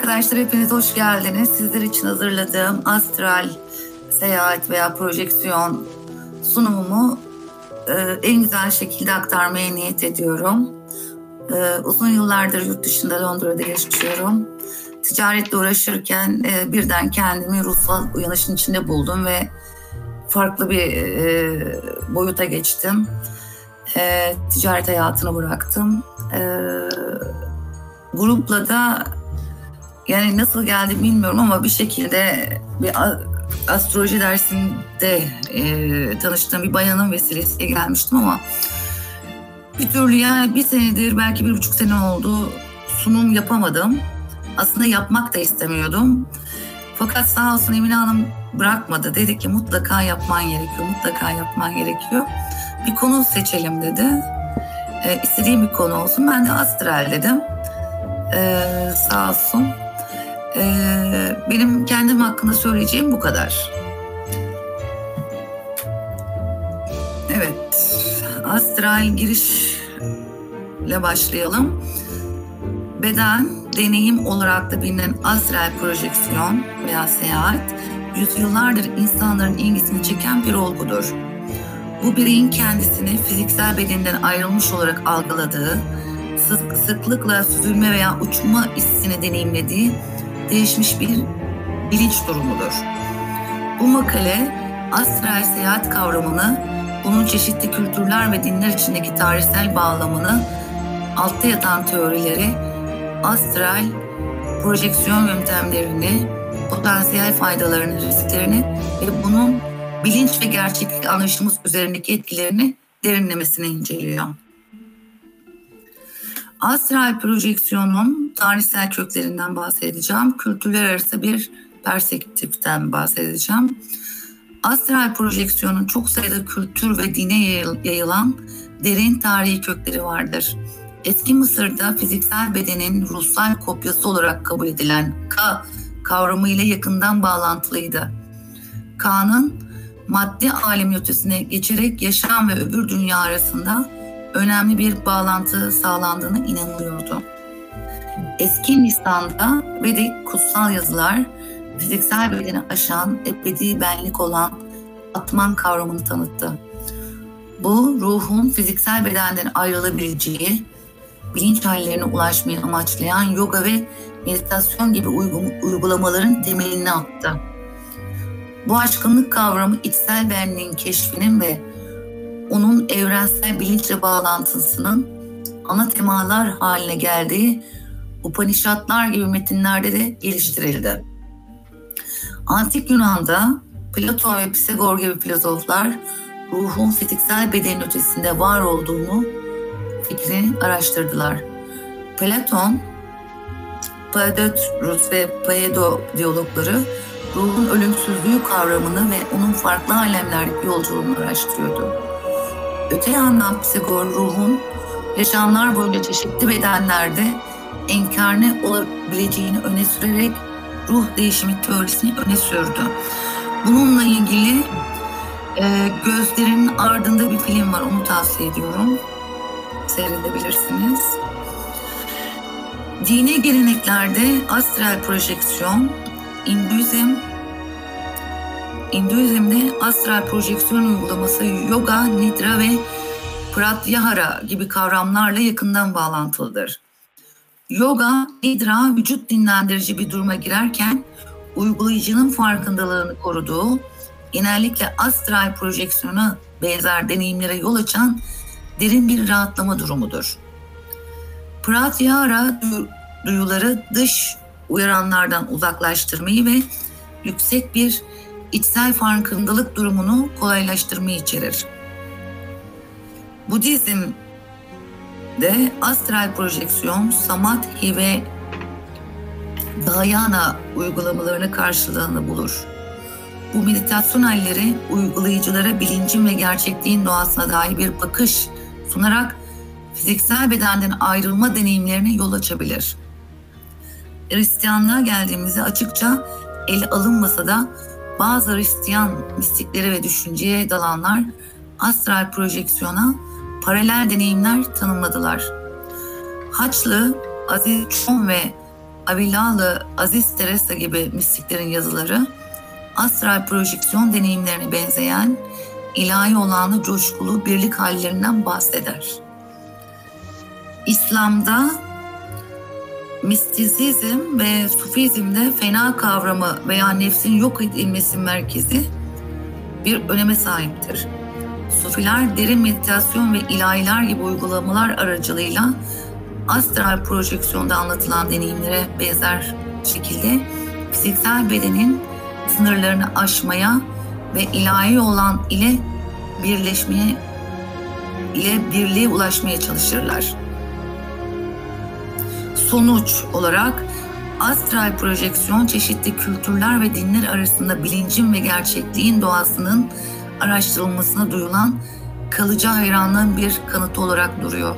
Arkadaşlar hepiniz hoş geldiniz. Sizler için hazırladığım astral seyahat veya projeksiyon sunumumu e, en güzel şekilde aktarmaya niyet ediyorum. E, uzun yıllardır yurt dışında Londra'da yaşıyorum. Ticaretle uğraşırken e, birden kendimi ruhsal uyanışın içinde buldum ve farklı bir e, boyuta geçtim. E, ticaret hayatını bıraktım. E, grupla da yani nasıl geldi bilmiyorum ama bir şekilde bir astroloji dersinde e, tanıştığım bir bayanın vesilesiyle gelmiştim ama bir türlü yani bir senedir belki bir buçuk sene oldu sunum yapamadım. Aslında yapmak da istemiyordum. Fakat sağ olsun Emine Hanım bırakmadı. Dedi ki mutlaka yapman gerekiyor, mutlaka yapman gerekiyor. Bir konu seçelim dedi. E, istediğim bir konu olsun. Ben de astral dedim. E, sağ olsun. Ee, benim kendim hakkında söyleyeceğim bu kadar. Evet, astral girişle başlayalım. Beden, deneyim olarak da bilinen astral projeksiyon veya seyahat, yüzyıllardır insanların ilgisini çeken bir olgudur. Bu bireyin kendisini fiziksel bedeninden ayrılmış olarak algıladığı, sık, sıklıkla süzülme veya uçma hissini deneyimlediği değişmiş bir bilinç durumudur. Bu makale astral seyahat kavramını, bunun çeşitli kültürler ve dinler içindeki tarihsel bağlamını, altta yatan teorileri, astral projeksiyon yöntemlerini, potansiyel faydalarını, risklerini ve bunun bilinç ve gerçeklik anlayışımız üzerindeki etkilerini derinlemesine inceliyor. Astral projeksiyonun tarihsel köklerinden bahsedeceğim. Kültürler arası bir perspektiften bahsedeceğim. Astral projeksiyonun çok sayıda kültür ve dine yayılan derin tarihi kökleri vardır. Eski Mısır'da fiziksel bedenin ruhsal kopyası olarak kabul edilen Ka kavramı ile yakından bağlantılıydı. Ka'nın maddi alem ötesine geçerek yaşam ve öbür dünya arasında önemli bir bağlantı sağlandığını inanılıyordu. Eski Hindistan'da Vedik kutsal yazılar fiziksel bedeni aşan ebedi benlik olan atman kavramını tanıttı. Bu ruhun fiziksel bedenden ayrılabileceği, bilinç hallerine ulaşmayı amaçlayan yoga ve meditasyon gibi uygulamaların temelini attı. Bu aşkınlık kavramı içsel benliğin keşfinin ve onun evrensel bilinçle bağlantısının ana temalar haline geldiği Upanishadlar gibi metinlerde de geliştirildi. Antik Yunan'da Platon ve Pisagor gibi filozoflar ruhun fiziksel beden ötesinde var olduğunu fikrini araştırdılar. Platon, Paedotrus ve Paedo diyalogları ruhun ölümsüzlüğü kavramını ve onun farklı alemlerdeki yolculuğunu araştırıyordu. Öte yandan Pisagor ruhun yaşamlar boyunca çeşitli bedenlerde enkarne olabileceğini öne sürerek ruh değişimi teorisini öne sürdü. Bununla ilgili e, Gözlerin Ardında bir film var, onu tavsiye ediyorum. Seyredebilirsiniz. Dini geleneklerde astral projeksiyon, Hinduizm, Hinduizm'de astral projeksiyon uygulaması yoga, nidra ve pratyahara gibi kavramlarla yakından bağlantılıdır. Yoga, nidra vücut dinlendirici bir duruma girerken uygulayıcının farkındalığını koruduğu, genellikle astral projeksiyona benzer deneyimlere yol açan derin bir rahatlama durumudur. Pratyahara duyuları dış uyaranlardan uzaklaştırmayı ve yüksek bir içsel farkındalık durumunu kolaylaştırmayı içerir. Budizm de astral projeksiyon, samadhi ve dayana uygulamalarını karşılığını bulur. Bu meditasyon halleri uygulayıcılara bilincin ve gerçekliğin doğasına dair bir bakış sunarak fiziksel bedenden ayrılma deneyimlerine yol açabilir. Hristiyanlığa geldiğimizde açıkça ele alınmasa da bazı Hristiyan mistikleri ve düşünceye dalanlar astral projeksiyona paralel deneyimler tanımladılar. Haçlı Aziz Çon ve Avilalı, Aziz Teresa gibi mistiklerin yazıları astral projeksiyon deneyimlerine benzeyen ilahi olanı coşkulu birlik hallerinden bahseder. İslam'da mistizizm ve sufizmde fena kavramı veya nefsin yok edilmesi merkezi bir öneme sahiptir. Sufiler derin meditasyon ve ilahiler gibi uygulamalar aracılığıyla astral projeksiyonda anlatılan deneyimlere benzer şekilde fiziksel bedenin sınırlarını aşmaya ve ilahi olan ile birleşmeye ile birliğe ulaşmaya çalışırlar. Sonuç olarak astral projeksiyon çeşitli kültürler ve dinler arasında bilincin ve gerçekliğin doğasının araştırılmasına duyulan kalıcı hayranlığın bir kanıtı olarak duruyor.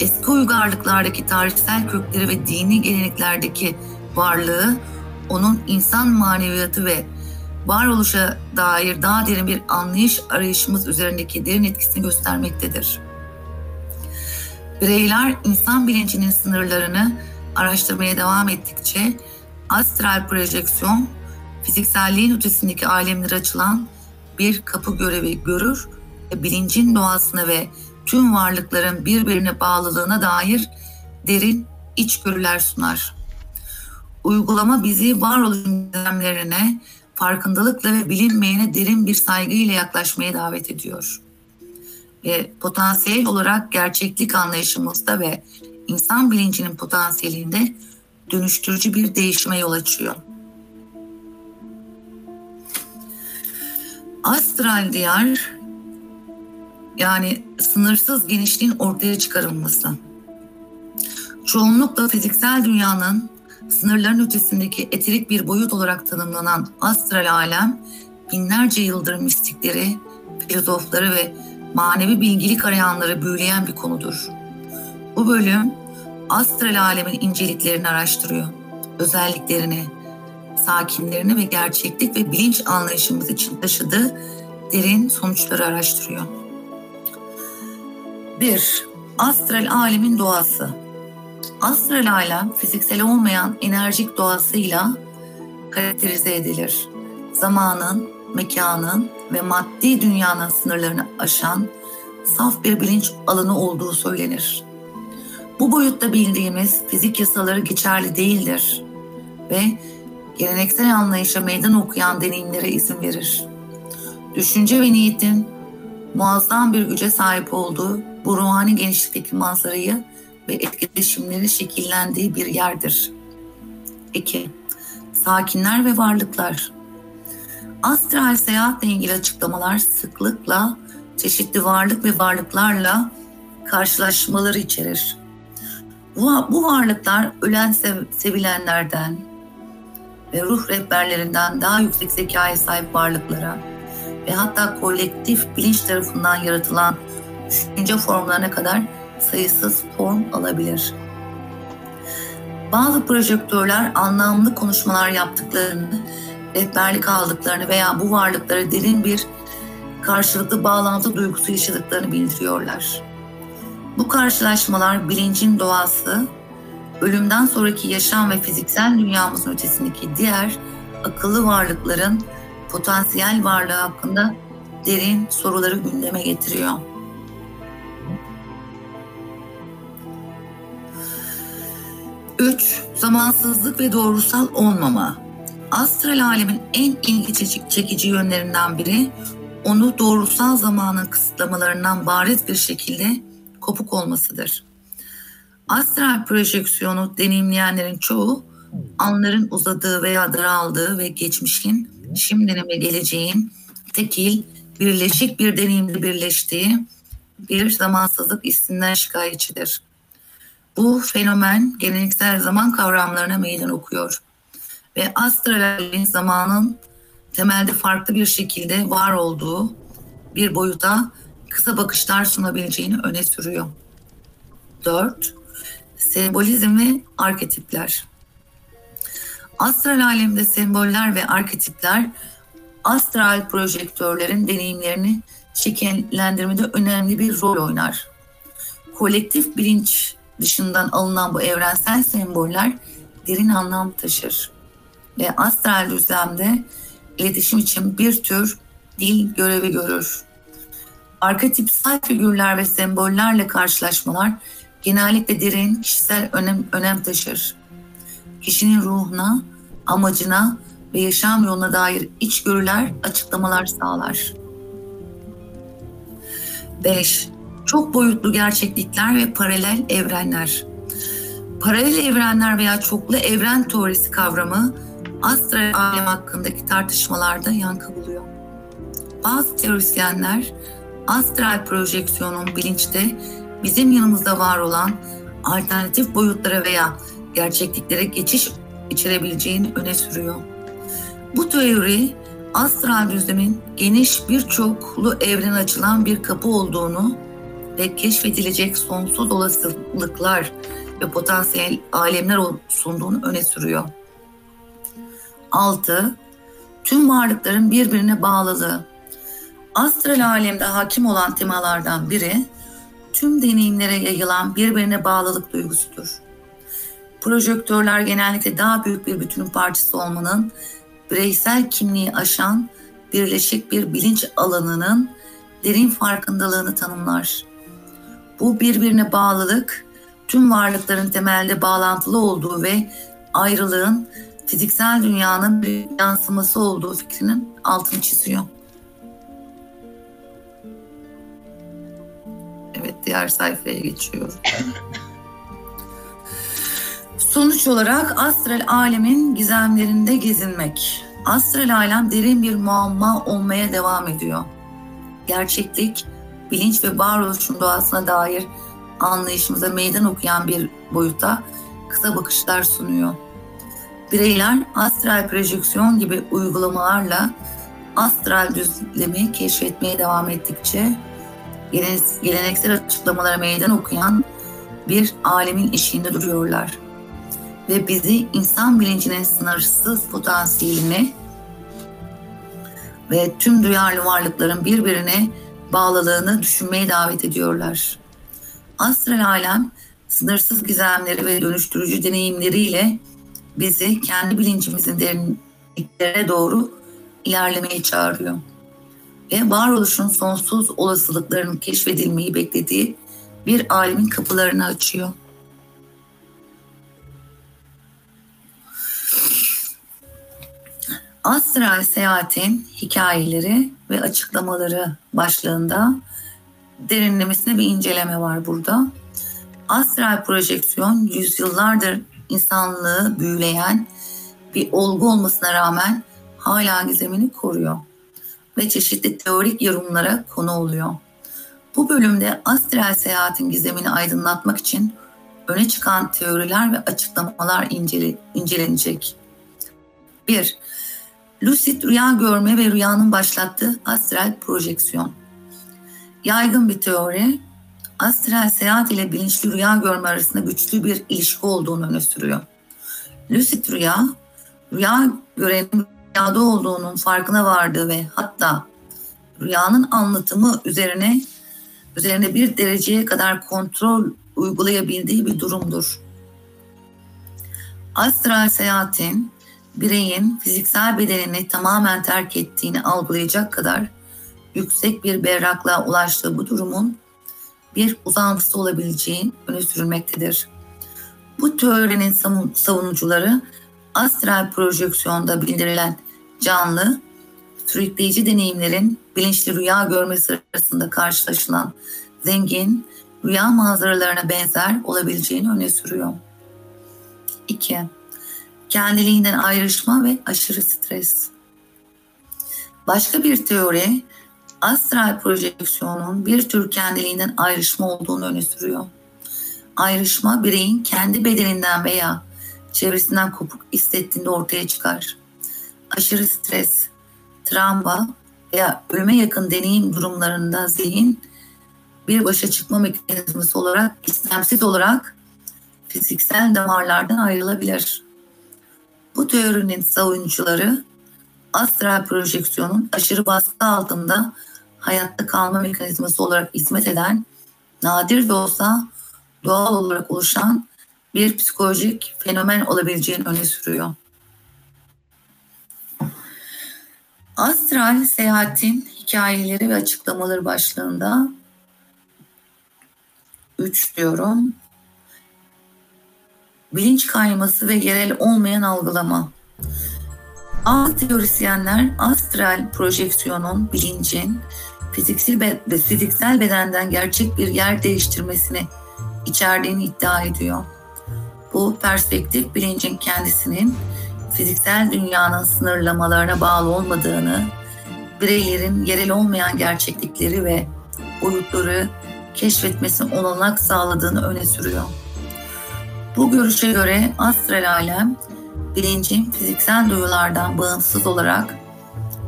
Eski uygarlıklardaki tarihsel kökleri ve dini geleneklerdeki varlığı onun insan maneviyatı ve varoluşa dair daha derin bir anlayış arayışımız üzerindeki derin etkisini göstermektedir. Bireyler insan bilincinin sınırlarını araştırmaya devam ettikçe astral projeksiyon fizikselliğin ötesindeki alemlere açılan bir kapı görevi görür ve bilincin doğasını ve tüm varlıkların birbirine bağlılığına dair derin içgörüler sunar. Uygulama bizi varoluş düzenlerine farkındalıkla ve bilinmeyene derin bir saygıyla yaklaşmaya davet ediyor. Ve potansiyel olarak gerçeklik anlayışımızda ve insan bilincinin potansiyelinde dönüştürücü bir değişime yol açıyor. Astral diyar yani sınırsız genişliğin ortaya çıkarılması. Çoğunlukla fiziksel dünyanın sınırların ötesindeki eterik bir boyut olarak tanımlanan astral alem, binlerce yıldır mistikleri, filozofları ve manevi bilgilik arayanları büyüleyen bir konudur. Bu bölüm astral alemin inceliklerini araştırıyor. Özelliklerini, sakinlerini ve gerçeklik ve bilinç anlayışımız için taşıdığı derin sonuçları araştırıyor. 1. Astral alemin doğası Astral alem fiziksel olmayan enerjik doğasıyla karakterize edilir. Zamanın, mekanın ve maddi dünyanın sınırlarını aşan saf bir bilinç alanı olduğu söylenir. Bu boyutta bildiğimiz fizik yasaları geçerli değildir ve geleneksel anlayışa meydan okuyan deneyimlere izin verir. Düşünce ve niyetin muazzam bir güce sahip olduğu bu ruhani genişlikteki manzarayı ve etkileşimleri şekillendiği bir yerdir. 2. Sakinler ve varlıklar Astral seyahatle ilgili açıklamalar sıklıkla çeşitli varlık ve varlıklarla karşılaşmaları içerir. Bu, bu varlıklar ölen sev, sevilenlerden ve ruh rehberlerinden daha yüksek zekaya sahip varlıklara ve hatta kolektif bilinç tarafından yaratılan düşünce formlarına kadar sayısız form alabilir. Bazı projektörler anlamlı konuşmalar yaptıklarını, rehberlik aldıklarını veya bu varlıklara derin bir karşılıklı bağlantı duygusu yaşadıklarını bildiriyorlar. Bu karşılaşmalar bilincin doğası, ölümden sonraki yaşam ve fiziksel dünyamızın ötesindeki diğer akıllı varlıkların potansiyel varlığı hakkında derin soruları gündeme getiriyor. 3. Zamansızlık ve doğrusal olmama. Astral alemin en ilgi çekici yönlerinden biri onu doğrusal zamanın kısıtlamalarından bariz bir şekilde kopuk olmasıdır. Astral projeksiyonu deneyimleyenlerin çoğu anların uzadığı veya daraldığı ve geçmişin, şimdinin ve geleceğin tekil, birleşik bir deneyimde birleştiği bir zamansızlık hissinden şikayetçidir. Bu fenomen geleneksel zaman kavramlarına meydan okuyor ve astralin zamanın temelde farklı bir şekilde var olduğu bir boyuta kısa bakışlar sunabileceğini öne sürüyor. 4. Sembolizm ve arketipler. Astral alemde semboller ve arketipler astral projektörlerin deneyimlerini şekillendirmede önemli bir rol oynar. Kolektif bilinç dışından alınan bu evrensel semboller derin anlam taşır ve astral düzlemde iletişim için bir tür dil görevi görür. Arketipsel figürler ve sembollerle karşılaşmalar genellikle derin kişisel önem, önem taşır. Kişinin ruhuna, amacına ve yaşam yoluna dair içgörüler, açıklamalar sağlar. 5. Çok boyutlu gerçeklikler ve paralel evrenler. Paralel evrenler veya çoklu evren teorisi kavramı astral alem hakkındaki tartışmalarda yankı buluyor. Bazı teorisyenler astral projeksiyonun bilinçte bizim yanımızda var olan alternatif boyutlara veya gerçekliklere geçiş içerebileceğini öne sürüyor. Bu teori astral düzlemin geniş birçoklu evren açılan bir kapı olduğunu ve keşfedilecek sonsuz olasılıklar ve potansiyel alemler sunduğunu öne sürüyor. 6. Tüm varlıkların birbirine bağlılığı. Astral alemde hakim olan temalardan biri tüm deneyimlere yayılan birbirine bağlılık duygusudur. Projektörler genellikle daha büyük bir bütünün parçası olmanın bireysel kimliği aşan birleşik bir bilinç alanının derin farkındalığını tanımlar. Bu birbirine bağlılık tüm varlıkların temelde bağlantılı olduğu ve ayrılığın fiziksel dünyanın bir yansıması olduğu fikrinin altını çiziyor. Evet diğer sayfaya geçiyorum. Sonuç olarak astral alemin gizemlerinde gezinmek. Astral alem derin bir muamma olmaya devam ediyor. Gerçeklik, bilinç ve varoluşun doğasına dair anlayışımıza meydan okuyan bir boyuta kısa bakışlar sunuyor. Bireyler astral projeksiyon gibi uygulamalarla astral düzlemi keşfetmeye devam ettikçe geleneksel açıklamalara meydan okuyan bir alemin eşiğinde duruyorlar. Ve bizi insan bilincinin sınırsız potansiyeline ve tüm duyarlı varlıkların birbirine bağlılığını düşünmeye davet ediyorlar. Astral alem sınırsız gizemleri ve dönüştürücü deneyimleriyle bizi kendi bilincimizin derinliklerine doğru ilerlemeye çağırıyor. Ve varoluşun sonsuz olasılıklarının keşfedilmeyi beklediği bir alemin kapılarını açıyor. Astral seyahatin hikayeleri ve açıklamaları başlığında derinlemesine bir inceleme var burada. Astral projeksiyon yüzyıllardır insanlığı büyüleyen bir olgu olmasına rağmen hala gizemini koruyor ve çeşitli teorik yorumlara konu oluyor. Bu bölümde astral seyahatin gizemini aydınlatmak için öne çıkan teoriler ve açıklamalar incele, incelenecek. 1. Lucid rüya görme ve rüyanın başlattığı astral projeksiyon. Yaygın bir teori, astral seyahat ile bilinçli rüya görme arasında güçlü bir ilişki olduğunu öne sürüyor. Lucid rüya, rüya görenin rüyada olduğunun farkına vardığı ve hatta rüyanın anlatımı üzerine üzerine bir dereceye kadar kontrol uygulayabildiği bir durumdur. Astral seyahatin bireyin fiziksel bedenini tamamen terk ettiğini algılayacak kadar yüksek bir berraklığa ulaştığı bu durumun bir uzantısı olabileceği öne sürülmektedir. Bu teorinin savunucuları astral projeksiyonda bildirilen canlı, sürükleyici deneyimlerin bilinçli rüya görme sırasında karşılaşılan zengin rüya manzaralarına benzer olabileceğini öne sürüyor. 2. Kendiliğinden ayrışma ve aşırı stres. Başka bir teori astral projeksiyonun bir tür kendiliğinden ayrışma olduğunu öne sürüyor. Ayrışma bireyin kendi bedeninden veya çevresinden kopuk hissettiğinde ortaya çıkar. Aşırı stres, travma veya ölüme yakın deneyim durumlarında zihin bir başa çıkma mekanizması olarak istemsiz olarak fiziksel damarlardan ayrılabilir. Bu teorinin savunucuları astral projeksiyonun aşırı baskı altında hayatta kalma mekanizması olarak hizmet eden nadir de olsa doğal olarak oluşan bir psikolojik fenomen olabileceğini öne sürüyor. Astral seyahatin hikayeleri ve açıklamaları başlığında 3 diyorum. Bilinç kayması ve yerel olmayan algılama. Bazı teorisyenler astral projeksiyonun bilincin fiziksel, be fiziksel bedenden gerçek bir yer değiştirmesini içerdiğini iddia ediyor. Bu perspektif bilincin kendisinin fiziksel dünyanın sınırlamalarına bağlı olmadığını, bireylerin yerel olmayan gerçeklikleri ve boyutları keşfetmesine olanak sağladığını öne sürüyor. Bu görüşe göre astral alem, bilincin fiziksel duyulardan bağımsız olarak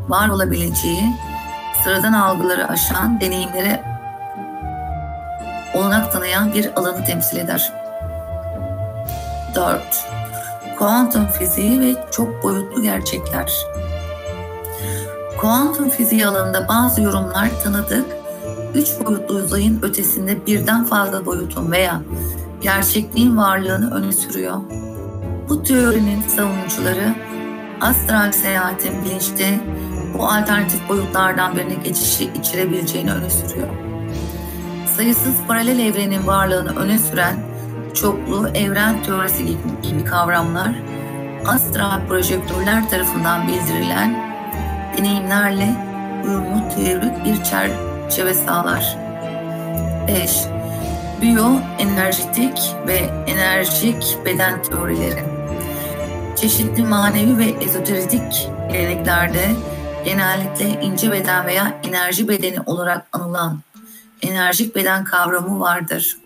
var olabileceği, sıradan algıları aşan deneyimlere olanak tanıyan bir alanı temsil eder. 4. Kuantum fiziği ve çok boyutlu gerçekler. Kuantum fiziği alanında bazı yorumlar tanıdık, üç boyutlu uzayın ötesinde birden fazla boyutun veya gerçekliğin varlığını öne sürüyor. Bu teorinin savunucuları astral seyahatin bilinçte bu alternatif boyutlardan birine geçişi içerebileceğini öne sürüyor. Sayısız paralel evrenin varlığını öne süren çoklu evren teorisi gibi kavramlar astral projektörler tarafından bildirilen deneyimlerle uyumlu teorik bir çerçeve sağlar. 5. Biyoenerjitik ve enerjik beden teorileri. Çeşitli manevi ve ezoterik geleneklerde genellikle ince beden veya enerji bedeni olarak anılan enerjik beden kavramı vardır.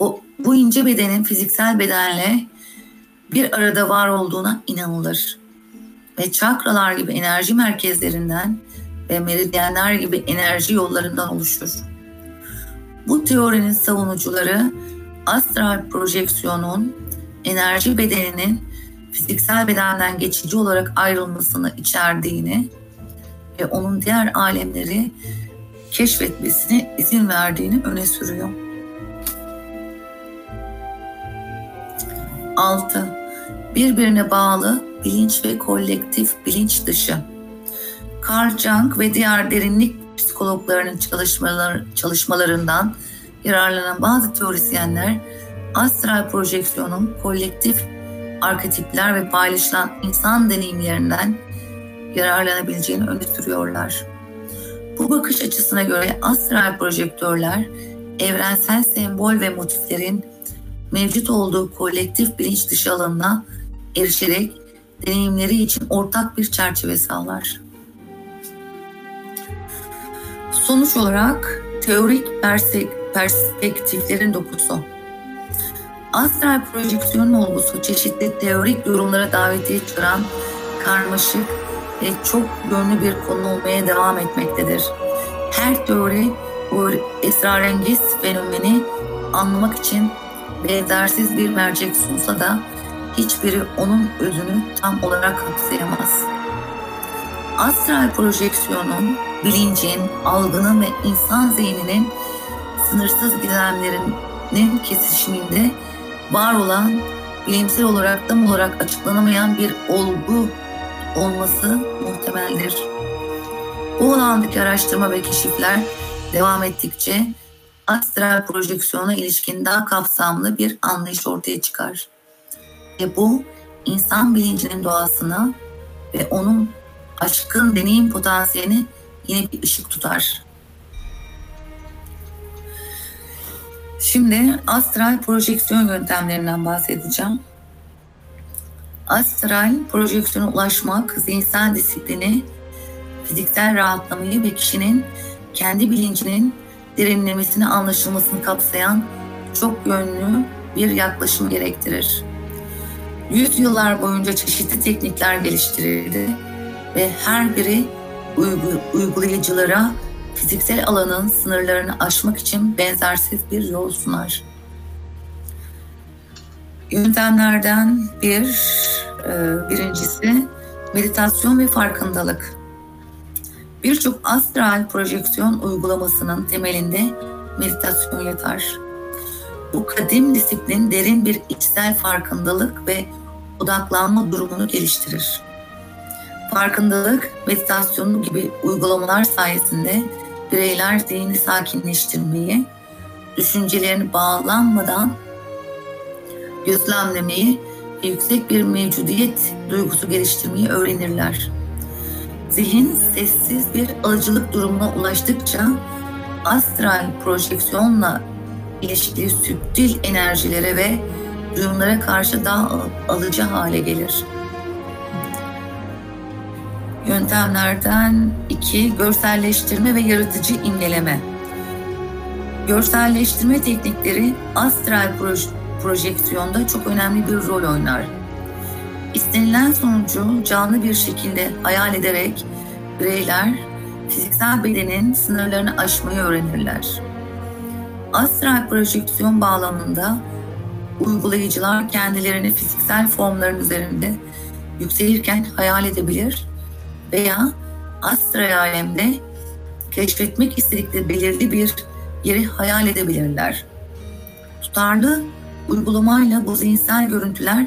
Bu, bu ince bedenin fiziksel bedenle bir arada var olduğuna inanılır. Ve çakralar gibi enerji merkezlerinden ve meridyenler gibi enerji yollarından oluşur. Bu teorinin savunucuları astral projeksiyonun enerji bedeninin fiziksel bedenden geçici olarak ayrılmasını içerdiğini ve onun diğer alemleri keşfetmesine izin verdiğini öne sürüyor. 6. Birbirine bağlı bilinç ve kolektif bilinç dışı. Carl Jung ve diğer derinlik psikologlarının çalışmalar, çalışmalarından yararlanan bazı teorisyenler astral projeksiyonun kolektif arketipler ve paylaşılan insan deneyimlerinden yararlanabileceğini öne sürüyorlar. Bu bakış açısına göre astral projektörler evrensel sembol ve motiflerin mevcut olduğu kolektif bilinç dışı alanına erişerek deneyimleri için ortak bir çerçeve sağlar. Sonuç olarak teorik perspektiflerin dokusu. Astral projeksiyon olgusu çeşitli teorik yorumlara davetiye çıkaran karmaşık ve çok yönlü bir konu olmaya devam etmektedir. Her teori bu esrarengiz fenomeni anlamak için benzersiz bir mercek sunsa da hiçbiri onun özünü tam olarak kapsayamaz. Astral projeksiyonun, bilincin, algının ve insan zihninin sınırsız gizemlerinin kesişiminde var olan bilimsel olarak tam olarak açıklanamayan bir olgu olması muhtemeldir. Bu alandaki araştırma ve keşifler devam ettikçe astral projeksiyona ilişkin daha kapsamlı bir anlayış ortaya çıkar. Ve bu insan bilincinin doğasına ve onun aşkın deneyim potansiyelini yine bir ışık tutar. Şimdi astral projeksiyon yöntemlerinden bahsedeceğim. Astral projeksiyona ulaşmak zihinsel disiplini, fiziksel rahatlamayı ve kişinin kendi bilincinin derinlemesine anlaşılmasını kapsayan çok yönlü bir yaklaşım gerektirir. Yüzyıllar boyunca çeşitli teknikler geliştirildi ve her biri uygulayıcılara fiziksel alanın sınırlarını aşmak için benzersiz bir yol sunar. Yöntemlerden bir, e, birincisi meditasyon ve farkındalık. Birçok astral projeksiyon uygulamasının temelinde meditasyon yatar. Bu kadim disiplin derin bir içsel farkındalık ve odaklanma durumunu geliştirir. Farkındalık, meditasyonu gibi uygulamalar sayesinde bireyler zihni sakinleştirmeyi, düşüncelerini bağlanmadan gözlemlemeyi ve yüksek bir mevcudiyet duygusu geliştirmeyi öğrenirler. Zihin sessiz bir alıcılık durumuna ulaştıkça astral projeksiyonla ilişkili süptil enerjilere ve duyumlara karşı daha alıcı hale gelir. Yöntemlerden iki, görselleştirme ve yaratıcı imgeleme. Görselleştirme teknikleri astral projeksiyonda çok önemli bir rol oynar. İstenilen sonucu canlı bir şekilde hayal ederek bireyler fiziksel bedenin sınırlarını aşmayı öğrenirler. Astral projeksiyon bağlamında uygulayıcılar kendilerini fiziksel formların üzerinde yükselirken hayal edebilir veya astral alemde keşfetmek istedikleri belirli bir yeri hayal edebilirler. Tutarlı uygulamayla bu zihinsel görüntüler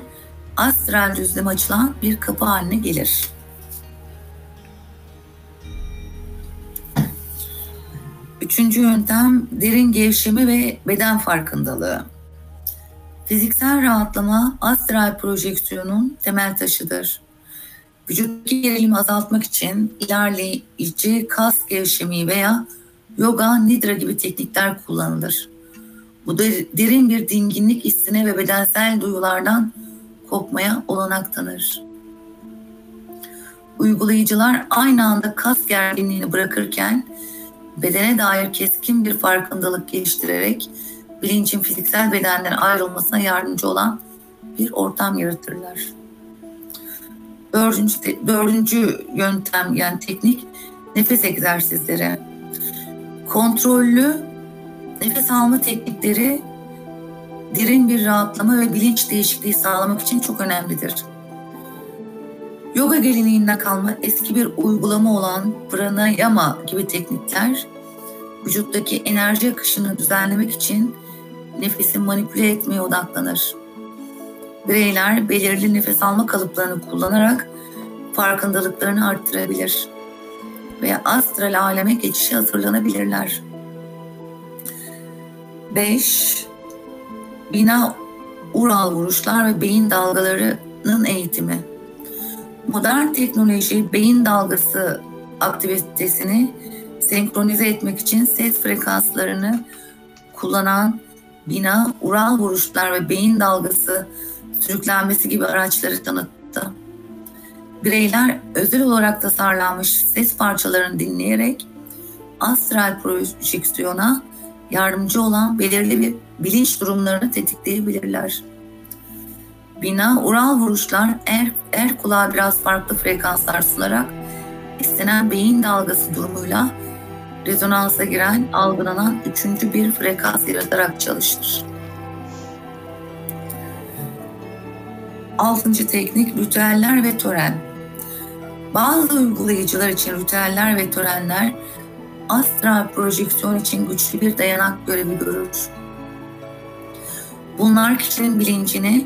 astral düzlem açılan bir kapı haline gelir. Üçüncü yöntem derin gevşeme ve beden farkındalığı. Fiziksel rahatlama astral projeksiyonun temel taşıdır. Vücuttaki gerilimi azaltmak için ilerleyici kas gevşemeyi veya yoga, nidra gibi teknikler kullanılır. Bu derin bir dinginlik hissine ve bedensel duyulardan kopmaya olanak tanır. Uygulayıcılar aynı anda kas gerginliğini bırakırken bedene dair keskin bir farkındalık geliştirerek bilincin fiziksel bedenden ayrılmasına yardımcı olan bir ortam yaratırlar. Dördüncü, dördüncü yöntem yani teknik nefes egzersizleri. Kontrollü nefes alma teknikleri derin bir rahatlama ve bilinç değişikliği sağlamak için çok önemlidir. Yoga geleneğinden kalma eski bir uygulama olan pranayama gibi teknikler vücuttaki enerji akışını düzenlemek için nefesi manipüle etmeye odaklanır. Bireyler belirli nefes alma kalıplarını kullanarak farkındalıklarını arttırabilir veya astral aleme geçişe hazırlanabilirler. 5. Bina ural vuruşlar ve beyin dalgalarının eğitimi. Modern teknoloji beyin dalgası aktivitesini senkronize etmek için ses frekanslarını kullanan bina, ural vuruşlar ve beyin dalgası sürüklenmesi gibi araçları tanıttı. Bireyler özel olarak tasarlanmış ses parçalarını dinleyerek astral projeksiyona yardımcı olan belirli bir bilinç durumlarını tetikleyebilirler. Bina, ural vuruşlar er, er kulağa biraz farklı frekanslar sunarak istenen beyin dalgası durumuyla rezonansa giren, algılanan üçüncü bir frekans yaratarak çalışır. Altıncı teknik ritüeller ve tören. Bazı uygulayıcılar için ritüeller ve törenler astral projeksiyon için güçlü bir dayanak görevi görür. Bunlar kişinin bilincini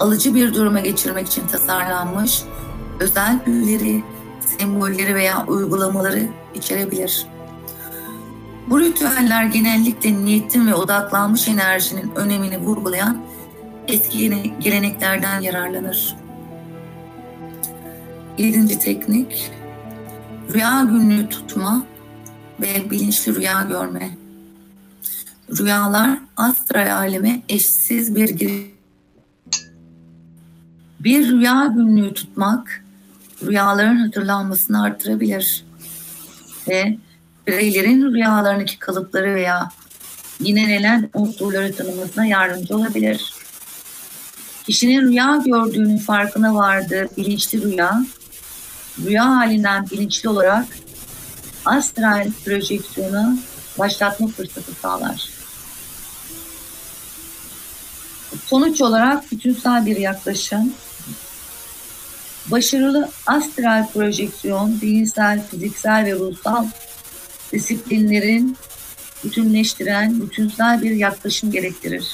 alıcı bir duruma geçirmek için tasarlanmış özel büyüleri, sembolleri veya uygulamaları içerebilir. Bu ritüeller genellikle niyetin ve odaklanmış enerjinin önemini vurgulayan eski geleneklerden yararlanır. Yedinci teknik, rüya günlüğü tutma ve bilinçli rüya görme. Rüyalar astral aleme eşsiz bir giriş. Bir rüya günlüğü tutmak rüyaların hatırlanmasını artırabilir ve bireylerin rüyalarındaki kalıpları veya yine neler unsurları tanımasına yardımcı olabilir. Kişinin rüya gördüğünün farkına vardığı bilinçli rüya, rüya halinden bilinçli olarak astral projeksiyonu başlatma fırsatı sağlar. Sonuç olarak bütünsel bir yaklaşım, başarılı astral projeksiyon, zihinsel, fiziksel ve ruhsal disiplinlerin bütünleştiren, bütünsel bir yaklaşım gerektirir.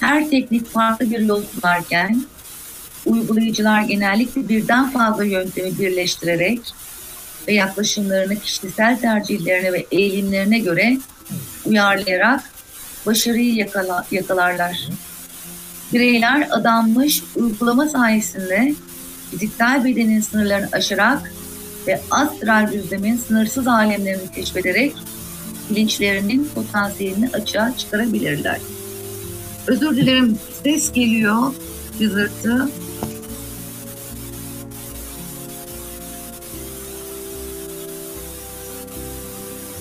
Her teknik farklı bir yol sunarken uygulayıcılar genellikle birden fazla yöntemi birleştirerek ve yaklaşımlarını kişisel tercihlerine ve eğilimlerine göre uyarlayarak başarıyı yakala, yakalarlar. Bireyler adanmış uygulama sayesinde fiziksel bedenin sınırlarını aşarak ve astral düzlemin sınırsız alemlerini keşfederek bilinçlerinin potansiyelini açığa çıkarabilirler. Özür dilerim ses geliyor cızırtı.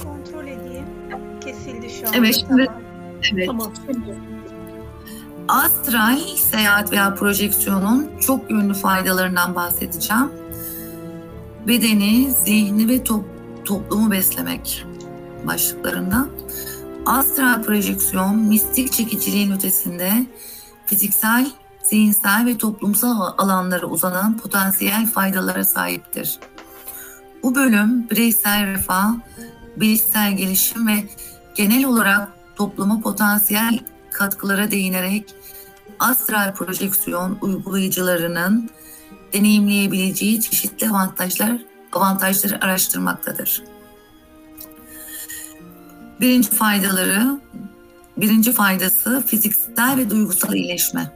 Kontrol edeyim. Kesildi şu an. Evet şimdi evet. Tamam. Astral seyahat veya projeksiyonun çok yönlü faydalarından bahsedeceğim. Bedeni, zihni ve top, toplumu beslemek başlıklarında. Astral projeksiyon mistik çekiciliğin ötesinde fiziksel, zihinsel ve toplumsal alanlara uzanan potansiyel faydalara sahiptir. Bu bölüm bireysel refah, bilişsel gelişim ve genel olarak topluma potansiyel katkılara değinerek astral projeksiyon uygulayıcılarının deneyimleyebileceği çeşitli avantajlar avantajları araştırmaktadır. Birinci faydaları, birinci faydası fiziksel ve duygusal iyileşme.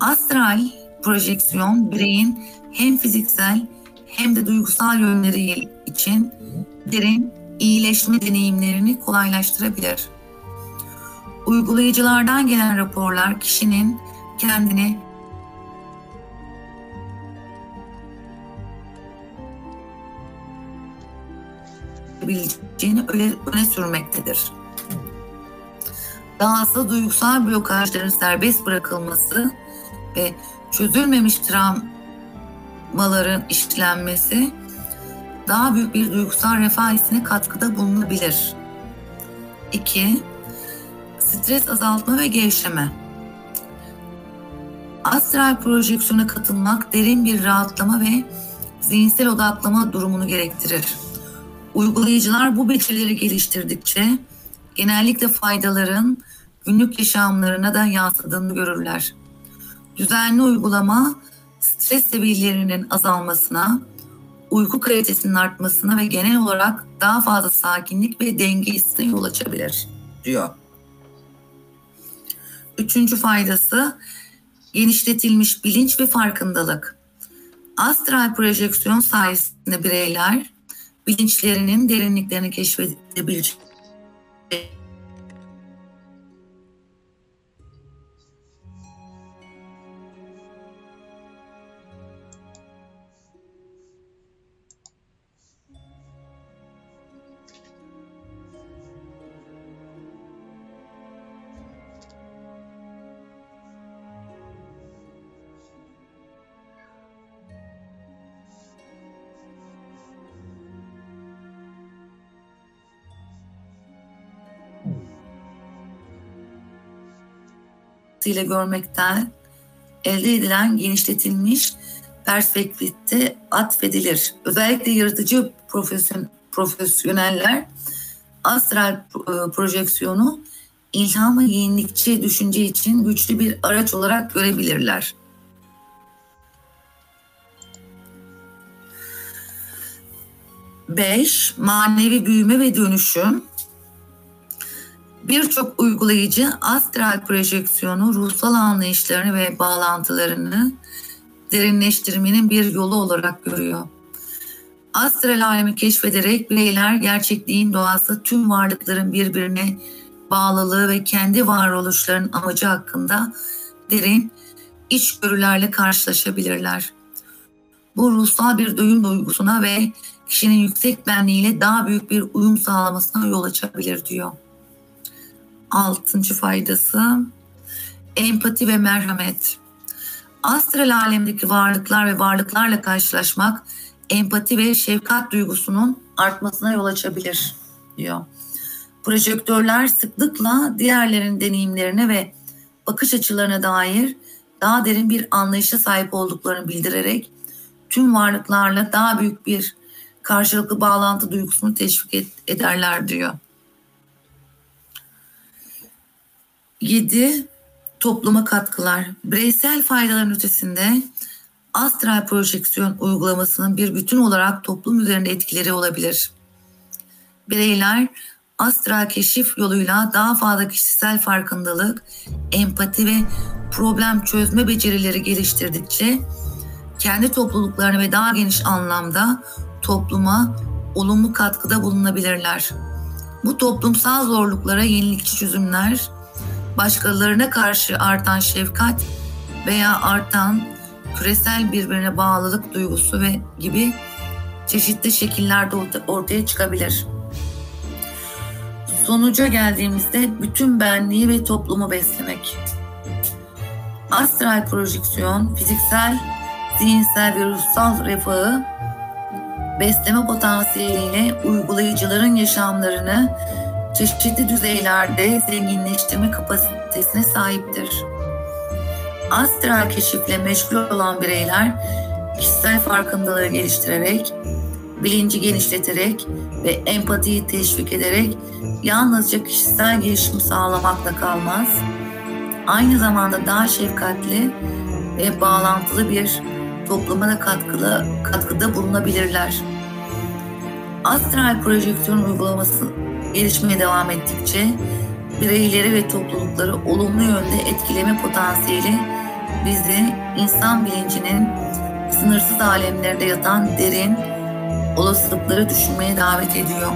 Astral projeksiyon bireyin hem fiziksel hem de duygusal yönleri için derin iyileşme deneyimlerini kolaylaştırabilir. Uygulayıcılardan gelen raporlar kişinin kendini yapabileceğini öne, öne sürmektedir. Dahası duygusal blokajların serbest bırakılması ve çözülmemiş travmaların işlenmesi daha büyük bir duygusal refah hissine katkıda bulunabilir. 2. Stres azaltma ve gevşeme. Astral projeksiyona katılmak derin bir rahatlama ve zihinsel odaklama durumunu gerektirir. Uygulayıcılar bu becerileri geliştirdikçe genellikle faydaların günlük yaşamlarına da yansıdığını görürler. Düzenli uygulama stres seviyelerinin azalmasına, uyku kalitesinin artmasına ve genel olarak daha fazla sakinlik ve denge hissine yol açabilir diyor. Üçüncü faydası genişletilmiş bilinç ve farkındalık. Astral projeksiyon sayesinde bireyler bilinçlerinin derinliklerini keşfedebilecek ile görmekten elde edilen genişletilmiş perspektifte atfedilir. Özellikle yaratıcı profesyon, profesyoneller astral e, projeksiyonu ilham ve yenilikçi düşünce için güçlü bir araç olarak görebilirler. Beş, manevi büyüme ve dönüşüm. Birçok uygulayıcı astral projeksiyonu ruhsal anlayışlarını ve bağlantılarını derinleştirmenin bir yolu olarak görüyor. Astral alemi keşfederek bireyler gerçekliğin doğası tüm varlıkların birbirine bağlılığı ve kendi varoluşlarının amacı hakkında derin içgörülerle karşılaşabilirler. Bu ruhsal bir duyum duygusuna ve kişinin yüksek benliğiyle daha büyük bir uyum sağlamasına yol açabilir diyor. Altıncı faydası empati ve merhamet. Astral alemdeki varlıklar ve varlıklarla karşılaşmak empati ve şefkat duygusunun artmasına yol açabilir diyor. Projektörler sıklıkla diğerlerinin deneyimlerine ve bakış açılarına dair daha derin bir anlayışa sahip olduklarını bildirerek tüm varlıklarla daha büyük bir karşılıklı bağlantı duygusunu teşvik ederler diyor. 7. Topluma katkılar. Bireysel faydaların ötesinde astral projeksiyon uygulamasının bir bütün olarak toplum üzerinde etkileri olabilir. Bireyler astral keşif yoluyla daha fazla kişisel farkındalık, empati ve problem çözme becerileri geliştirdikçe kendi topluluklarına ve daha geniş anlamda topluma olumlu katkıda bulunabilirler. Bu toplumsal zorluklara yenilikçi çözümler, başkalarına karşı artan şefkat veya artan küresel birbirine bağlılık duygusu ve gibi çeşitli şekillerde ortaya çıkabilir. Sonuca geldiğimizde bütün benliği ve toplumu beslemek. Astral projeksiyon, fiziksel, zihinsel ve ruhsal refahı besleme potansiyeliyle uygulayıcıların yaşamlarını çeşitli düzeylerde zenginleştirme kapasitesine sahiptir. Astral keşifle meşgul olan bireyler kişisel farkındalığı geliştirerek, bilinci genişleterek ve empatiyi teşvik ederek yalnızca kişisel gelişim sağlamakla kalmaz, aynı zamanda daha şefkatli ve bağlantılı bir topluma da katkılı, katkıda bulunabilirler. Astral projeksiyon uygulaması gelişmeye devam ettikçe bireyleri ve toplulukları olumlu yönde etkileme potansiyeli bizi insan bilincinin sınırsız alemlerde yatan derin olasılıkları düşünmeye davet ediyor.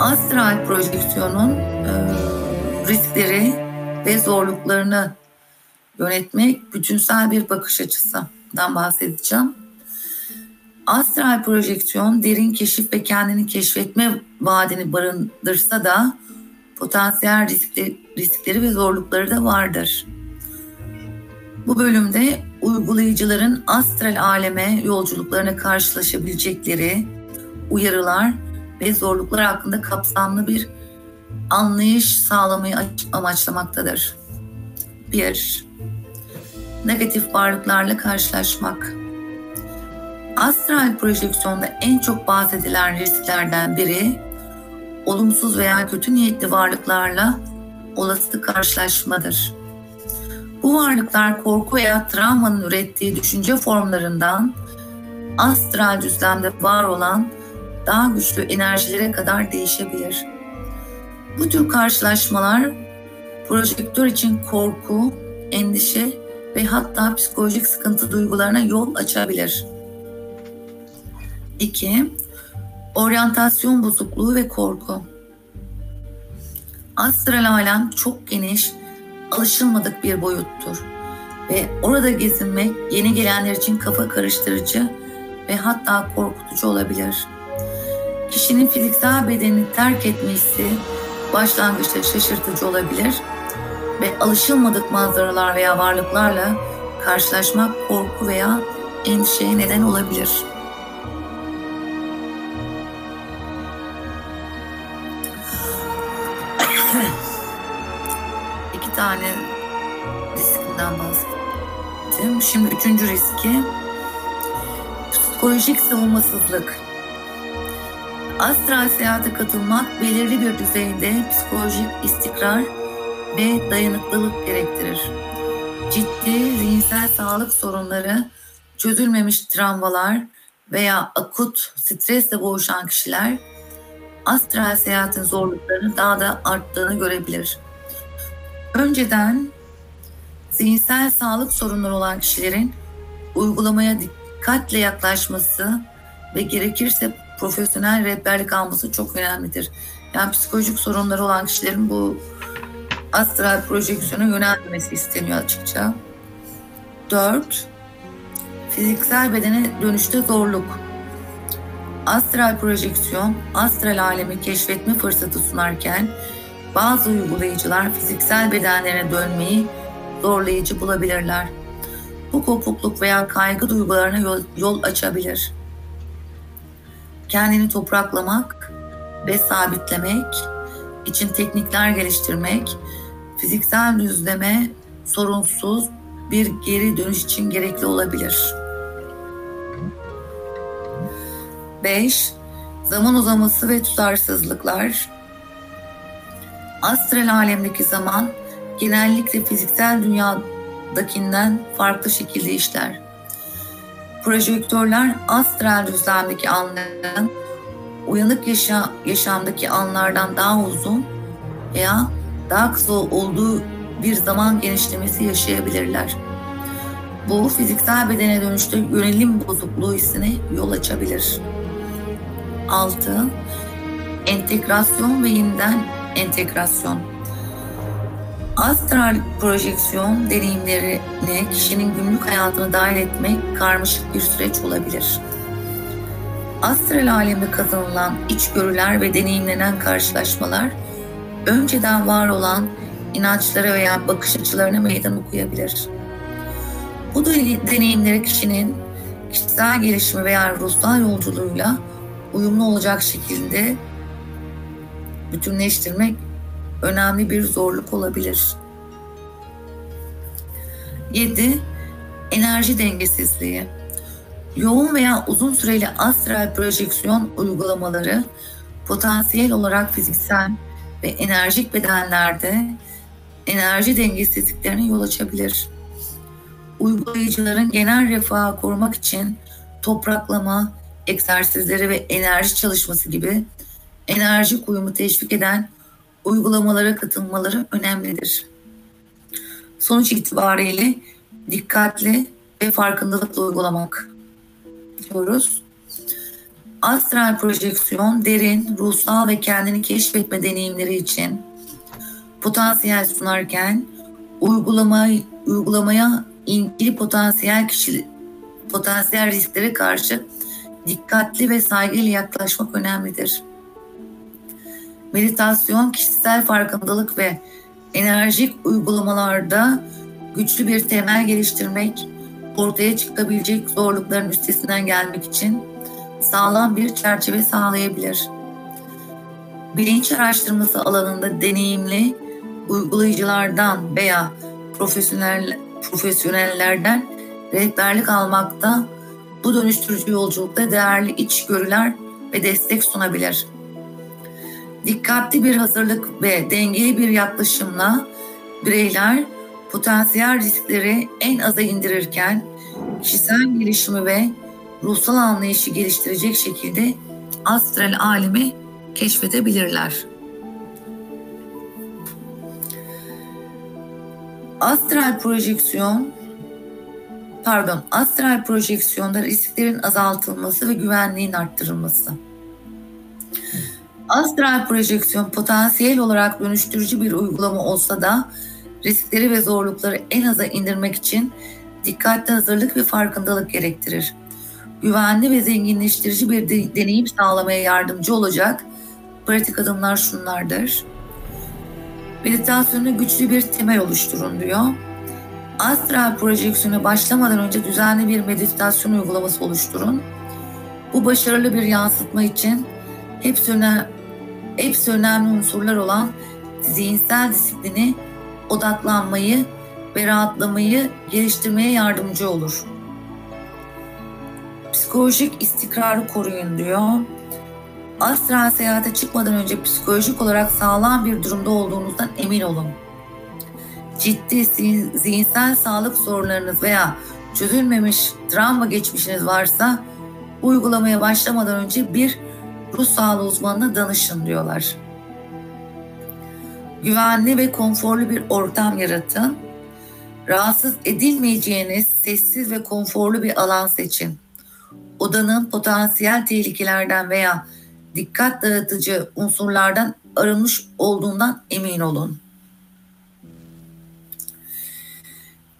Astral projeksiyonun e, riskleri ve zorluklarını yönetmek bütünsel bir bakış açısından bahsedeceğim. Astral projeksiyon derin keşif ve kendini keşfetme vaadini barındırsa da potansiyel riskleri, riskleri ve zorlukları da vardır. Bu bölümde uygulayıcıların astral aleme yolculuklarına karşılaşabilecekleri uyarılar ve zorluklar hakkında kapsamlı bir anlayış sağlamayı amaçlamaktadır. 1. Negatif varlıklarla karşılaşmak. Astral projeksiyonda en çok bahsedilen risklerden biri olumsuz veya kötü niyetli varlıklarla olası karşılaşmadır. Bu varlıklar korku veya travmanın ürettiği düşünce formlarından astral düzlemde var olan daha güçlü enerjilere kadar değişebilir. Bu tür karşılaşmalar projektör için korku, endişe ve hatta psikolojik sıkıntı duygularına yol açabilir. 2. Oryantasyon bozukluğu ve korku. Astral alem çok geniş, alışılmadık bir boyuttur ve orada gezinmek yeni gelenler için kafa karıştırıcı ve hatta korkutucu olabilir. Kişinin fiziksel bedenini terk etmesi başlangıçta şaşırtıcı olabilir ve alışılmadık manzaralar veya varlıklarla karşılaşmak korku veya endişeye neden olabilir. Tane riskinden bahsettim. Şimdi üçüncü riski psikolojik savunmasızlık. Astral seyahate katılmak belirli bir düzeyde psikolojik istikrar ve dayanıklılık gerektirir. Ciddi zihinsel sağlık sorunları, çözülmemiş travmalar veya akut stresle boğuşan kişiler astral seyahatin zorluklarını daha da arttığını görebilir. Önceden zihinsel sağlık sorunları olan kişilerin uygulamaya dikkatle yaklaşması ve gerekirse profesyonel rehberlik alması çok önemlidir. Yani psikolojik sorunları olan kişilerin bu astral projeksiyona yönelmesi isteniyor açıkça. 4. Fiziksel bedene dönüşte zorluk. Astral projeksiyon, astral alemi keşfetme fırsatı sunarken bazı uygulayıcılar fiziksel bedenlerine dönmeyi zorlayıcı bulabilirler. Bu kopukluk veya kaygı duygularına yol, yol açabilir kendini topraklamak ve sabitlemek için teknikler geliştirmek, fiziksel düzleme sorunsuz bir geri dönüş için gerekli olabilir. 5. zaman uzaması ve tutarsızlıklar, astral alemdeki zaman genellikle fiziksel dünyadakinden farklı şekilde işler. Projektörler astral düzlemdeki anların uyanık yaşa, yaşamdaki anlardan daha uzun veya daha kısa olduğu bir zaman genişlemesi yaşayabilirler. Bu fiziksel bedene dönüşte yönelim bozukluğu hissine yol açabilir. 6. Entegrasyon ve yeniden entegrasyon. Astral projeksiyon deneyimlerini kişinin günlük hayatına dahil etmek karmaşık bir süreç olabilir. Astral alemde kazanılan içgörüler ve deneyimlenen karşılaşmalar önceden var olan inançlara veya bakış açılarına meydan okuyabilir. Bu deneyimleri kişinin kişisel gelişimi veya ruhsal yolculuğuyla uyumlu olacak şekilde bütünleştirmek önemli bir zorluk olabilir. 7. Enerji dengesizliği. Yoğun veya uzun süreli astral projeksiyon uygulamaları potansiyel olarak fiziksel ve enerjik bedenlerde enerji dengesizliklerine yol açabilir. Uygulayıcıların genel refahı korumak için topraklama, egzersizleri ve enerji çalışması gibi enerji uyumu teşvik eden uygulamalara katılmaları önemlidir. Sonuç itibariyle dikkatli ve farkındalıkla uygulamak diyoruz. Astral projeksiyon derin, ruhsal ve kendini keşfetme deneyimleri için potansiyel sunarken uygulama, uygulamaya ilgili potansiyel kişi potansiyel risklere karşı dikkatli ve saygıyla yaklaşmak önemlidir. Meditasyon, kişisel farkındalık ve enerjik uygulamalarda güçlü bir temel geliştirmek, ortaya çıkabilecek zorlukların üstesinden gelmek için sağlam bir çerçeve sağlayabilir. Bilinç araştırması alanında deneyimli uygulayıcılardan veya profesyonel profesyonellerden rehberlik almakta bu dönüştürücü yolculukta değerli içgörüler ve destek sunabilir. Dikkatli bir hazırlık ve dengeli bir yaklaşımla bireyler potansiyel riskleri en aza indirirken kişisel gelişimi ve ruhsal anlayışı geliştirecek şekilde astral alemi keşfedebilirler. Astral projeksiyon pardon, astral projeksiyonda risklerin azaltılması ve güvenliğin arttırılması. Astral projeksiyon potansiyel olarak dönüştürücü bir uygulama olsa da riskleri ve zorlukları en aza indirmek için dikkatli hazırlık ve farkındalık gerektirir. Güvenli ve zenginleştirici bir de- deneyim sağlamaya yardımcı olacak pratik adımlar şunlardır. Meditasyonu güçlü bir temel oluşturun diyor. Astral projeksiyona başlamadan önce düzenli bir meditasyon uygulaması oluşturun. Bu başarılı bir yansıtma için hepsi, önem, hepsi önemli unsurlar olan zihinsel disiplini, odaklanmayı ve rahatlamayı geliştirmeye yardımcı olur. Psikolojik istikrarı koruyun diyor. Astral seyahate çıkmadan önce psikolojik olarak sağlam bir durumda olduğunuzdan emin olun. Ciddi zihinsel sağlık sorunlarınız veya çözülmemiş travma geçmişiniz varsa uygulamaya başlamadan önce bir ruh sağlığı uzmanına danışın diyorlar. Güvenli ve konforlu bir ortam yaratın. Rahatsız edilmeyeceğiniz sessiz ve konforlu bir alan seçin. Odanın potansiyel tehlikelerden veya dikkat dağıtıcı unsurlardan arınmış olduğundan emin olun.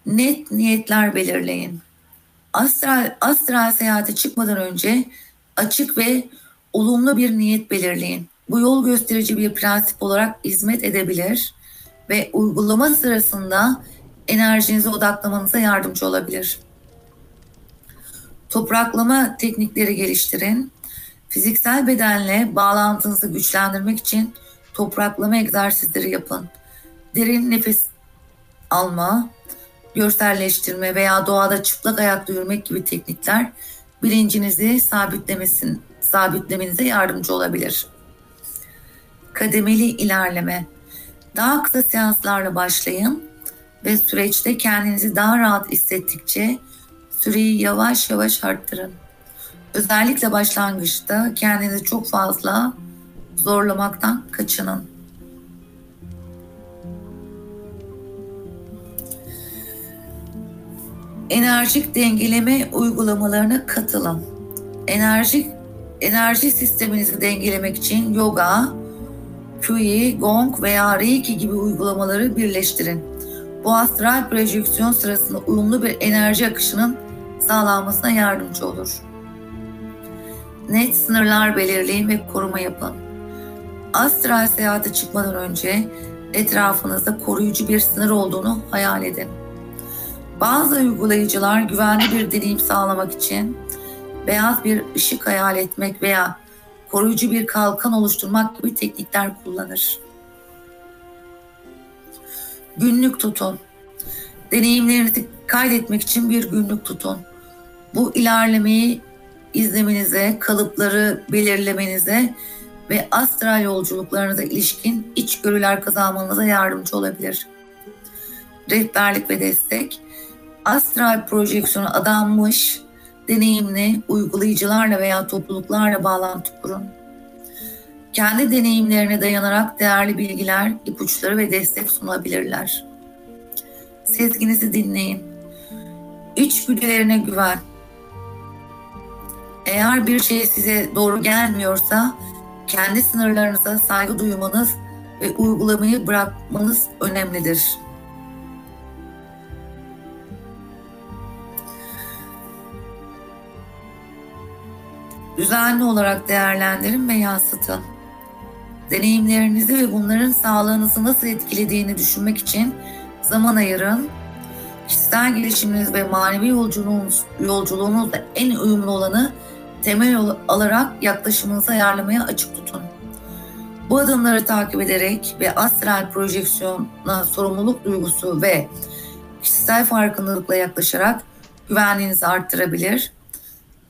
Net niyetler belirleyin. Astral, astral seyahate çıkmadan önce açık ve olumlu bir niyet belirleyin. Bu yol gösterici bir prensip olarak hizmet edebilir ve uygulama sırasında enerjinizi odaklamanıza yardımcı olabilir. Topraklama teknikleri geliştirin. Fiziksel bedenle bağlantınızı güçlendirmek için topraklama egzersizleri yapın. Derin nefes alma, görselleştirme veya doğada çıplak ayakta yürümek gibi teknikler bilincinizi sabitlemesin, sabitlemenize yardımcı olabilir. Kademeli ilerleme. Daha kısa seanslarla başlayın ve süreçte kendinizi daha rahat hissettikçe süreyi yavaş yavaş arttırın. Özellikle başlangıçta kendinizi çok fazla zorlamaktan kaçının. Enerjik dengeleme uygulamalarına katılın. Enerjik enerji sisteminizi dengelemek için yoga, QI, Gong veya Reiki gibi uygulamaları birleştirin. Bu astral projeksiyon sırasında uyumlu bir enerji akışının sağlanmasına yardımcı olur. Net sınırlar belirleyin ve koruma yapın. Astral seyahate çıkmadan önce etrafınızda koruyucu bir sınır olduğunu hayal edin. Bazı uygulayıcılar güvenli bir deneyim sağlamak için beyaz bir ışık hayal etmek veya koruyucu bir kalkan oluşturmak gibi teknikler kullanır. Günlük tutun. Deneyimlerinizi kaydetmek için bir günlük tutun. Bu ilerlemeyi izlemenize, kalıpları belirlemenize ve astral yolculuklarınıza ilişkin içgörüler kazanmanıza yardımcı olabilir. Rehberlik ve destek, astral projeksiyona adanmış, deneyimli uygulayıcılarla veya topluluklarla bağlantı kurun. Kendi deneyimlerine dayanarak değerli bilgiler, ipuçları ve destek sunabilirler. Sezginizi dinleyin. İçgüdülerine güven. Eğer bir şey size doğru gelmiyorsa kendi sınırlarınıza saygı duymanız ve uygulamayı bırakmanız önemlidir. Düzenli olarak değerlendirin ve yansıtın. Deneyimlerinizi ve bunların sağlığınızı nasıl etkilediğini düşünmek için zaman ayırın. Kişisel gelişiminiz ve manevi yolculuğunuz, yolculuğunuzda en uyumlu olanı temel alarak yaklaşımınızı ayarlamaya açık tutun. Bu adımları takip ederek ve astral projeksiyona sorumluluk duygusu ve kişisel farkındalıkla yaklaşarak güvenliğinizi arttırabilir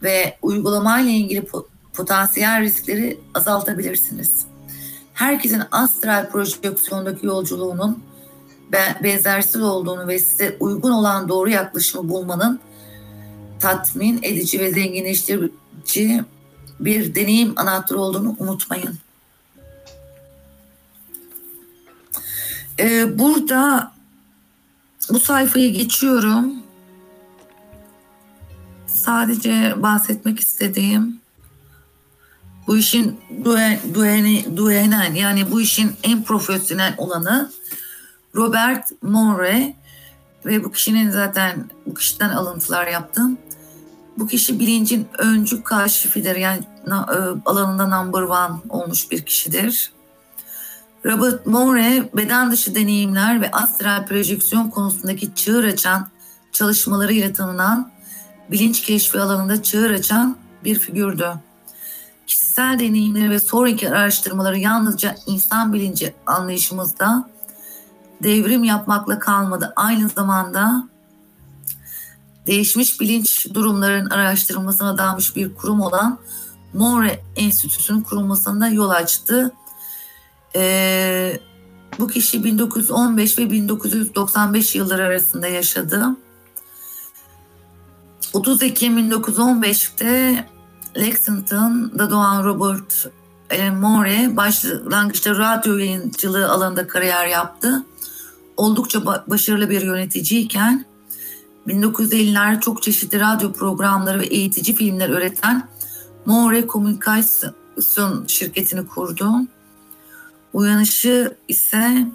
ve uygulamayla ilgili potansiyel riskleri azaltabilirsiniz. Herkesin astral projeksiyondaki yolculuğunun benzersiz olduğunu ve size uygun olan doğru yaklaşımı bulmanın tatmin edici ve zenginleştirici bir deneyim anahtarı olduğunu unutmayın. Ee, burada bu sayfayı geçiyorum. Sadece bahsetmek istediğim bu işin duen, dueni, duenen yani bu işin en profesyonel olanı Robert Monroe ve bu kişinin zaten bu kişiden alıntılar yaptım. Bu kişi bilincin öncü kaşifidir yani e, alanında number one olmuş bir kişidir. Robert Monroe beden dışı deneyimler ve astral projeksiyon konusundaki çığır açan çalışmalarıyla tanınan bilinç keşfi alanında çığır açan bir figürdü. Kişisel deneyimleri ve sonraki araştırmaları yalnızca insan bilinci anlayışımızda devrim yapmakla kalmadı. Aynı zamanda değişmiş bilinç durumların araştırılmasına adanmış bir kurum olan Monroe Enstitüsü'nün kurulmasında yol açtı. Ee, bu kişi 1915 ve 1995 yılları arasında yaşadı. 30 Ekim 1915'te Lexington'da doğan Robert Monroe başlangıçta radyo yayıncılığı alanında kariyer yaptı. Oldukça başarılı bir yöneticiyken 1950'lerde çok çeşitli radyo programları ve eğitici filmler üreten Monroe Komünikasyon şirketini kurdu. Uyanışı ise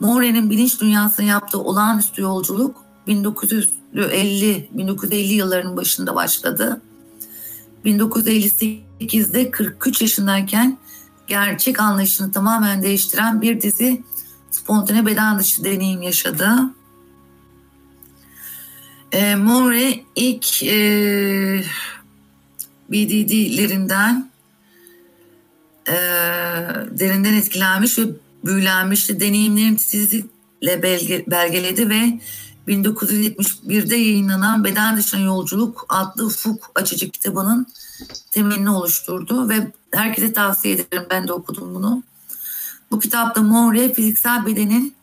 Monroe'nin bilinç dünyasına yaptığı olağanüstü yolculuk 1950 1950 yıllarının başında başladı. 1958'de 43 yaşındayken gerçek anlayışını tamamen değiştiren bir dizi spontane beden dışı deneyim yaşadı. E, Monre ilk e, BDD'lerinden e, derinden etkilenmiş ve büyülenmişti. Deneyimlerini titizlikle belge, belgeledi ve 1971'de yayınlanan Beden Dışına Yolculuk adlı ufuk açıcı kitabının temelini oluşturdu ve herkese tavsiye ederim. Ben de okudum bunu. Bu kitapta Monre fiziksel bedenin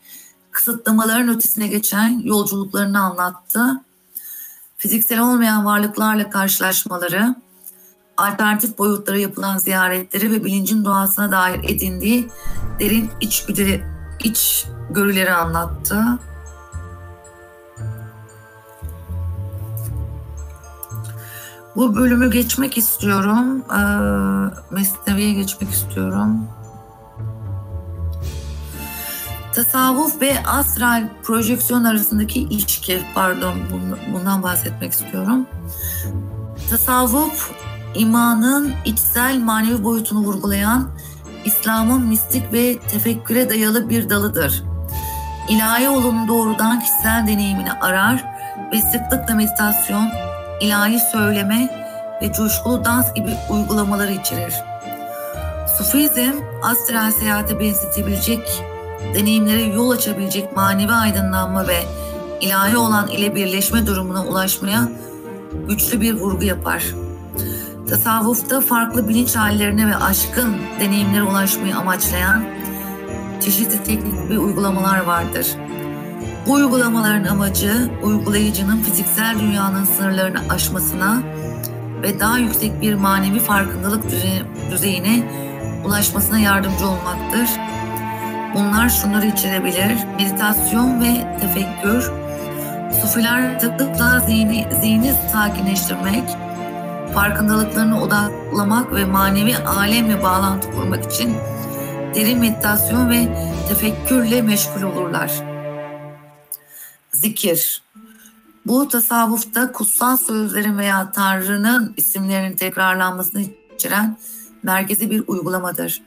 kısıtlamaların ötesine geçen yolculuklarını anlattı. Fiziksel olmayan varlıklarla karşılaşmaları, alternatif boyutlara yapılan ziyaretleri ve bilincin doğasına dair edindiği derin içgüdüleri, iç görüleri anlattı. Bu bölümü geçmek istiyorum. Ee, Mesnevi'ye geçmek istiyorum. Tasavvuf ve astral projeksiyon arasındaki ilişki, pardon bundan bahsetmek istiyorum. Tasavvuf, imanın içsel manevi boyutunu vurgulayan İslam'ın mistik ve tefekküre dayalı bir dalıdır. İlahi olum doğrudan kişisel deneyimini arar ve sıklıkla meditasyon, ilahi söyleme ve coşkulu dans gibi uygulamaları içerir. Sufizm, astral seyahate benzetebilecek, deneyimlere yol açabilecek manevi aydınlanma ve ilahi olan ile birleşme durumuna ulaşmaya güçlü bir vurgu yapar. Tasavvufta farklı bilinç hallerine ve aşkın deneyimlere ulaşmayı amaçlayan çeşitli teknik ve uygulamalar vardır. Bu uygulamaların amacı uygulayıcının fiziksel dünyanın sınırlarını aşmasına ve daha yüksek bir manevi farkındalık düzeyine ulaşmasına yardımcı olmaktır. Bunlar şunları içerebilir. Meditasyon ve tefekkür, sufiler tıklıkla zihni, zihni sakinleştirmek, farkındalıklarını odaklamak ve manevi alemle bağlantı kurmak için derin meditasyon ve tefekkürle meşgul olurlar. Zikir Bu tasavvufta kutsal sözlerin veya Tanrı'nın isimlerinin tekrarlanmasını içeren merkezi bir uygulamadır.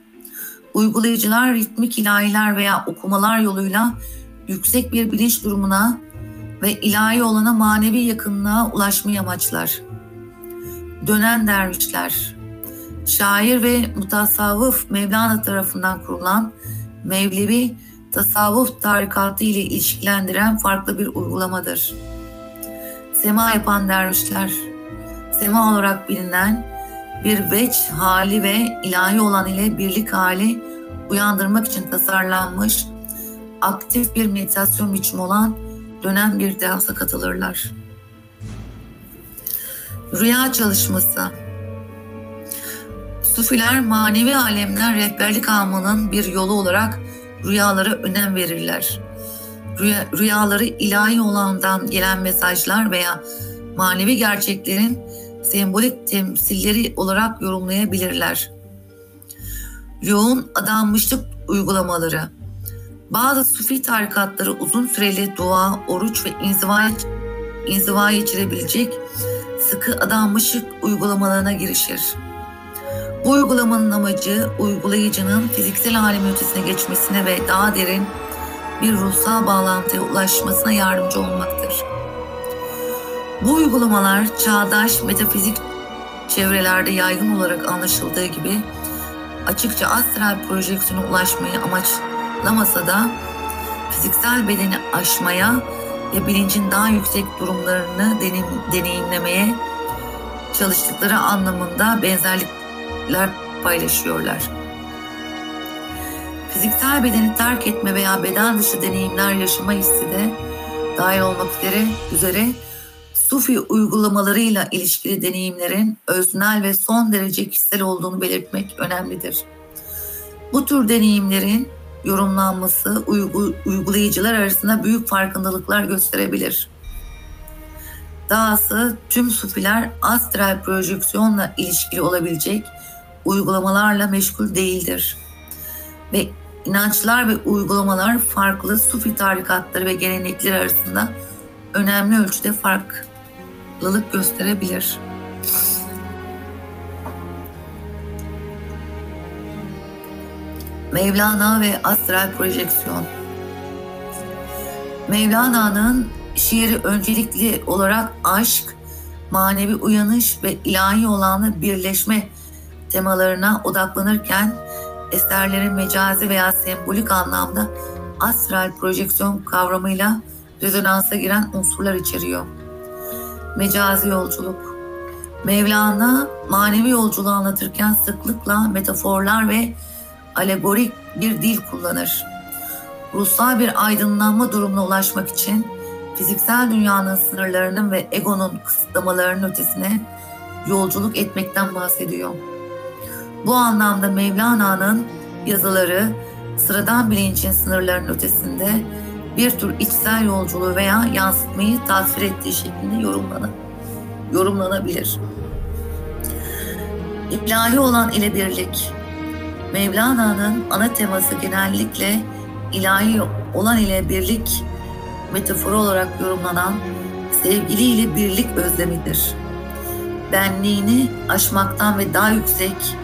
Uygulayıcılar ritmik ilahiler veya okumalar yoluyla yüksek bir bilinç durumuna ve ilahi olana manevi yakınlığa ulaşmayı amaçlar dönen dervişler, şair ve mutasavvıf Mevlana tarafından kurulan Mevlevi tasavvuf tarikatı ile ilişkilendiren farklı bir uygulamadır. Sema yapan dervişler, sema olarak bilinen bir veç hali ve ilahi olan ile birlik hali uyandırmak için tasarlanmış aktif bir meditasyon biçimi olan dönem bir dansa katılırlar. Rüya çalışması. Sufiler manevi alemden rehberlik almanın bir yolu olarak rüyalara önem verirler. Rüya, rüyaları ilahi olandan gelen mesajlar veya manevi gerçeklerin sembolik temsilleri olarak yorumlayabilirler. Yoğun adanmışlık uygulamaları. Bazı sufi tarikatları uzun süreli dua, oruç ve inziva, inziva geçirebilecek sıkı adanmışlık uygulamalarına girişir. Bu uygulamanın amacı uygulayıcının fiziksel alem ötesine geçmesine ve daha derin bir ruhsal bağlantıya ulaşmasına yardımcı olmaktır. Bu uygulamalar çağdaş metafizik çevrelerde yaygın olarak anlaşıldığı gibi açıkça astral projeksiyona ulaşmayı amaçlamasa da fiziksel bedeni aşmaya ve bilincin daha yüksek durumlarını deneyimlemeye çalıştıkları anlamında benzerlikler paylaşıyorlar. Fiziksel bedeni terk etme veya beden dışı deneyimler yaşama hissi de dahil olmak üzere, üzere Sufi uygulamalarıyla ilişkili deneyimlerin öznel ve son derece kişisel olduğunu belirtmek önemlidir. Bu tür deneyimlerin yorumlanması uygu, uygulayıcılar arasında büyük farkındalıklar gösterebilir. Dahası tüm sufiler astral projeksiyonla ilişkili olabilecek uygulamalarla meşgul değildir. Ve inançlar ve uygulamalar farklı sufi tarikatları ve gelenekler arasında önemli ölçüde farklılık gösterebilir. Mevlana ve Astral Projeksiyon Mevlana'nın şiiri öncelikli olarak aşk, manevi uyanış ve ilahi olanla birleşme temalarına odaklanırken eserlerin mecazi veya sembolik anlamda astral projeksiyon kavramıyla rezonansa giren unsurlar içeriyor. Mecazi yolculuk. Mevlana manevi yolculuğu anlatırken sıklıkla metaforlar ve alegorik bir dil kullanır. Ruhsal bir aydınlanma durumuna ulaşmak için fiziksel dünyanın sınırlarının ve egonun kısıtlamalarının ötesine yolculuk etmekten bahsediyor. Bu anlamda Mevlana'nın yazıları sıradan bilincin sınırlarının ötesinde bir tür içsel yolculuğu veya yansıtmayı tasvir ettiği şeklinde yorumlanır, yorumlanabilir. İlahi olan ile birlik. Mevlana'nın ana teması genellikle ilahi olan ile birlik metaforu olarak yorumlanan sevgiliyle birlik özlemidir. Benliğini aşmaktan ve daha yüksek,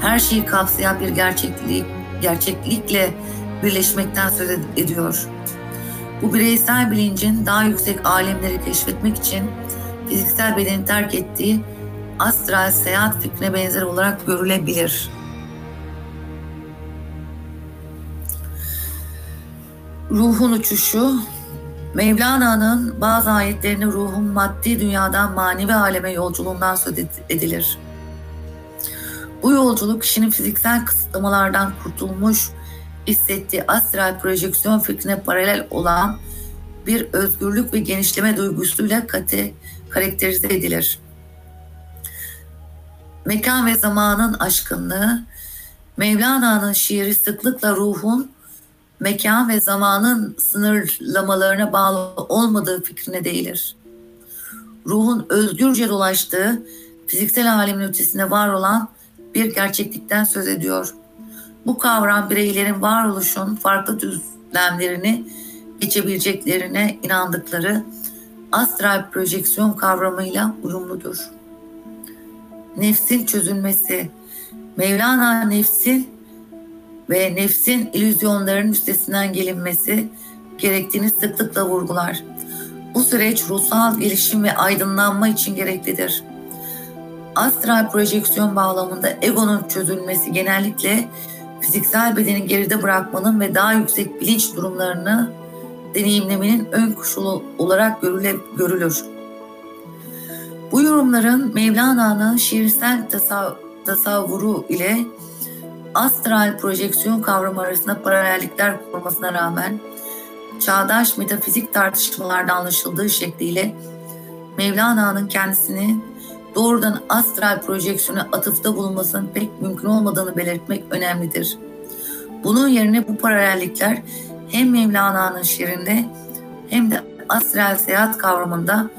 her şeyi kapsayan bir gerçeklik, gerçeklikle birleşmekten söz ediyor. Bu bireysel bilincin daha yüksek alemleri keşfetmek için fiziksel bedeni terk ettiği astral seyahat fikrine benzer olarak görülebilir. Ruhun uçuşu Mevlana'nın bazı ayetlerinde ruhun maddi dünyadan manevi aleme yolculuğundan söz edilir. Bu yolculuk kişinin fiziksel kısıtlamalardan kurtulmuş hissettiği astral projeksiyon fikrine paralel olan bir özgürlük ve genişleme duygusuyla kate, karakterize edilir. Mekan ve zamanın aşkınlığı, Mevlana'nın şiiri sıklıkla ruhun mekan ve zamanın sınırlamalarına bağlı olmadığı fikrine değilir. Ruhun özgürce dolaştığı fiziksel alemin ötesinde var olan bir gerçeklikten söz ediyor. Bu kavram bireylerin varoluşun farklı düzlemlerini geçebileceklerine inandıkları astral projeksiyon kavramıyla uyumludur. Nefsin çözülmesi Mevlana nefsin ve nefsin illüzyonlarının üstesinden gelinmesi gerektiğini sıklıkla vurgular. Bu süreç ruhsal gelişim ve aydınlanma için gereklidir. Astral projeksiyon bağlamında egonun çözülmesi genellikle fiziksel bedeni geride bırakmanın ve daha yüksek bilinç durumlarını deneyimlemenin ön koşulu olarak görüle, görülür. Bu yorumların Mevlana'nın şiirsel tasav, tasavvuru ile astral projeksiyon kavramı arasında paralellikler kurmasına rağmen çağdaş metafizik tartışmalarda anlaşıldığı şekliyle Mevlana'nın kendisini doğrudan astral projeksiyona atıfta bulunmasının pek mümkün olmadığını belirtmek önemlidir. Bunun yerine bu paralellikler hem Mevlana'nın şiirinde hem de astral seyahat kavramında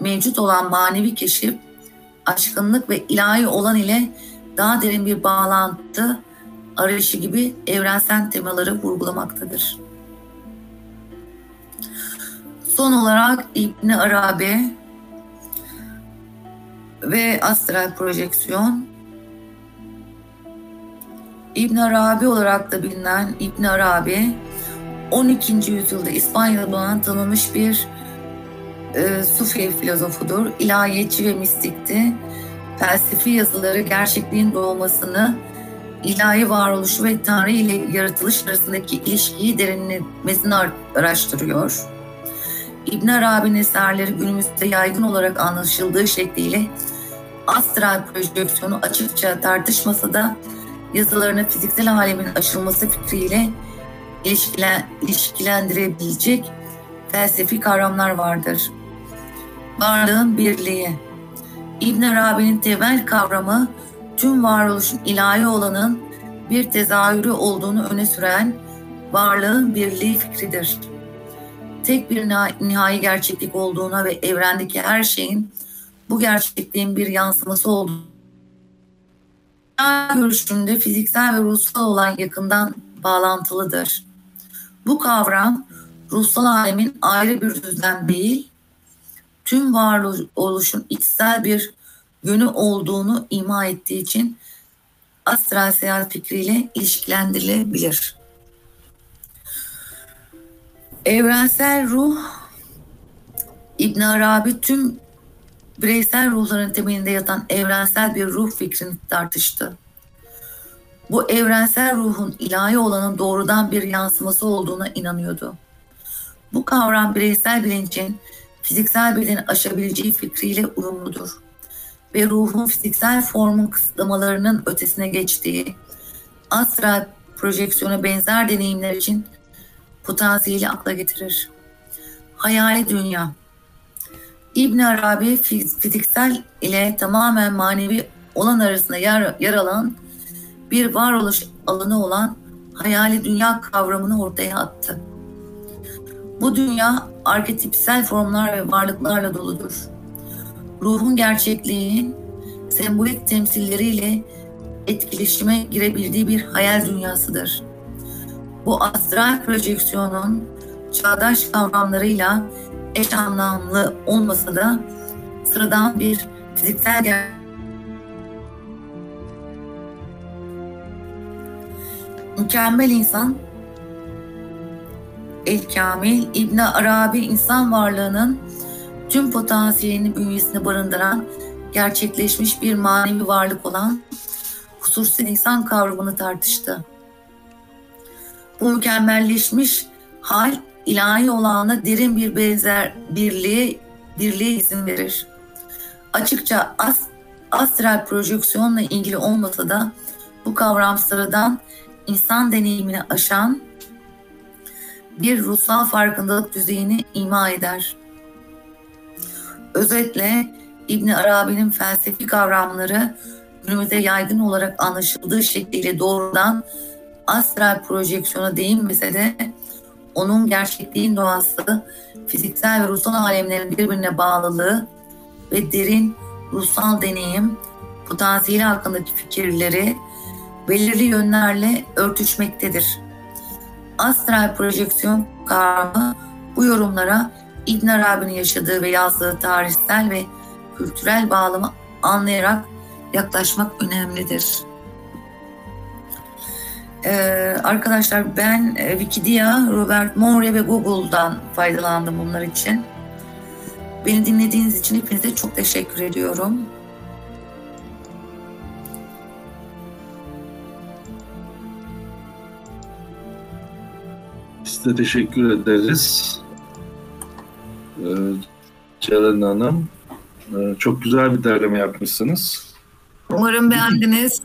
mevcut olan manevi keşif, aşkınlık ve ilahi olan ile daha derin bir bağlantı arayışı gibi evrensel temaları vurgulamaktadır. Son olarak İbn Arabi ve astral projeksiyon İbn Arabi olarak da bilinen İbn Arabi 12. yüzyılda İspanya'da bulunan tanınmış bir e, Sufi filozofudur. İlahiyetçi ve mistikti. Felsefi yazıları gerçekliğin doğmasını ilahi varoluşu ve Tanrı ile yaratılış arasındaki ilişkiyi derinlemesine araştırıyor. İbn Arabi'nin eserleri günümüzde yaygın olarak anlaşıldığı şekliyle astral projeksiyonu açıkça tartışmasa da yazılarını fiziksel alemin aşılması fikriyle ilişkilen, ilişkilendirebilecek felsefi kavramlar vardır. Varlığın birliği. İbn Arabi'nin temel kavramı tüm varoluşun ilahi olanın bir tezahürü olduğunu öne süren varlığın birliği fikridir. Tek bir nihai gerçeklik olduğuna ve evrendeki her şeyin bu gerçekliğin bir yansıması olduğunu görüşünde fiziksel ve ruhsal olan yakından bağlantılıdır. Bu kavram ruhsal alemin ayrı bir düzlem değil, tüm varoluşun içsel bir yönü olduğunu ima ettiği için astral seyahat fikriyle ilişkilendirilebilir. Evrensel ruh İbn Arabi tüm bireysel ruhların temelinde yatan evrensel bir ruh fikrini tartıştı. Bu evrensel ruhun ilahi olanın doğrudan bir yansıması olduğuna inanıyordu. Bu kavram bireysel bilincin fiziksel bedeni aşabileceği fikriyle uyumludur ve ruhun fiziksel formun kısıtlamalarının ötesine geçtiği astral projeksiyona benzer deneyimler için potansiyeli akla getirir. Hayali dünya İbn Arabi fiziksel ile tamamen manevi olan arasında yer, yer alan bir varoluş alanı olan hayali dünya kavramını ortaya attı. Bu dünya arketipsel formlar ve varlıklarla doludur. Ruhun gerçekliğin sembolik temsilleriyle etkileşime girebildiği bir hayal dünyasıdır. Bu astral projeksiyonun çağdaş kavramlarıyla eş anlamlı olmasa da sıradan bir fiziksel ger- mükemmel insan El Kamil İbn Arabi insan varlığının tüm potansiyelini bünyesinde barındıran gerçekleşmiş bir manevi varlık olan hususi insan kavramını tartıştı. Bu mükemmelleşmiş hal ilahi olana derin bir benzer birliğe, birliğe izin verir. Açıkça as, astral projeksiyonla ilgili olmasa da bu kavram sıradan insan deneyimini aşan bir ruhsal farkındalık düzeyini ima eder. Özetle İbn Arabi'nin felsefi kavramları günümüzde yaygın olarak anlaşıldığı şekliyle doğrudan astral projeksiyona değinmese de onun gerçekliğin doğası, fiziksel ve ruhsal alemlerin birbirine bağlılığı ve derin ruhsal deneyim, potansiyeli hakkındaki fikirleri belirli yönlerle örtüşmektedir. Astral projeksiyon kavramı bu yorumlara İbn Arabi'nin yaşadığı ve yazdığı tarihsel ve kültürel bağlamı anlayarak yaklaşmak önemlidir. Ee, arkadaşlar ben e, Wikipedia, Robert Moore ve Google'dan faydalandım bunlar için. Beni dinlediğiniz için hepinize çok teşekkür ediyorum. Biz de teşekkür ederiz. Ee, Ceren Hanım, e, çok güzel bir derleme yapmışsınız. Umarım beğendiniz.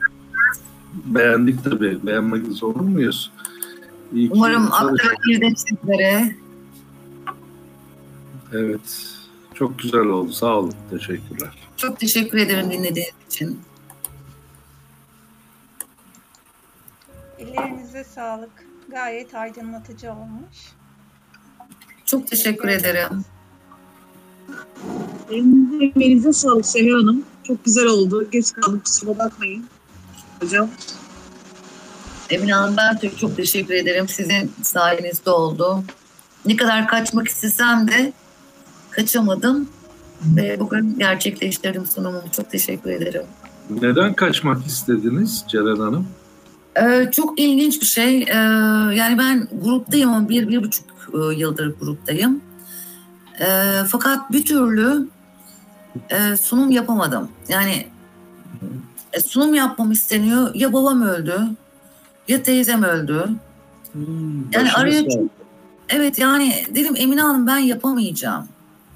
Beğendik tabii. Beğenmek zorunda muyuz? İyi Umarım aktarabildim sizlere. Evet. Çok güzel oldu. Sağ olun. Teşekkürler. Çok teşekkür ederim dinlediğiniz için. Ellerinize sağlık. Gayet aydınlatıcı olmuş. Çok teşekkür ederim. Elinize, emeğinize sağlık Seher Hanım. Çok güzel oldu. Geç kaldık kusura bakmayın. Hocam. Emine Hanım ben çok, çok teşekkür ederim. Sizin sayenizde oldu. Ne kadar kaçmak istesem de kaçamadım. Ve bugün gerçekleştirdim sunumumu. Çok teşekkür ederim. Neden kaçmak istediniz Ceren Hanım? Ee, çok ilginç bir şey. Ee, yani ben gruptayım ama bir, bir buçuk e, yıldır gruptayım. Ee, fakat bir türlü e, sunum yapamadım. Yani e, sunum yapmam isteniyor. Ya babam öldü ya teyzem öldü. Hmm, yani araya çok, evet yani dedim Emine Hanım ben yapamayacağım.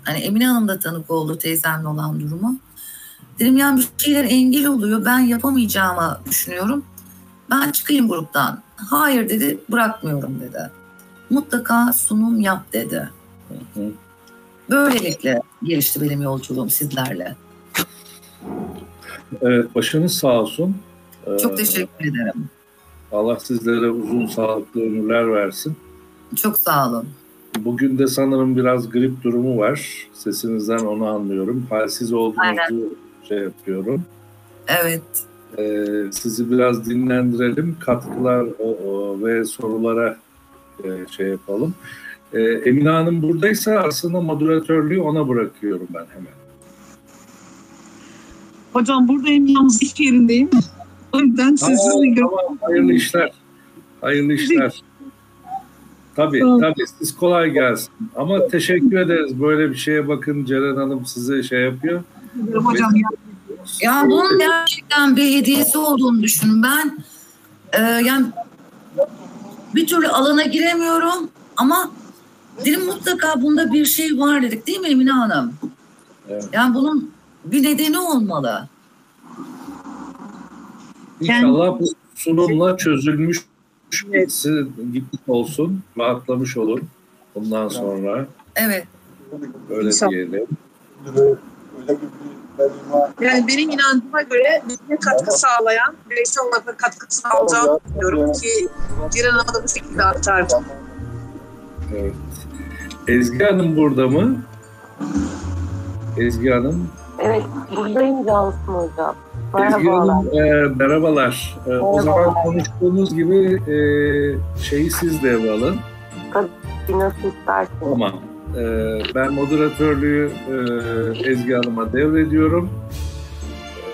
Hani Emine Hanım da tanık oldu teyzemle olan durumu. Dedim yani bir şeyler engel oluyor. Ben yapamayacağımı düşünüyorum. Ben çıkayım gruptan. Hayır dedi bırakmıyorum dedi. Mutlaka sunum yap dedi. Böylelikle gelişti benim yolculuğum sizlerle. Evet başınız sağ olsun. Çok ee, teşekkür ederim. Allah sizlere uzun sağlıklı ömürler versin. Çok sağ olun. Bugün de sanırım biraz grip durumu var. Sesinizden onu anlıyorum. Halsiz olduğunuzu Aynen. şey yapıyorum. Evet. Ee, sizi biraz dinlendirelim. Katkılar o, o, ve sorulara e, şey yapalım. Ee, Emine Hanım buradaysa aslında moderatörlüğü ona bırakıyorum ben hemen. Hocam buradayım yalnız iş yerindeyim. O yüzden tamam, tamam, hayırlı işler. Hayırlı işler. Tabii tamam. tabii siz kolay gelsin. Ama teşekkür ederiz. Böyle bir şeye bakın Ceren Hanım size şey yapıyor. Hocam ya. Ya bunun gerçekten bir hediyesi olduğunu düşünün. Ben e, yani bir türlü alana giremiyorum ama Dedim mutlaka bunda bir şey var dedik değil mi Emine Hanım? Evet. Yani bunun bir nedeni olmalı. İnşallah bu sunumla çözülmüş gitmiş olsun, rahatlamış olun bundan sonra. Evet. Öyle İnşallah. diyelim. Yani benim inancıma göre bize katkı sağlayan, bireysel olarak da katkı sağlayacağını düşünüyorum ki Ceren Hanım'a da bu şekilde aktardım. Evet. Ezgi Hanım burada mı? Ezgi Hanım. Evet, buradayım Cansın Hocam. Merhabalar. E, merhabalar. E, o zaman Merhabalar. konuştuğumuz gibi e, şeyi siz devralın. Bir nasıl istersin? Tamam. E, ben moderatörlüğü e, Ezgi Hanım'a devrediyorum.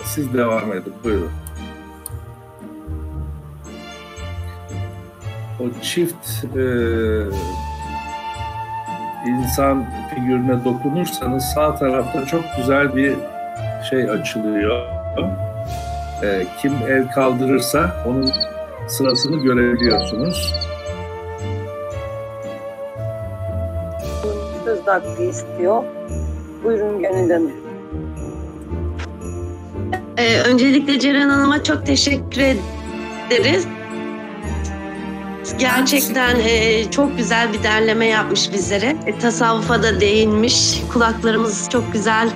Siz devam edin. Buyurun. O çift e, insan figürüne dokunursanız sağ tarafta çok güzel bir şey açılıyor. E, kim el kaldırırsa onun sırasını görebiliyorsunuz. Söz hakkı istiyor. Buyurun Gönül Hanım. Ee, öncelikle Ceren Hanım'a çok teşekkür ederiz. Gerçekten e, çok güzel bir derleme yapmış bizlere. E, tasavvufa da değinmiş. Kulaklarımız çok güzel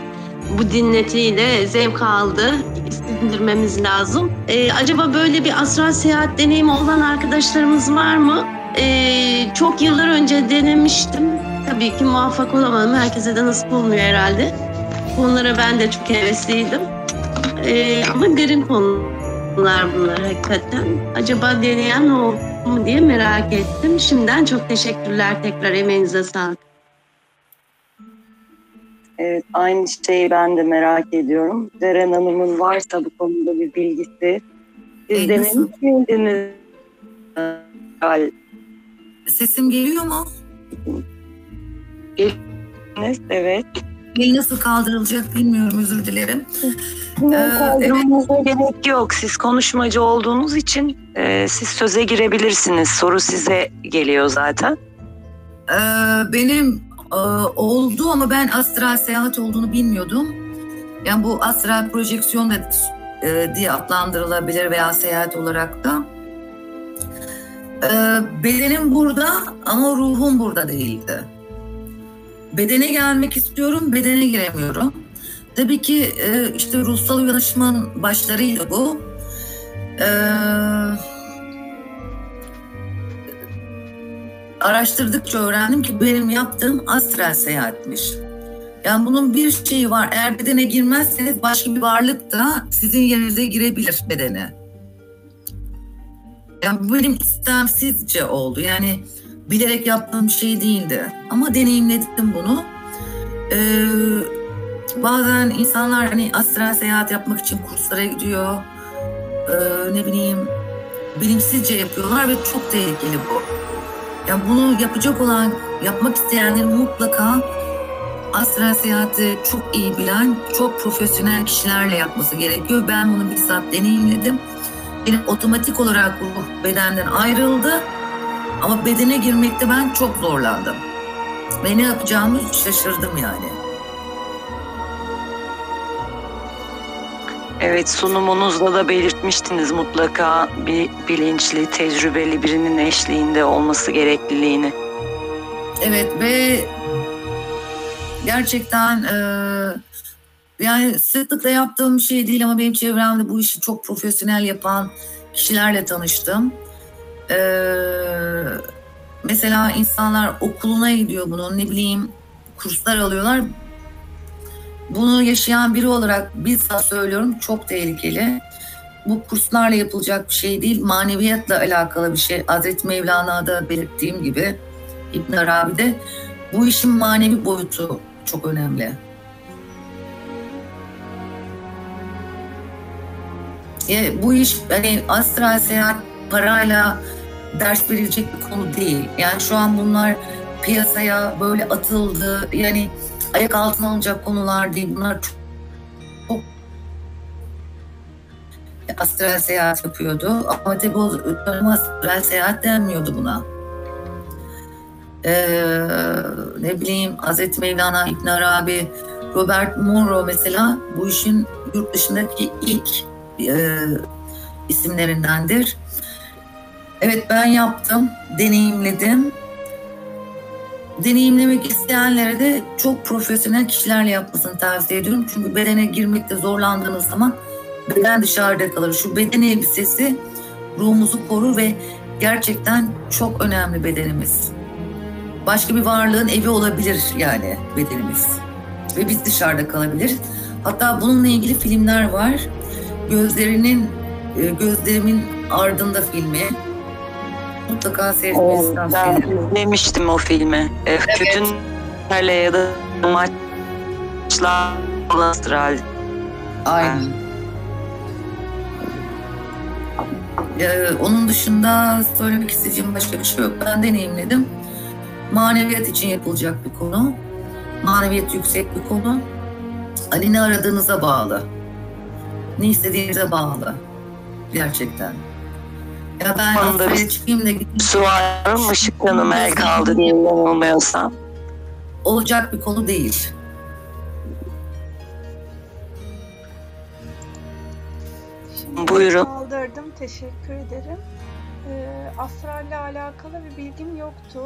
bu dinletiyle zevk aldı. Sindirmemiz lazım. E, acaba böyle bir astral seyahat deneyimi olan arkadaşlarımız var mı? E, çok yıllar önce denemiştim. Tabii ki muvaffak olamadım. Herkese de nasip olmuyor herhalde. Bunlara ben de çok hevesliydim. Ee, ama derin konular bunlar hakikaten. Acaba deneyen oldu mu diye merak ettim. Şimdiden çok teşekkürler tekrar emeğinize sağlık. Evet, aynı şeyi ben de merak ediyorum. Ceren Hanım'ın varsa bu konuda bir bilgisi. Siz E, nasıl? miydiniz? Gal- Sesim geliyor mu? Evet. El nasıl kaldırılacak bilmiyorum özür dilerim. Kaldırmanıza gerek yok. Siz konuşmacı olduğunuz için e, siz söze girebilirsiniz. Soru size geliyor zaten. Ee, benim e, oldu ama ben astral seyahat olduğunu bilmiyordum. Yani bu astral projeksiyon da e, diye adlandırılabilir veya seyahat olarak da. Ee, bedenim burada ama ruhum burada değildi. Bedene gelmek istiyorum, bedene giremiyorum. Tabii ki e, işte ruhsal uyanışmanın başlarıyla bu. Ee, araştırdıkça öğrendim ki benim yaptığım astral seyahatmiş. Yani bunun bir şeyi var. Eğer bedene girmezseniz başka bir varlık da sizin yerinize girebilir bedene. Yani benim istemsizce oldu. Yani bilerek yaptığım şey değildi. Ama deneyimledim bunu. Ee, bazen insanlar hani astral seyahat yapmak için kurslara gidiyor. Ee, ne bileyim bilinçsizce yapıyorlar ve çok tehlikeli bu. Yani bunu yapacak olan, yapmak isteyenlerin mutlaka astral seyahati çok iyi bilen, çok profesyonel kişilerle yapması gerekiyor. Ben bunu bizzat deneyimledim. Benim otomatik olarak ruh bedenden ayrıldı. Ama bedene girmekte ben çok zorlandım. Ve ne yapacağımı şaşırdım yani. Evet sunumunuzda da belirtmiştiniz mutlaka bir bilinçli, tecrübeli birinin eşliğinde olması gerekliliğini. Evet ve gerçekten e, yani sıklıkla yaptığım bir şey değil ama benim çevremde bu işi çok profesyonel yapan kişilerle tanıştım. E, mesela insanlar okuluna gidiyor bunun ne bileyim kurslar alıyorlar. Bunu yaşayan biri olarak bizzat söylüyorum çok tehlikeli. Bu kurslarla yapılacak bir şey değil, maneviyatla alakalı bir şey. Hazreti Mevlana'da belirttiğim gibi İbn Arabi'de bu işin manevi boyutu çok önemli. Ya, bu iş hani astral seyahat parayla ders verilecek bir konu değil. Yani şu an bunlar piyasaya böyle atıldı. Yani ayak altına alınacak konular değil. Bunlar çok, çok astral seyahat yapıyordu. Ama tabii o dönem astral seyahat denmiyordu buna. Ee, ne bileyim Hazreti Mevlana, İbn Arabi, Robert Monroe mesela bu işin yurt dışındaki ilk e, isimlerindendir. Evet ben yaptım, deneyimledim. Deneyimlemek isteyenlere de çok profesyonel kişilerle yapmasını tavsiye ediyorum. Çünkü bedene girmekte zorlandığınız zaman beden dışarıda kalır. Şu beden elbisesi ruhumuzu korur ve gerçekten çok önemli bedenimiz. Başka bir varlığın evi olabilir yani bedenimiz. Ve biz dışarıda kalabiliriz. Hatta bununla ilgili filmler var. Gözlerinin e, gözlerimin ardında filmi. Mutlaka tavsiye ben ederim. izlemiştim o filmi. Evet. Kötülerle ya da maçlar astral. Aynen. Ee, onun dışında söylemek isteyeceğim başka bir şey yok. Ben deneyimledim. Maneviyat için yapılacak bir konu. Maneviyat yüksek bir konu. Hani ne aradığınıza bağlı. Ne istediğinize bağlı. Gerçekten. Ya ben Anladım. Asya'ya çıkayım da gideyim. Su var, ışık yanım el kaldı diye yanılmıyorsam. olacak bir konu değil. Şimdi Buyurun. Kaldırdım. Teşekkür ederim. Ee, astralle alakalı bir bilgim yoktu.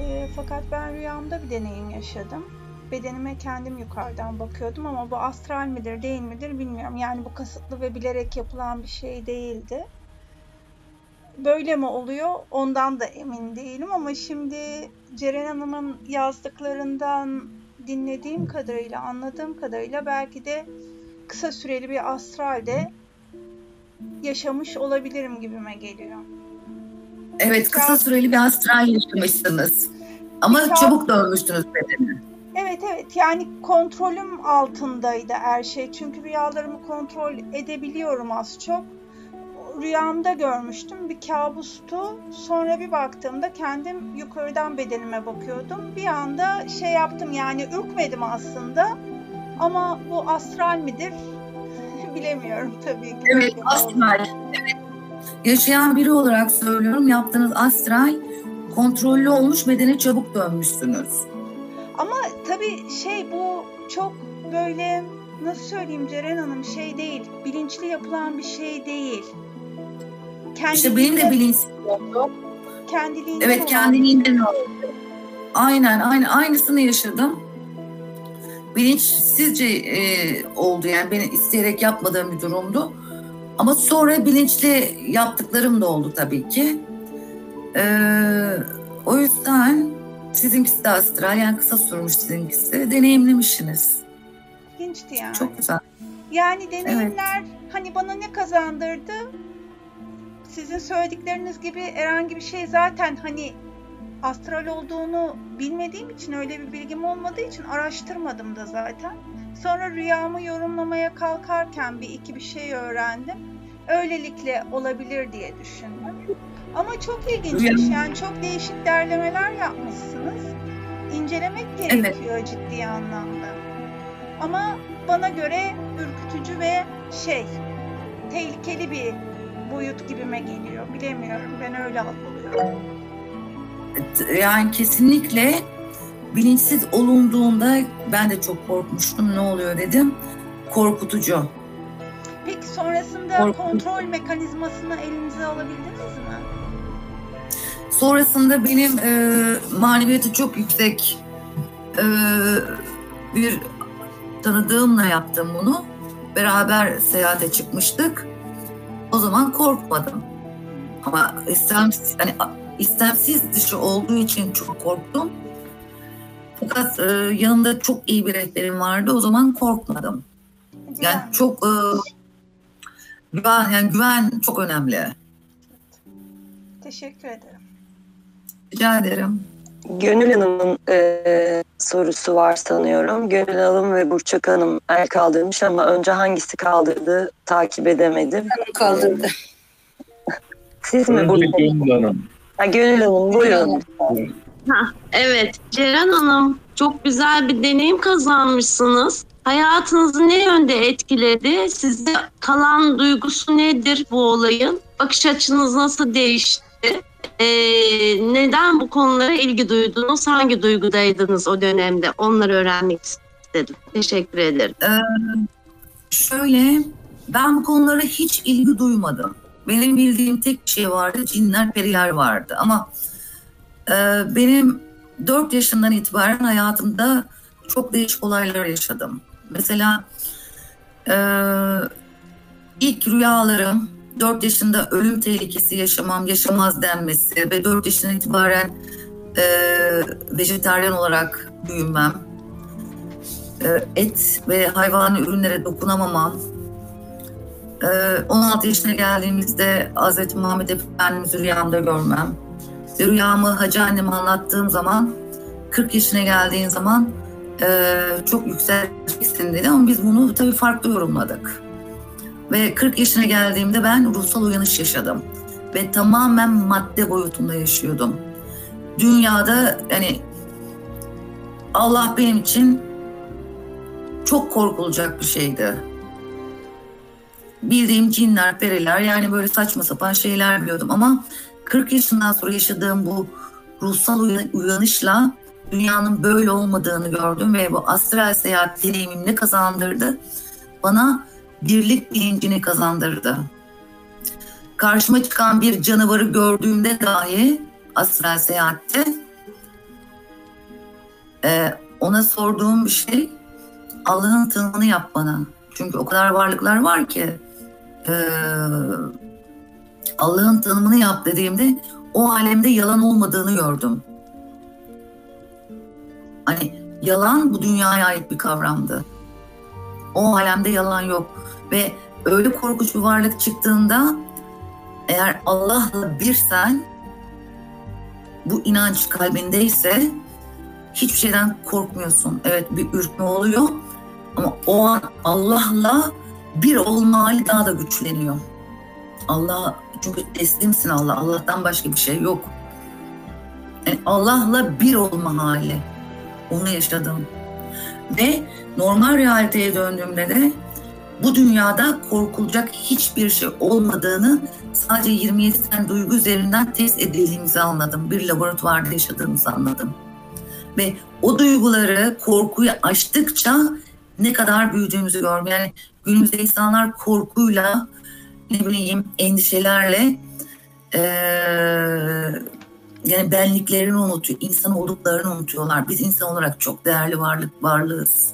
Ee, fakat ben rüyamda bir deneyim yaşadım. Bedenime kendim yukarıdan bakıyordum ama bu astral midir değil midir bilmiyorum. Yani bu kasıtlı ve bilerek yapılan bir şey değildi. Böyle mi oluyor ondan da emin değilim ama şimdi Ceren Hanım'ın yazdıklarından dinlediğim kadarıyla, anladığım kadarıyla belki de kısa süreli bir astralde yaşamış olabilirim gibime geliyor. Evet kısa süreli bir astral yaşamışsınız. Ama Mesela- çabuk dönmüşsünüz bedene. Evet evet yani kontrolüm altındaydı her şey. Çünkü rüyalarımı kontrol edebiliyorum az çok. Rüyamda görmüştüm bir kabustu. Sonra bir baktığımda kendim yukarıdan bedenime bakıyordum. Bir anda şey yaptım yani ürkmedim aslında. Ama bu astral midir? Bilemiyorum tabii ki. Evet, astral. Evet. Yaşayan biri olarak söylüyorum, yaptığınız astral kontrollü olmuş bedene çabuk dönmüşsünüz. Ama tabii şey bu çok böyle nasıl söyleyeyim Ceren Hanım şey değil. Bilinçli yapılan bir şey değil. İşte benim de Kendiliğinden- bilinçsiz kendiliğinden Evet kendiliğinden oldu. Aynen, aynı aynısını yaşadım. Bilinçsizce e, oldu yani beni isteyerek yapmadığım bir durumdu. Ama sonra bilinçli yaptıklarım da oldu tabii ki. Ee, o yüzden sizinkisi de astral yani kısa sürmüş sizinkisi deneyimlemişsiniz. İlginçti yani. Çok güzel. Yani deneyimler hani bana ne kazandırdı? Sizin söyledikleriniz gibi herhangi bir şey zaten hani astral olduğunu bilmediğim için öyle bir bilgim olmadığı için araştırmadım da zaten. Sonra rüyamı yorumlamaya kalkarken bir iki bir şey öğrendim. Öylelikle olabilir diye düşündüm. Ama çok ilginçmiş yani çok değişik derlemeler yapmışsınız. İncelemek gerekiyor ciddi anlamda. Ama bana göre ürkütücü ve şey tehlikeli bir boyut gibime geliyor. Bilemiyorum ben öyle algılıyorum. Yani kesinlikle bilinçsiz olunduğunda ben de çok korkmuştum ne oluyor dedim. Korkutucu. Peki sonrasında Korkunç. kontrol mekanizmasını elinize alabildiniz mi? Sonrasında benim e, maneviyatı çok yüksek e, bir tanıdığımla yaptım bunu. Beraber seyahate çıkmıştık. O zaman korkmadım. Ama istemsiz, hani istemsiz dışı olduğu için çok korktum. Fakat e, yanımda çok iyi bir rehberim vardı. O zaman korkmadım. Yani çok e, güven, yani güven çok önemli. Teşekkür ederim. Rica ederim. Gönül Hanım'ın e, sorusu var sanıyorum. Gönül Hanım ve Burçak Hanım el kaldırmış ama önce hangisi kaldırdı takip edemedim. Kaldırdı. Siz mi Burçak Gönül Hanım. Ha, Gönül Hanım buyurun. Evet, Ceren Hanım çok güzel bir deneyim kazanmışsınız. Hayatınızı ne yönde etkiledi? Size kalan duygusu nedir bu olayın? Bakış açınız nasıl değişti? E, neden bu konulara ilgi duydunuz? Hangi duygudaydınız o dönemde? Onları öğrenmek istedim. Teşekkür ederim. Ee, şöyle, ben bu konulara hiç ilgi duymadım. Benim bildiğim tek şey vardı, cinler, periler vardı. Ama e, benim 4 yaşından itibaren hayatımda çok değişik olaylar yaşadım. Mesela e, ilk rüyalarım 4 yaşında ölüm tehlikesi yaşamam, yaşamaz denmesi ve 4 yaşından itibaren e, vejetaryen olarak büyümem, e, et ve hayvani ürünlere dokunamamam, e, 16 yaşına geldiğimizde Hz. Muhammed Efendimiz'i rüyamda görmem, ve rüyamı hacı anneme anlattığım zaman 40 yaşına geldiğin zaman e, çok yükseleceksin dedi ama biz bunu tabii farklı yorumladık. Ve 40 yaşına geldiğimde ben ruhsal uyanış yaşadım. Ve tamamen madde boyutunda yaşıyordum. Dünyada yani Allah benim için çok korkulacak bir şeydi. Bildiğim cinler, periler yani böyle saçma sapan şeyler biliyordum ama 40 yaşından sonra yaşadığım bu ruhsal uyanışla dünyanın böyle olmadığını gördüm ve bu astral seyahat deneyimim ne kazandırdı? Bana birlik bilincini kazandırdı. Karşıma çıkan bir canavarı gördüğümde dahi astral seyahatte e, ona sorduğum bir şey Allah'ın tanımını yap bana. Çünkü o kadar varlıklar var ki e, Allah'ın tanımını yap dediğimde o alemde yalan olmadığını gördüm. Hani yalan bu dünyaya ait bir kavramdı. O alemde yalan yok. Ve öyle korkunç bir varlık çıktığında eğer Allah'la birsen bu inanç kalbindeyse hiçbir şeyden korkmuyorsun. Evet bir ürkme oluyor ama o an Allah'la bir olma hali daha da güçleniyor. Allah çünkü teslimsin Allah. Allah'tan başka bir şey yok. Yani Allah'la bir olma hali. Onu yaşadım. Ve normal realiteye döndüğümde de bu dünyada korkulacak hiçbir şey olmadığını sadece 27 tane duygu üzerinden test edildiğimizi anladım. Bir laboratuvarda yaşadığımızı anladım. Ve o duyguları, korkuyu aştıkça ne kadar büyüdüğümüzü gördüm. Yani günümüzde insanlar korkuyla, ne bileyim endişelerle ee, yani benliklerini unutuyor, insan olduklarını unutuyorlar. Biz insan olarak çok değerli varlık varlığız.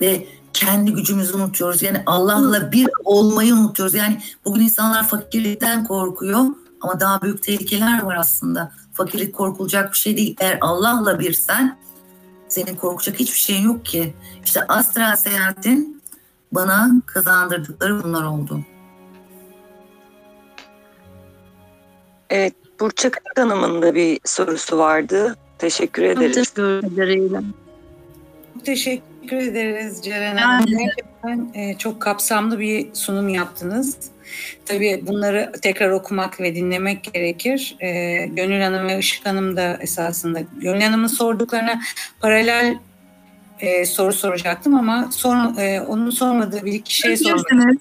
Ve kendi gücümüzü unutuyoruz. Yani Allah'la bir olmayı unutuyoruz. Yani bugün insanlar fakirlikten korkuyor ama daha büyük tehlikeler var aslında. Fakirlik korkulacak bir şey değil. Eğer Allah'la birsen senin korkacak hiçbir şeyin yok ki. İşte astral seyahatin bana kazandırdıkları bunlar oldu. Evet, Burçak Hanım'ın da bir sorusu vardı. Teşekkür ederiz. Teşekkür ederim. Teşekkür ederiz Ceren Hanım. Gerçekten e, çok kapsamlı bir sunum yaptınız. Tabii bunları tekrar okumak ve dinlemek gerekir. E, Gönül Hanım ve Işık Hanım da esasında Gönül Hanım'ın sorduklarına paralel e, soru soracaktım ama son, e, onun sormadığı bir iki şey sormak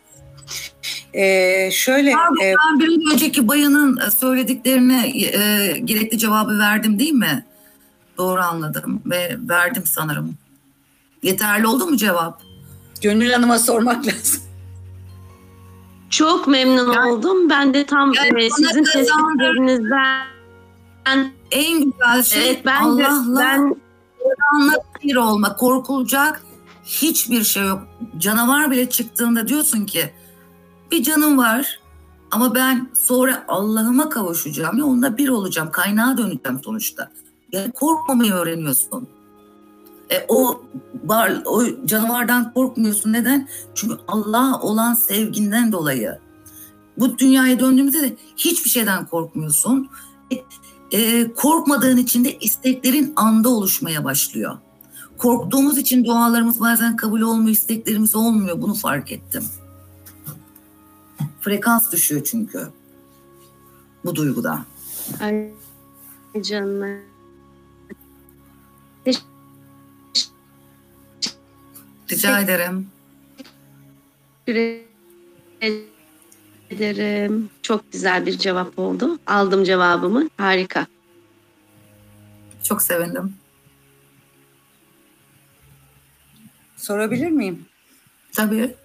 ee, şöyle Abi, e, ben bir önceki bayanın söylediklerine e, gerekli cevabı verdim değil mi? Doğru anladım ve verdim sanırım. Yeterli oldu mu cevap? Gönül Hanım'a sormak lazım. Çok memnun yani, oldum. Ben de tam yani e, sizin tespitlerinizden en güzel şey evet, ben Allah'la ben bir olma, korkulacak hiçbir şey yok. Canavar bile çıktığında diyorsun ki bir canım var ama ben sonra Allah'ıma kavuşacağım ya onunla bir olacağım, kaynağa döneceğim sonuçta. Yani korkmamayı öğreniyorsun. E, o var, o canavardan korkmuyorsun. Neden? Çünkü Allah olan sevginden dolayı. Bu dünyaya döndüğümüzde de hiçbir şeyden korkmuyorsun. E, e, korkmadığın için de isteklerin anda oluşmaya başlıyor. Korktuğumuz için dualarımız bazen kabul olmuyor, isteklerimiz olmuyor. Bunu fark ettim. Frekans düşüyor çünkü bu duyguda. Ay canım. Rica ederim. ederim. Çok güzel bir cevap oldu. Aldım cevabımı. Harika. Çok sevindim. Sorabilir miyim? Tabii.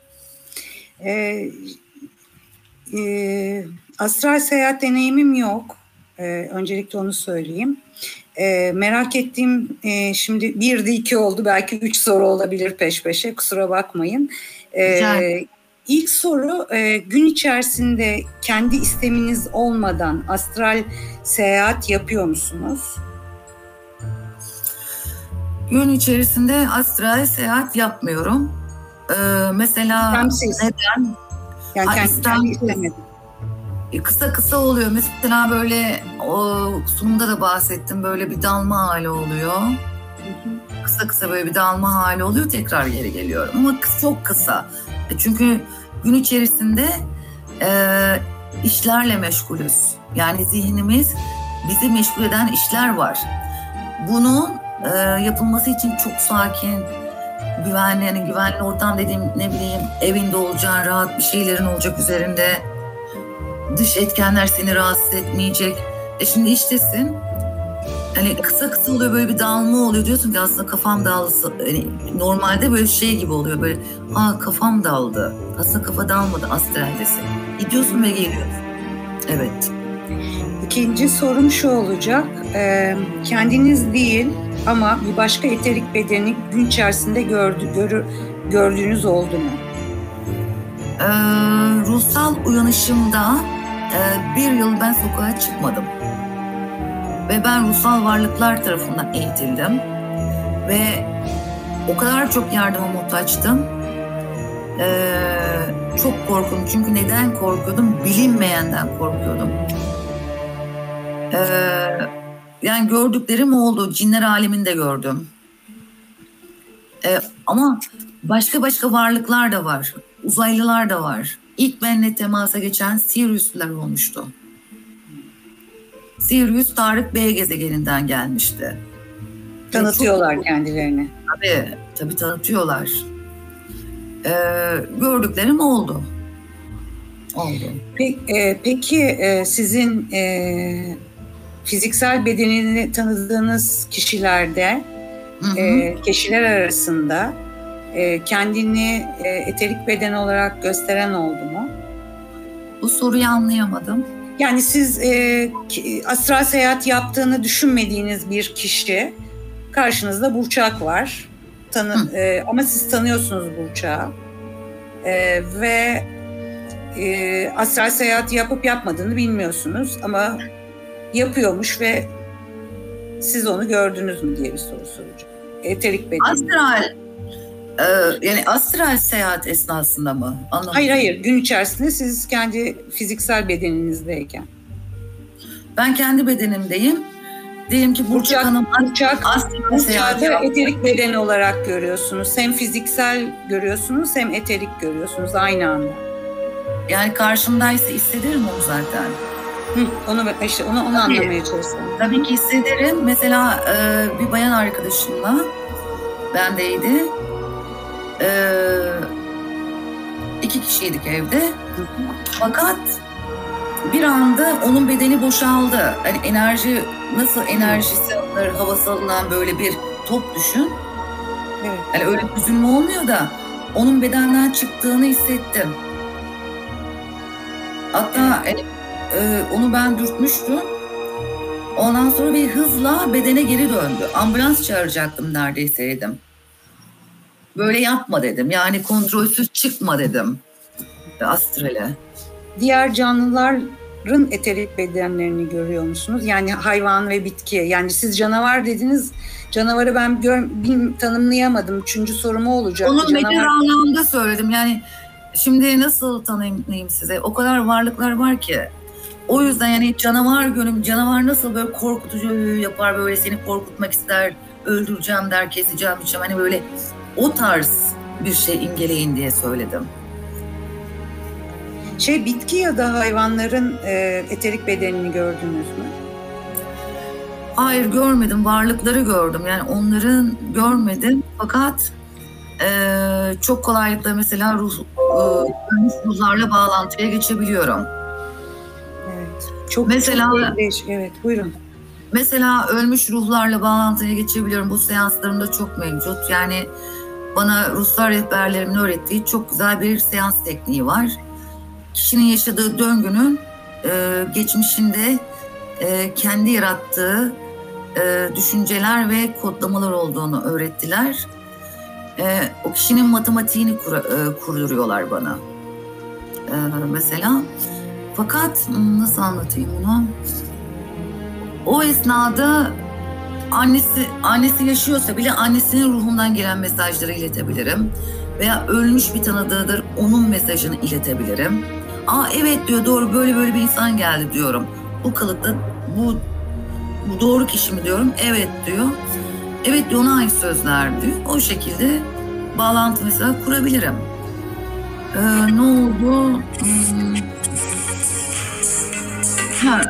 Ee, e, astral seyahat deneyimim yok. Ee, öncelikle onu söyleyeyim. Ee, merak ettiğim e, şimdi bir de iki oldu belki üç soru olabilir peş peşe kusura bakmayın. Ee, ilk soru e, gün içerisinde kendi isteminiz olmadan astral seyahat yapıyor musunuz? Gün içerisinde astral seyahat yapmıyorum. Ee, mesela İstemsiz. neden? Yani kendi, kendi istemedim. Kısa kısa oluyor. Mesela böyle o sunumda da bahsettim. Böyle bir dalma hali oluyor. Kısa kısa böyle bir dalma hali oluyor. Tekrar geri geliyorum. Ama çok kısa. E, Çünkü gün içerisinde e, işlerle meşgulüz. Yani zihnimiz bizi meşgul eden işler var. Bunun e, yapılması için çok sakin, güvenli, yani güvenli ortam dediğim ne bileyim evinde olacağın rahat bir şeylerin olacak üzerinde dış etkenler seni rahatsız etmeyecek. E şimdi iştesin. Hani kısa kısa oluyor böyle bir dağılma oluyor diyorsun ki aslında kafam dağıldı. Hani normalde böyle şey gibi oluyor böyle aa kafam daldı. Aslında kafa dalmadı astraldesin. Gidiyorsun ve geliyorsun. Evet. İkinci sorum şu olacak. Ee, kendiniz değil ama bir başka eterik bedeni gün içerisinde gördü, görü, gördüğünüz oldu mu? Ee, ruhsal uyanışımda e, bir yıl ben sokağa çıkmadım. Ve ben ruhsal varlıklar tarafından eğitildim. Ve o kadar çok yardıma muhtaçtım. Ee, çok korktum. Çünkü neden korkuyordum? Bilinmeyenden korkuyordum. Ee, yani gördüklerim oldu. Cinler aleminde gördüm. Ee, ama başka başka varlıklar da var. Uzaylılar da var. İlk benimle temasa geçen Sirius'lar olmuştu. Sirius Tarık B gezegeninden gelmişti. Tanıtıyorlar kendilerini. Tabii, tabii tanıtıyorlar. Ee, gördüklerim oldu. Oldu. Pe- e, peki e, sizin e, fiziksel bedenini tanıdığınız kişilerde, Hı hı. e, kişiler arasında e, kendini e, eterik beden olarak gösteren oldu mu? Bu soruyu anlayamadım. Yani siz e, astral seyahat yaptığını düşünmediğiniz bir kişi karşınızda Burçak var. Tanı, Hı. e, ama siz tanıyorsunuz Burçak'ı. E, ve e, astral seyahat yapıp yapmadığını bilmiyorsunuz ama yapıyormuş ve siz onu gördünüz mü diye bir soru soracağım. Eterik beden. Astral, e, yani astral seyahat esnasında mı? Anlamadım. Hayır hayır gün içerisinde siz kendi fiziksel bedeninizdeyken. Ben kendi bedenimdeyim. Diyelim ki Burçak- Hanım Burçak astral seyahat eterik beden olarak görüyorsunuz. Hem fiziksel görüyorsunuz hem eterik görüyorsunuz aynı anda. Yani karşımdaysa hissederim onu zaten. Hı, onu işte onu, onu Tabii. anlamaya çalışıyorum. Tabii ki hissederim. Mesela e, bir bayan arkadaşımla bendeydi. E, iki kişiydik evde. Fakat bir anda onun bedeni boşaldı. Hani enerji nasıl enerjisi alınır, havası alınan böyle bir top düşün. Evet. Hani öyle üzülme olmuyor da onun bedenden çıktığını hissettim. Hatta e, e, onu ben dürtmüştüm. Ondan sonra bir hızla bedene geri döndü. Ambulans çağıracaktım neredeyse dedim. Böyle yapma dedim. Yani kontrolsüz çıkma dedim. Astrale. Diğer canlıların eterik bedenlerini görüyor musunuz? Yani hayvan ve bitki. Yani siz canavar dediniz. Canavarı ben gör, bil- tanımlayamadım. Üçüncü sorum o olacak. Onun Canavar- metal anlamda söyledim. Yani şimdi nasıl tanımlayayım size? O kadar varlıklar var ki. O yüzden yani canavar gönüm, canavar nasıl böyle korkutucu yapar böyle seni korkutmak ister, öldüreceğim der, keseceğim, biçeceğim. Hani böyle o tarz bir şey imgeleyin diye söyledim. Şey bitki ya da hayvanların e, eterik bedenini gördünüz mü? Hayır görmedim, varlıkları gördüm. Yani onların görmedim. Fakat eee, çok kolaylıkla mesela ruh, ölmüş ruhlarla bağlantıya geçebiliyorum. Evet. Çok Mesela- çok değişik. Evet, buyurun. Mesela ölmüş ruhlarla bağlantıya geçebiliyorum. Bu seanslarımda çok mevcut. Yani bana Ruslar rehberlerimin öğrettiği çok güzel bir seans tekniği var. Kişinin yaşadığı döngünün e, geçmişinde e, kendi yarattığı e, düşünceler ve kodlamalar olduğunu öğrettiler. E, o kişinin matematiğini kura, e, kurduruyorlar bana. E, mesela. Fakat hmm, nasıl anlatayım bunu? O esnada annesi annesi yaşıyorsa bile annesinin ruhundan gelen mesajları iletebilirim. Veya ölmüş bir tanıdığıdır onun mesajını iletebilirim. Aa evet diyor doğru böyle böyle bir insan geldi diyorum. Bu kalıpta bu, bu doğru kişi mi diyorum. Evet diyor. Evet diyor ona ait sözler diyor. O şekilde bağlantı mesela kurabilirim. Ee, ne oldu? Hmm. Ha,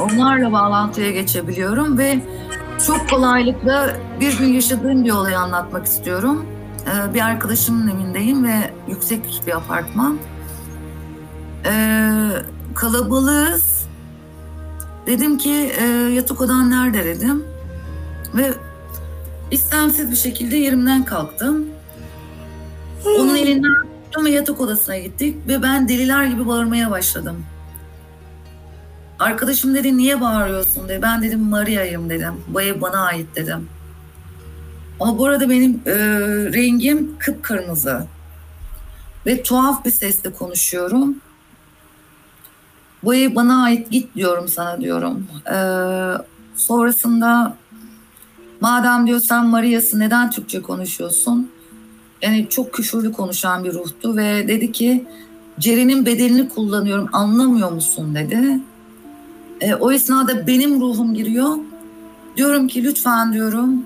onlarla bağlantıya geçebiliyorum ve çok kolaylıkla bir gün yaşadığım bir olayı anlatmak istiyorum. Ee, bir arkadaşımın evindeyim ve yüksek bir apartman. Ee, kalabalığız. Dedim ki e, yatak odan nerede dedim. Ve istemsiz bir şekilde yerimden kalktım. Onun elinden tuttum ve yatak odasına gittik ve ben deliler gibi bağırmaya başladım. Arkadaşım dedi niye bağırıyorsun dedi. Ben dedim Maria'yım dedim. Ev bana ait dedim. Ama bu arada benim e, rengim kıpkırmızı. Ve tuhaf bir sesle konuşuyorum. Bu ev bana ait git diyorum sana diyorum. E, sonrasında madem diyor sen Maria'sın neden Türkçe konuşuyorsun? Yani çok küfürlü konuşan bir ruhtu ve dedi ki Ceren'in bedelini kullanıyorum anlamıyor musun dedi. E, o esnada benim ruhum giriyor. Diyorum ki lütfen diyorum.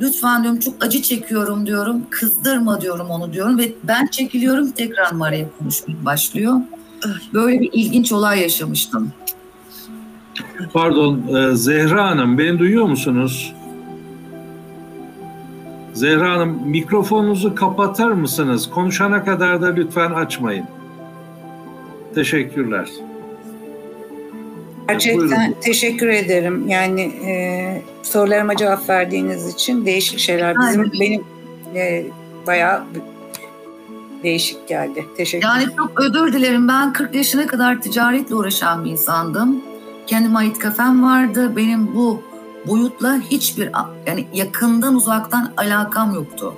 Lütfen diyorum çok acı çekiyorum diyorum. Kızdırma diyorum onu diyorum ve ben çekiliyorum tekrar Maria konuşmaya başlıyor. Böyle bir ilginç olay yaşamıştım. Pardon e, Zehra Hanım beni duyuyor musunuz? Zehra Hanım mikrofonunuzu kapatır mısınız? Konuşana kadar da lütfen açmayın. Teşekkürler. Gerçekten Buyurun. teşekkür ederim. Yani e, sorularıma cevap verdiğiniz için değişik şeyler. Bizim Aynen. benim e, bayağı değişik geldi. Teşekkür Yani çok özür dilerim. Ben 40 yaşına kadar ticaretle uğraşan bir insandım. Kendime ait kafem vardı. Benim bu boyutla hiçbir yani yakından uzaktan alakam yoktu.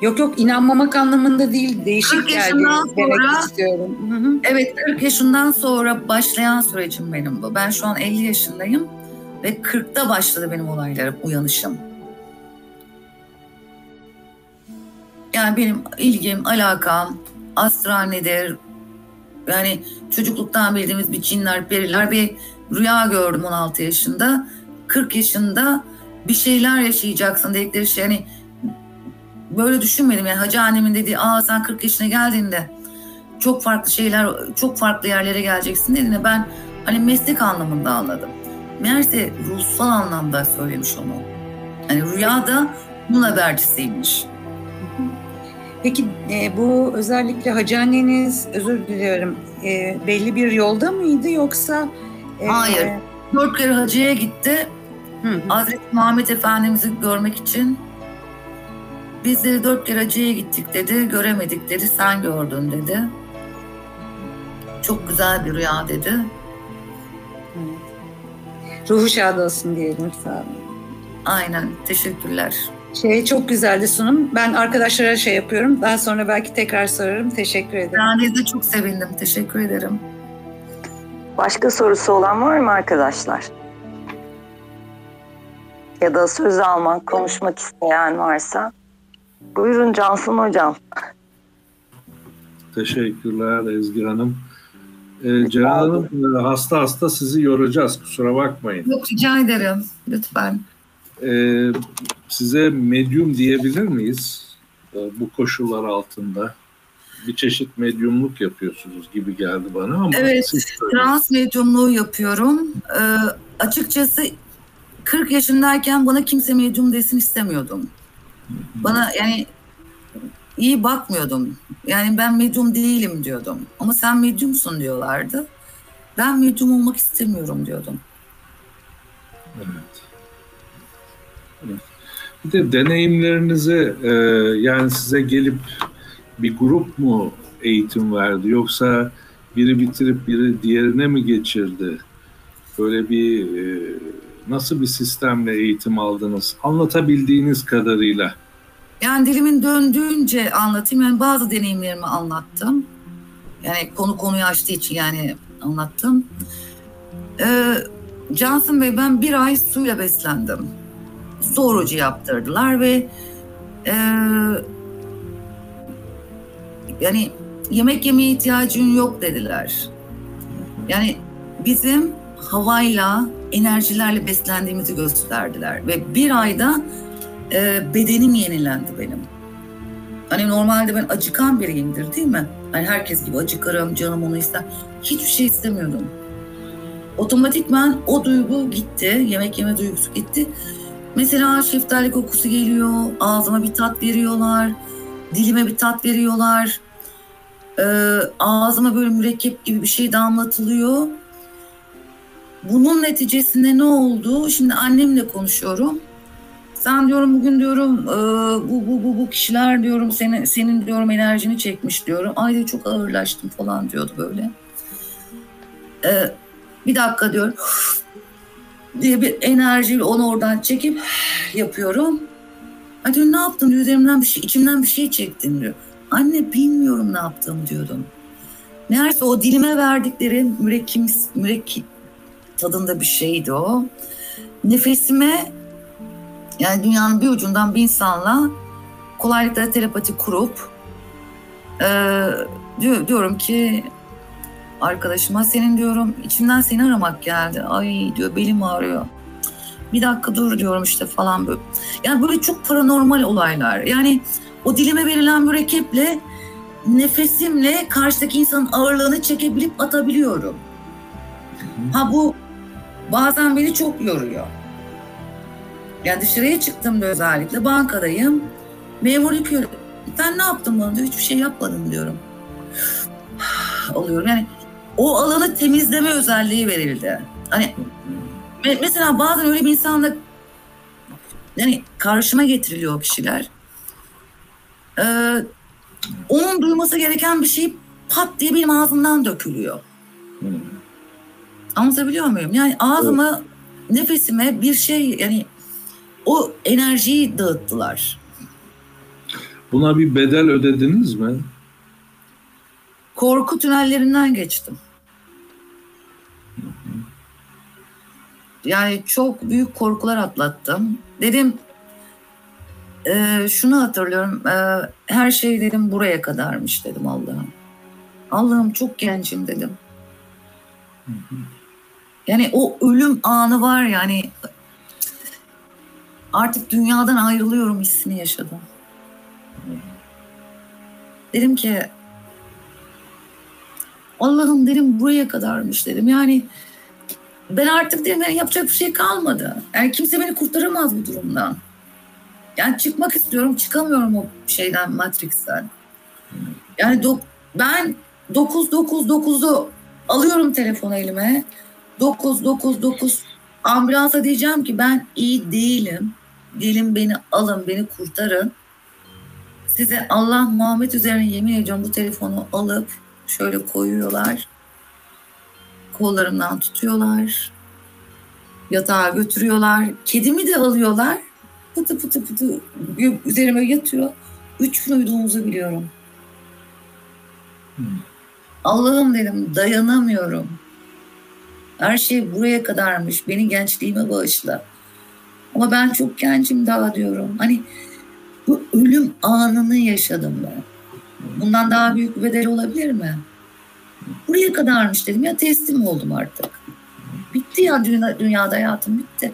Yok yok inanmamak anlamında değil. Değişik 40 geldi yaşından demek sonra- istiyorum. Evet 40 yaşından sonra başlayan sürecim benim bu. Ben şu an 50 yaşındayım ve 40'ta başladı benim olaylarım, uyanışım. Yani benim ilgim, alakam, astral nedir? Yani çocukluktan bildiğimiz bir cinler, periler bir rüya gördüm 16 yaşında. 40 yaşında bir şeyler yaşayacaksın dedikleri şey. Yani böyle düşünmedim yani hacı annemin dediği aa sen 40 yaşına geldiğinde çok farklı şeyler, çok farklı yerlere geleceksin dediğinde ben hani meslek anlamında anladım. Meğerse ruhsal anlamda söylemiş onu. Hani rüyada bunun habercisiymiş. Peki e, bu özellikle hacı anneniz özür diliyorum e, belli bir yolda mıydı yoksa? e, Hayır. Dört kere hacıya gitti. Hı hı. Hazreti Muhammed Efendimiz'i görmek için. Biz de dört kere hacıya gittik dedi. Göremedik dedi. Sen gördün dedi. Çok güzel bir rüya dedi. Ruhu şad olsun diyelim sağ olun. Aynen. Teşekkürler. Şey çok güzeldi sunum. Ben arkadaşlara şey yapıyorum. Daha sonra belki tekrar sorarım. Teşekkür ederim. Ben de çok sevindim. Teşekkür ederim. Başka sorusu olan var mı arkadaşlar? Ya da söz almak, konuşmak isteyen varsa. Buyurun Cansın Hocam. Teşekkürler Ezgi Hanım. Ee, Ceren Hanım e, hasta hasta sizi yoracağız kusura bakmayın. Yok rica ederim. Lütfen. Ee, size medyum diyebilir miyiz? Ee, bu koşullar altında. Bir çeşit medyumluk yapıyorsunuz gibi geldi bana ama Evet. Trans medyumluğu yapıyorum. Ee, açıkçası 40 yaşındayken bana kimse medyum desin istemiyordum. Bana yani iyi bakmıyordum. Yani ben medyum değilim diyordum. Ama sen medyumsun diyorlardı. Ben medyum olmak istemiyorum diyordum. Evet. Bir de deneyimlerinizi e, yani size gelip bir grup mu eğitim verdi yoksa biri bitirip biri diğerine mi geçirdi? Böyle bir e, nasıl bir sistemle eğitim aldınız? Anlatabildiğiniz kadarıyla. Yani dilimin döndüğünce anlatayım. Yani bazı deneyimlerimi anlattım. Yani konu konuyu açtığı için yani anlattım. Ee, Johnson Bey ben bir ay suyla beslendim. Su orucu yaptırdılar ve e, yani yemek yemeye ihtiyacın yok dediler. Yani bizim havayla, enerjilerle beslendiğimizi gösterdiler. Ve bir ayda e, bedenim yenilendi benim. Hani normalde ben acıkan biriyimdir değil mi? Hani herkes gibi acıkarım, canım onu ister. Hiçbir şey istemiyordum. Otomatikman o duygu gitti, yemek yeme duygusu gitti. Mesela şeftali kokusu geliyor, ağzıma bir tat veriyorlar, dilime bir tat veriyorlar. Ee, ağzıma böyle mürekkep gibi bir şey damlatılıyor. Bunun neticesinde ne oldu? Şimdi annemle konuşuyorum. Sen diyorum bugün diyorum e, bu bu bu bu kişiler diyorum senin senin diyorum enerjini çekmiş diyorum. Ay diyor çok ağırlaştım falan diyordu böyle. Ee, bir dakika diyorum diye bir enerjiyle onu oradan çekip yapıyorum. Ay diyor ne yaptın diyor üzerimden bir şey içimden bir şey çektin diyor. Anne bilmiyorum ne yaptığımı diyordum. Meğerse o dilime verdikleri mürekkep, mürekkep tadında bir şeydi o. Nefesime yani dünyanın bir ucundan bir insanla kolaylıkla telepati kurup e, diyor, diyorum ki arkadaşıma senin diyorum içimden seni aramak geldi. Ay diyor belim ağrıyor. Bir dakika dur diyorum işte falan böyle. Yani böyle çok paranormal olaylar. Yani o dilime verilen mürekkeple nefesimle karşıdaki insanın ağırlığını çekebilip atabiliyorum. Ha bu bazen beni çok yoruyor. Yani dışarıya çıktığımda özellikle bankadayım. Memur yapıyor. Ben ne yaptım bana diyor. Hiçbir şey yapmadım diyorum. Oluyorum. Yani o alanı temizleme özelliği verildi. Hani mesela bazen öyle bir insanla yani karşıma getiriliyor kişiler. Ee, onun duyması gereken bir şey pat diye benim ağzımdan dökülüyor. Hmm. Anlatabiliyor muyum? Yani ağzıma, evet. nefesime bir şey yani o enerjiyi dağıttılar. Buna bir bedel ödediniz mi? Korku tünellerinden geçtim. Yani çok büyük korkular atlattım. Dedim e, şunu hatırlıyorum. E, her şey dedim buraya kadarmış dedim Allah'ım. Allah'ım çok gencim dedim. Yani o ölüm anı var yani artık dünyadan ayrılıyorum hissini yaşadım. Dedim ki Allah'ım dedim buraya kadarmış dedim. Yani ben artık dedim yani yapacak bir şey kalmadı. Yani kimse beni kurtaramaz bu durumdan. Yani çıkmak istiyorum, çıkamıyorum o şeyden, Matrix'ten. Yani do- ben 999'u alıyorum telefon elime. 999 ambulansa diyeceğim ki ben iyi değilim. Gelin beni alın, beni kurtarın. Size Allah Muhammed üzerine yemin ediyorum bu telefonu alıp şöyle koyuyorlar. Kollarımdan tutuyorlar. Yatağa götürüyorlar. Kedimi de alıyorlar. Pıtı pıtı pıtı üzerime yatıyor. Üç gün uyuduğumuzu biliyorum. Hmm. Allah'ım dedim dayanamıyorum. Her şey buraya kadarmış. Beni gençliğime bağışla. Ama ben çok gencim daha diyorum. Hani bu ölüm anını yaşadım ben. Bundan daha büyük bir bedel olabilir mi? Buraya kadarmış dedim ya teslim oldum artık. Bitti ya dünya, dünyada hayatım bitti.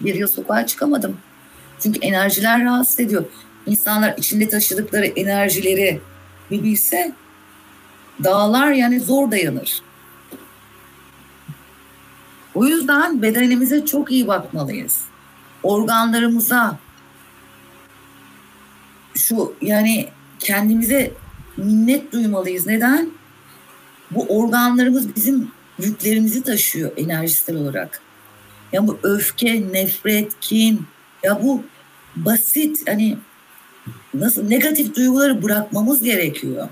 Bir yıl sokağa çıkamadım. Çünkü enerjiler rahatsız ediyor. İnsanlar içinde taşıdıkları enerjileri bir bilse dağlar yani zor dayanır. O yüzden bedenimize çok iyi bakmalıyız. Organlarımıza şu yani kendimize minnet duymalıyız. Neden? Bu organlarımız bizim yüklerimizi taşıyor enerjisel olarak. Ya bu öfke, nefret, kin, ya bu basit hani nasıl negatif duyguları bırakmamız gerekiyor.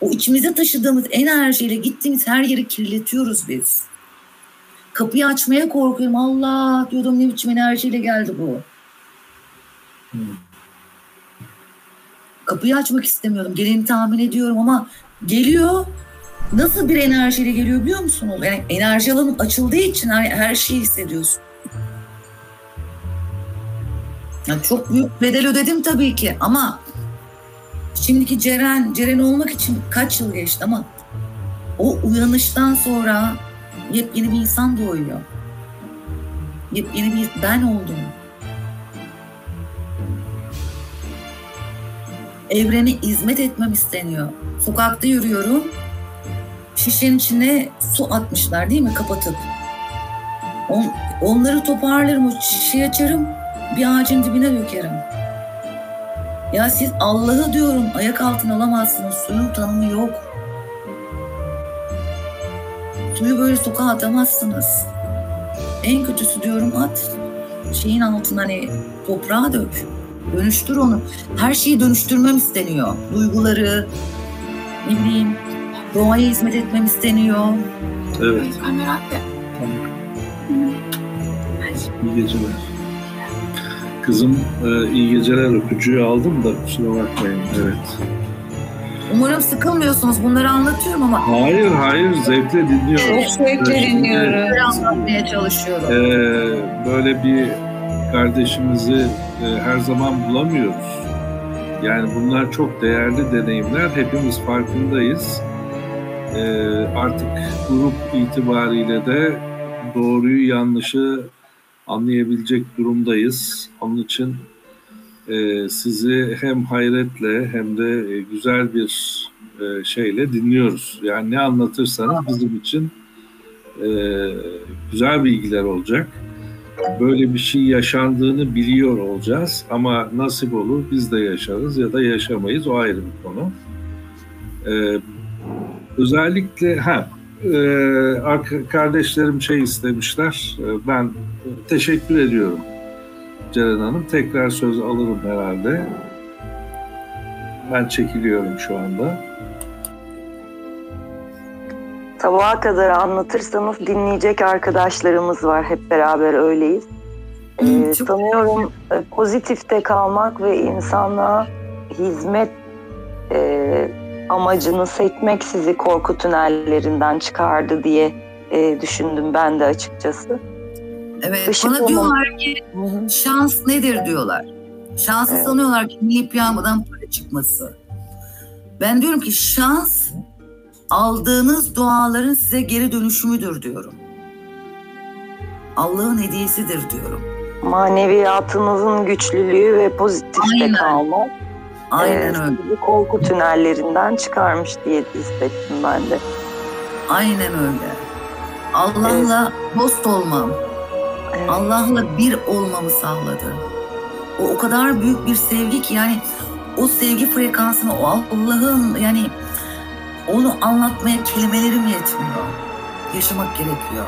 O içimize taşıdığımız enerjiyle gittiğimiz her yeri kirletiyoruz biz. Kapıyı açmaya korkuyorum. Allah diyordum ne biçim enerjiyle geldi bu. Kapıyı açmak istemiyordum. Geleni tahmin ediyorum ama geliyor. Nasıl bir enerjiyle geliyor biliyor musunuz? Yani enerji alanı açıldığı için her, her şeyi hissediyorsun. Yani çok büyük bedel ödedim tabii ki ama şimdiki Ceren, Ceren olmak için kaç yıl geçti ama o uyanıştan sonra yepyeni bir insan doğuyor. Yepyeni bir ben oldum. Evrene hizmet etmem isteniyor. Sokakta yürüyorum. Şişenin içine su atmışlar değil mi kapatıp. On, onları toparlarım, o şişeyi açarım, bir ağacın dibine dökerim. Ya siz Allah'ı diyorum ayak altına alamazsınız. Suyun tanımı yok. Suyu böyle sokağa atamazsınız. En kötüsü diyorum at. Şeyin altına hani toprağa dök. Dönüştür onu. Her şeyi dönüştürmem isteniyor. Duyguları, ne bileyim, doğaya hizmet etmem isteniyor. Evet. İyi geceler. Kızım e, iyi geceler öpücüğü aldım da kusura bakmayın. Evet. Umarım sıkılmıyorsunuz. Bunları anlatıyorum ama Hayır hayır zevkle dinliyorum. Çok zevkle dinliyoruz. bunları anlatmaya çalışıyorum. Ee, böyle bir kardeşimizi e, her zaman bulamıyoruz. Yani bunlar çok değerli deneyimler. Hepimiz farkındayız. Ee, artık grup itibariyle de doğruyu yanlışı anlayabilecek durumdayız. Onun için e, sizi hem hayretle hem de e, güzel bir e, şeyle dinliyoruz. Yani ne anlatırsanız bizim için e, güzel bilgiler olacak. Böyle bir şey yaşandığını biliyor olacağız ama nasip olur biz de yaşarız ya da yaşamayız o ayrı bir konu. E, özellikle ha e, kardeşlerim şey istemişler. E, ben teşekkür ediyorum Ceren Hanım. Tekrar söz alırım herhalde. Ben çekiliyorum şu anda. Sabaha kadar anlatırsanız dinleyecek arkadaşlarımız var. Hep beraber öyleyiz. Ee, çok- sanıyorum e, pozitifte kalmak ve insanlığa hizmet e, amacını seçmek sizi korku tünellerinden çıkardı diye e, düşündüm ben de açıkçası. Evet, Işık bana olmalı. diyorlar ki şans nedir diyorlar. Şansı Evet. sanıyorlar ki milli piyangodan para çıkması. Ben diyorum ki şans aldığınız duaların size geri dönüşümüdür diyorum. Allah'ın hediyesidir diyorum. Maneviyatınızın güçlülüğü ve pozitifte Aynen. kalmak Aynen e, öyle. korku tünellerinden çıkarmış diye hissettim ben de. Aynen öyle. Allah'la dost olmam, Evet. Allah'la bir olmamı sağladı. O o kadar büyük bir sevgi ki yani o sevgi frekansını, o Allah'ın yani onu anlatmaya kelimelerim yetmiyor. Yaşamak gerekiyor.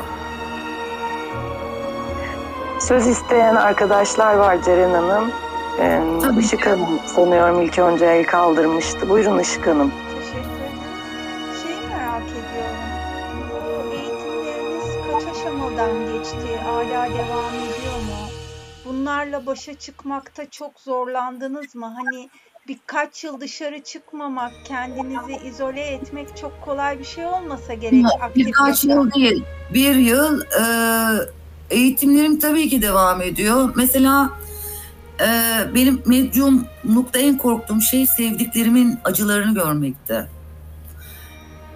Söz isteyen arkadaşlar var Ceren Hanım. Ee, Tabii Işık ki. Hanım sanıyorum ilk önce el kaldırmıştı. Buyurun Işık Hanım. Hala devam ediyor mu? Bunlarla başa çıkmakta çok zorlandınız mı? Hani birkaç yıl dışarı çıkmamak, kendinizi izole etmek çok kolay bir şey olmasa gerek Birkaç yıl değil, bir yıl e, eğitimlerim tabii ki devam ediyor. Mesela e, benim medyumlukta en korktuğum şey sevdiklerimin acılarını görmekti.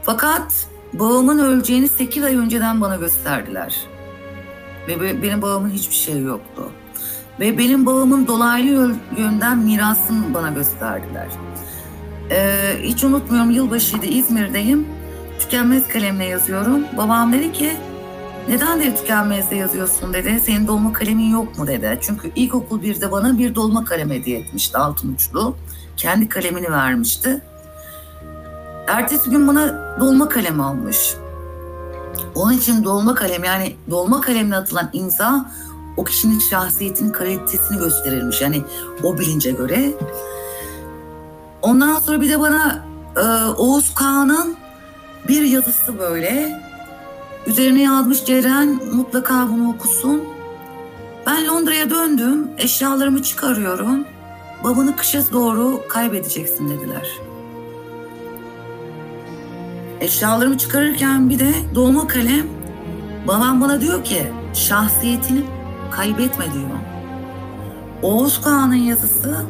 Fakat babamın öleceğini 8 ay önceden bana gösterdiler. Ve be- benim babamın hiçbir şey yoktu. Ve benim babamın dolaylı yönden mirasını bana gösterdiler. E, hiç unutmuyorum yılbaşıydı İzmir'deyim tükenmez kalemle yazıyorum. Babam dedi ki neden dedi tükenmezle yazıyorsun dedi. Senin dolma kalemin yok mu dedi. Çünkü ilkokul birde bana bir dolma kalem hediye etmişti altın uçlu. kendi kalemini vermişti. Ertesi gün bana dolma kalem almış. Onun için dolma kalem yani dolma kalemle atılan imza o kişinin şahsiyetinin kalitesini gösterirmiş. Yani o bilince göre. Ondan sonra bir de bana e, Oğuz Kağan'ın bir yazısı böyle. Üzerine yazmış Ceren mutlaka bunu okusun. Ben Londra'ya döndüm. Eşyalarımı çıkarıyorum. Babanı kışa doğru kaybedeceksin dediler. Eşyalarımı çıkarırken bir de dolma kalem babam bana diyor ki şahsiyetini kaybetme diyor. Oğuz Kağan'ın yazısı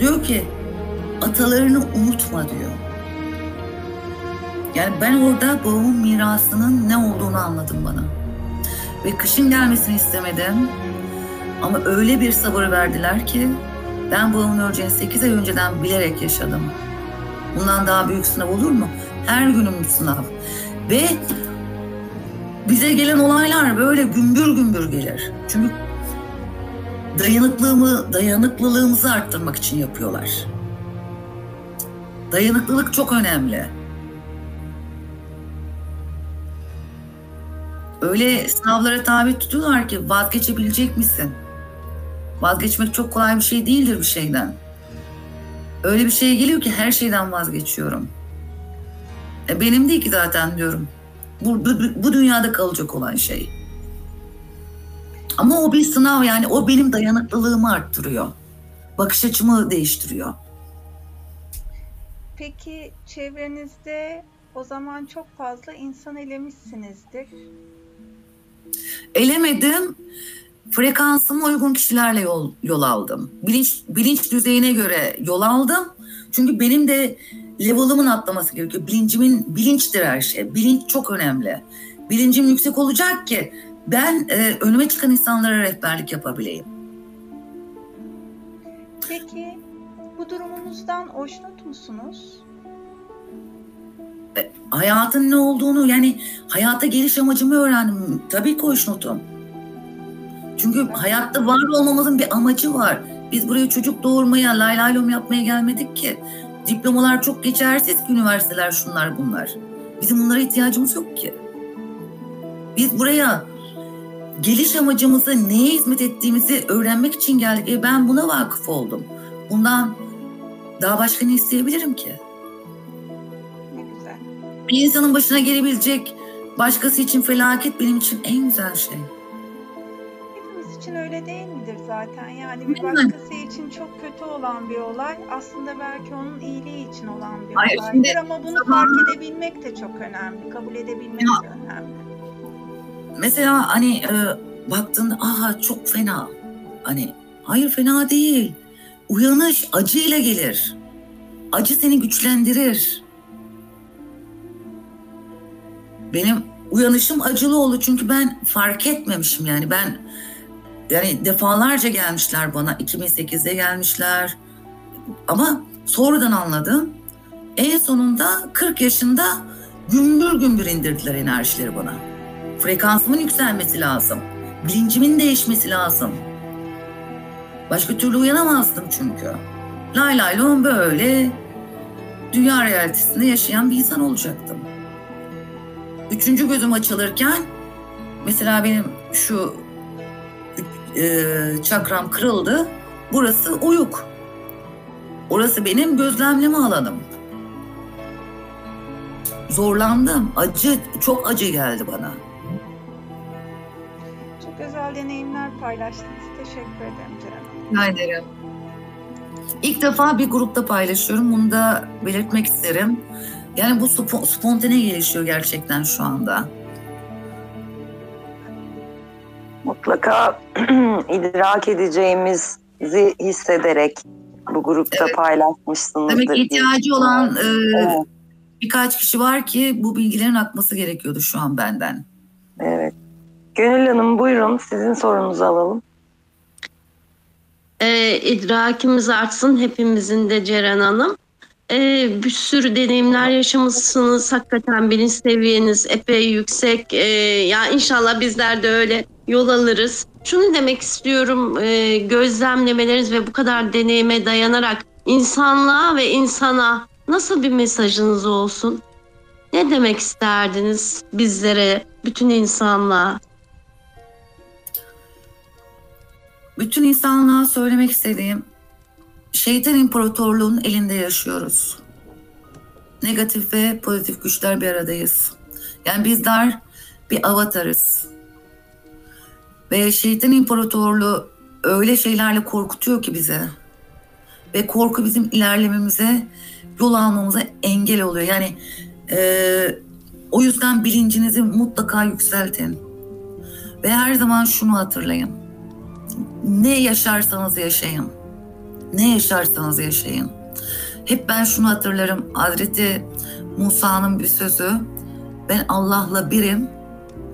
diyor ki atalarını unutma diyor. Yani ben orada babamın mirasının ne olduğunu anladım bana. Ve kışın gelmesini istemedim. Ama öyle bir sabır verdiler ki ben babamın öleceğini 8 ay önceden bilerek yaşadım. Bundan daha büyük sınav olur mu? Her günüm sınav. Ve bize gelen olaylar böyle gümbür gümbür gelir. Çünkü dayanıklılığımı, dayanıklılığımızı arttırmak için yapıyorlar. Dayanıklılık çok önemli. Öyle sınavlara tabi tutuyorlar ki vazgeçebilecek misin? Vazgeçmek çok kolay bir şey değildir bir şeyden. Öyle bir şey geliyor ki her şeyden vazgeçiyorum. E benim değil ki zaten diyorum. Bu, bu, bu dünyada kalacak olan şey. Ama o bir sınav yani o benim dayanıklılığımı arttırıyor. Bakış açımı değiştiriyor. Peki çevrenizde o zaman çok fazla insan elemişsinizdir. Elemedim. Frekansıma uygun kişilerle yol, yol aldım. Bilinç, bilinç düzeyine göre yol aldım. Çünkü benim de level'ımın atlaması gerekiyor. Bilincimin bilinçtir her şey. Bilinç çok önemli. Bilincim yüksek olacak ki ben e, önüme çıkan insanlara rehberlik yapabileyim. Peki bu durumunuzdan hoşnut musunuz? E, hayatın ne olduğunu yani hayata geliş amacımı öğrendim. Tabii ki hoşnutum. Çünkü hayatta var olmamızın bir amacı var. Biz buraya çocuk doğurmaya, lay lay lom yapmaya gelmedik ki. Diplomalar çok geçersiz ki üniversiteler şunlar bunlar. Bizim bunlara ihtiyacımız yok ki. Biz buraya geliş amacımızı, neye hizmet ettiğimizi öğrenmek için geldik. E ben buna vakıf oldum. Bundan daha başka ne isteyebilirim ki? Ne güzel. Bir insanın başına gelebilecek başkası için felaket benim için en güzel şey. İçin öyle değil midir zaten? Yani bir başkası için çok kötü olan bir olay aslında belki onun iyiliği için olan bir Hayır, olaydır şimdi ama bunu zaman- fark edebilmek de çok önemli. Kabul edebilmek Ya. de önemli. Mesela hani e, baktığında aha çok fena. Hani hayır fena değil. Uyanış acıyla gelir. Acı seni güçlendirir. Benim uyanışım acılı oldu çünkü ben fark etmemişim yani ben yani defalarca gelmişler bana 2008'de gelmişler ama sonradan anladım. En sonunda 40 yaşında gümbür gümbür indirdiler enerjileri bana. Frekansımın yükselmesi lazım. Bilincimin değişmesi lazım. Başka türlü uyanamazdım çünkü. Lay lay lon böyle dünya realitesinde yaşayan bir insan olacaktım. Üçüncü gözüm açılırken mesela benim şu e, çakram kırıldı. Burası uyuk. Orası benim gözlemleme alanım. Zorlandım. Acı, çok acı geldi bana. Çok özel deneyimler paylaştınız. Teşekkür ederim Ceren. Rica ederim. İlk defa bir grupta paylaşıyorum. Bunu da belirtmek isterim. Yani bu spo- spontane gelişiyor gerçekten şu anda. Mutlaka idrak edeceğimizi hissederek bu grupta Evet. paylaşmışsınızdır. Demek diye ihtiyacı olan e, Evet. birkaç kişi var ki bu bilgilerin akması gerekiyordu şu an benden. Evet. Gönül Hanım buyurun sizin sorunuzu alalım. e, idrakimiz artsın hepimizin de Ceren Hanım. E, bir sürü deneyimler yaşamışsınız. Hakikaten bilinç seviyeniz epey yüksek. E, ya inşallah bizler de öyle yol alırız. Şunu demek istiyorum. E, gözlemlemeleriniz ve bu kadar deneyime dayanarak insanlığa ve insana nasıl bir mesajınız olsun? Ne demek isterdiniz bizlere, bütün insanlığa? Bütün insanlığa söylemek istediğim şeytan imparatorluğunun elinde yaşıyoruz. Negatif ve pozitif güçler bir aradayız. Yani bizler bir avatarız. Ve şeytan imparatorluğu öyle şeylerle korkutuyor ki bize. Ve korku bizim ilerlememize, yol almamıza engel oluyor. Yani e, o yüzden bilincinizi mutlaka yükseltin. Ve her zaman şunu hatırlayın. Ne yaşarsanız yaşayın. Ne yaşarsanız yaşayın. Hep ben şunu hatırlarım. Hazreti Musa'nın bir sözü. Ben Allah'la birim.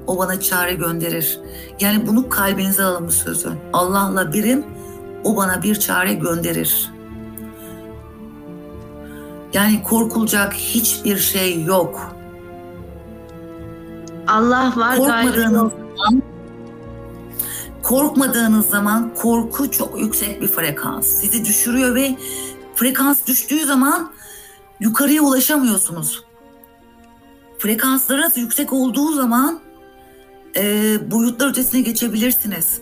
O bana çare gönderir. Yani bunu kalbinize alın bu sözü. Allah'la birim. O bana bir çare gönderir. Yani korkulacak hiçbir şey yok. Allah var Korkmadığınız zaman korkmadığınız zaman korku çok yüksek bir frekans. Sizi düşürüyor ve frekans düştüğü zaman yukarıya ulaşamıyorsunuz. Frekanslarınız yüksek olduğu zaman e, boyutlar ötesine geçebilirsiniz.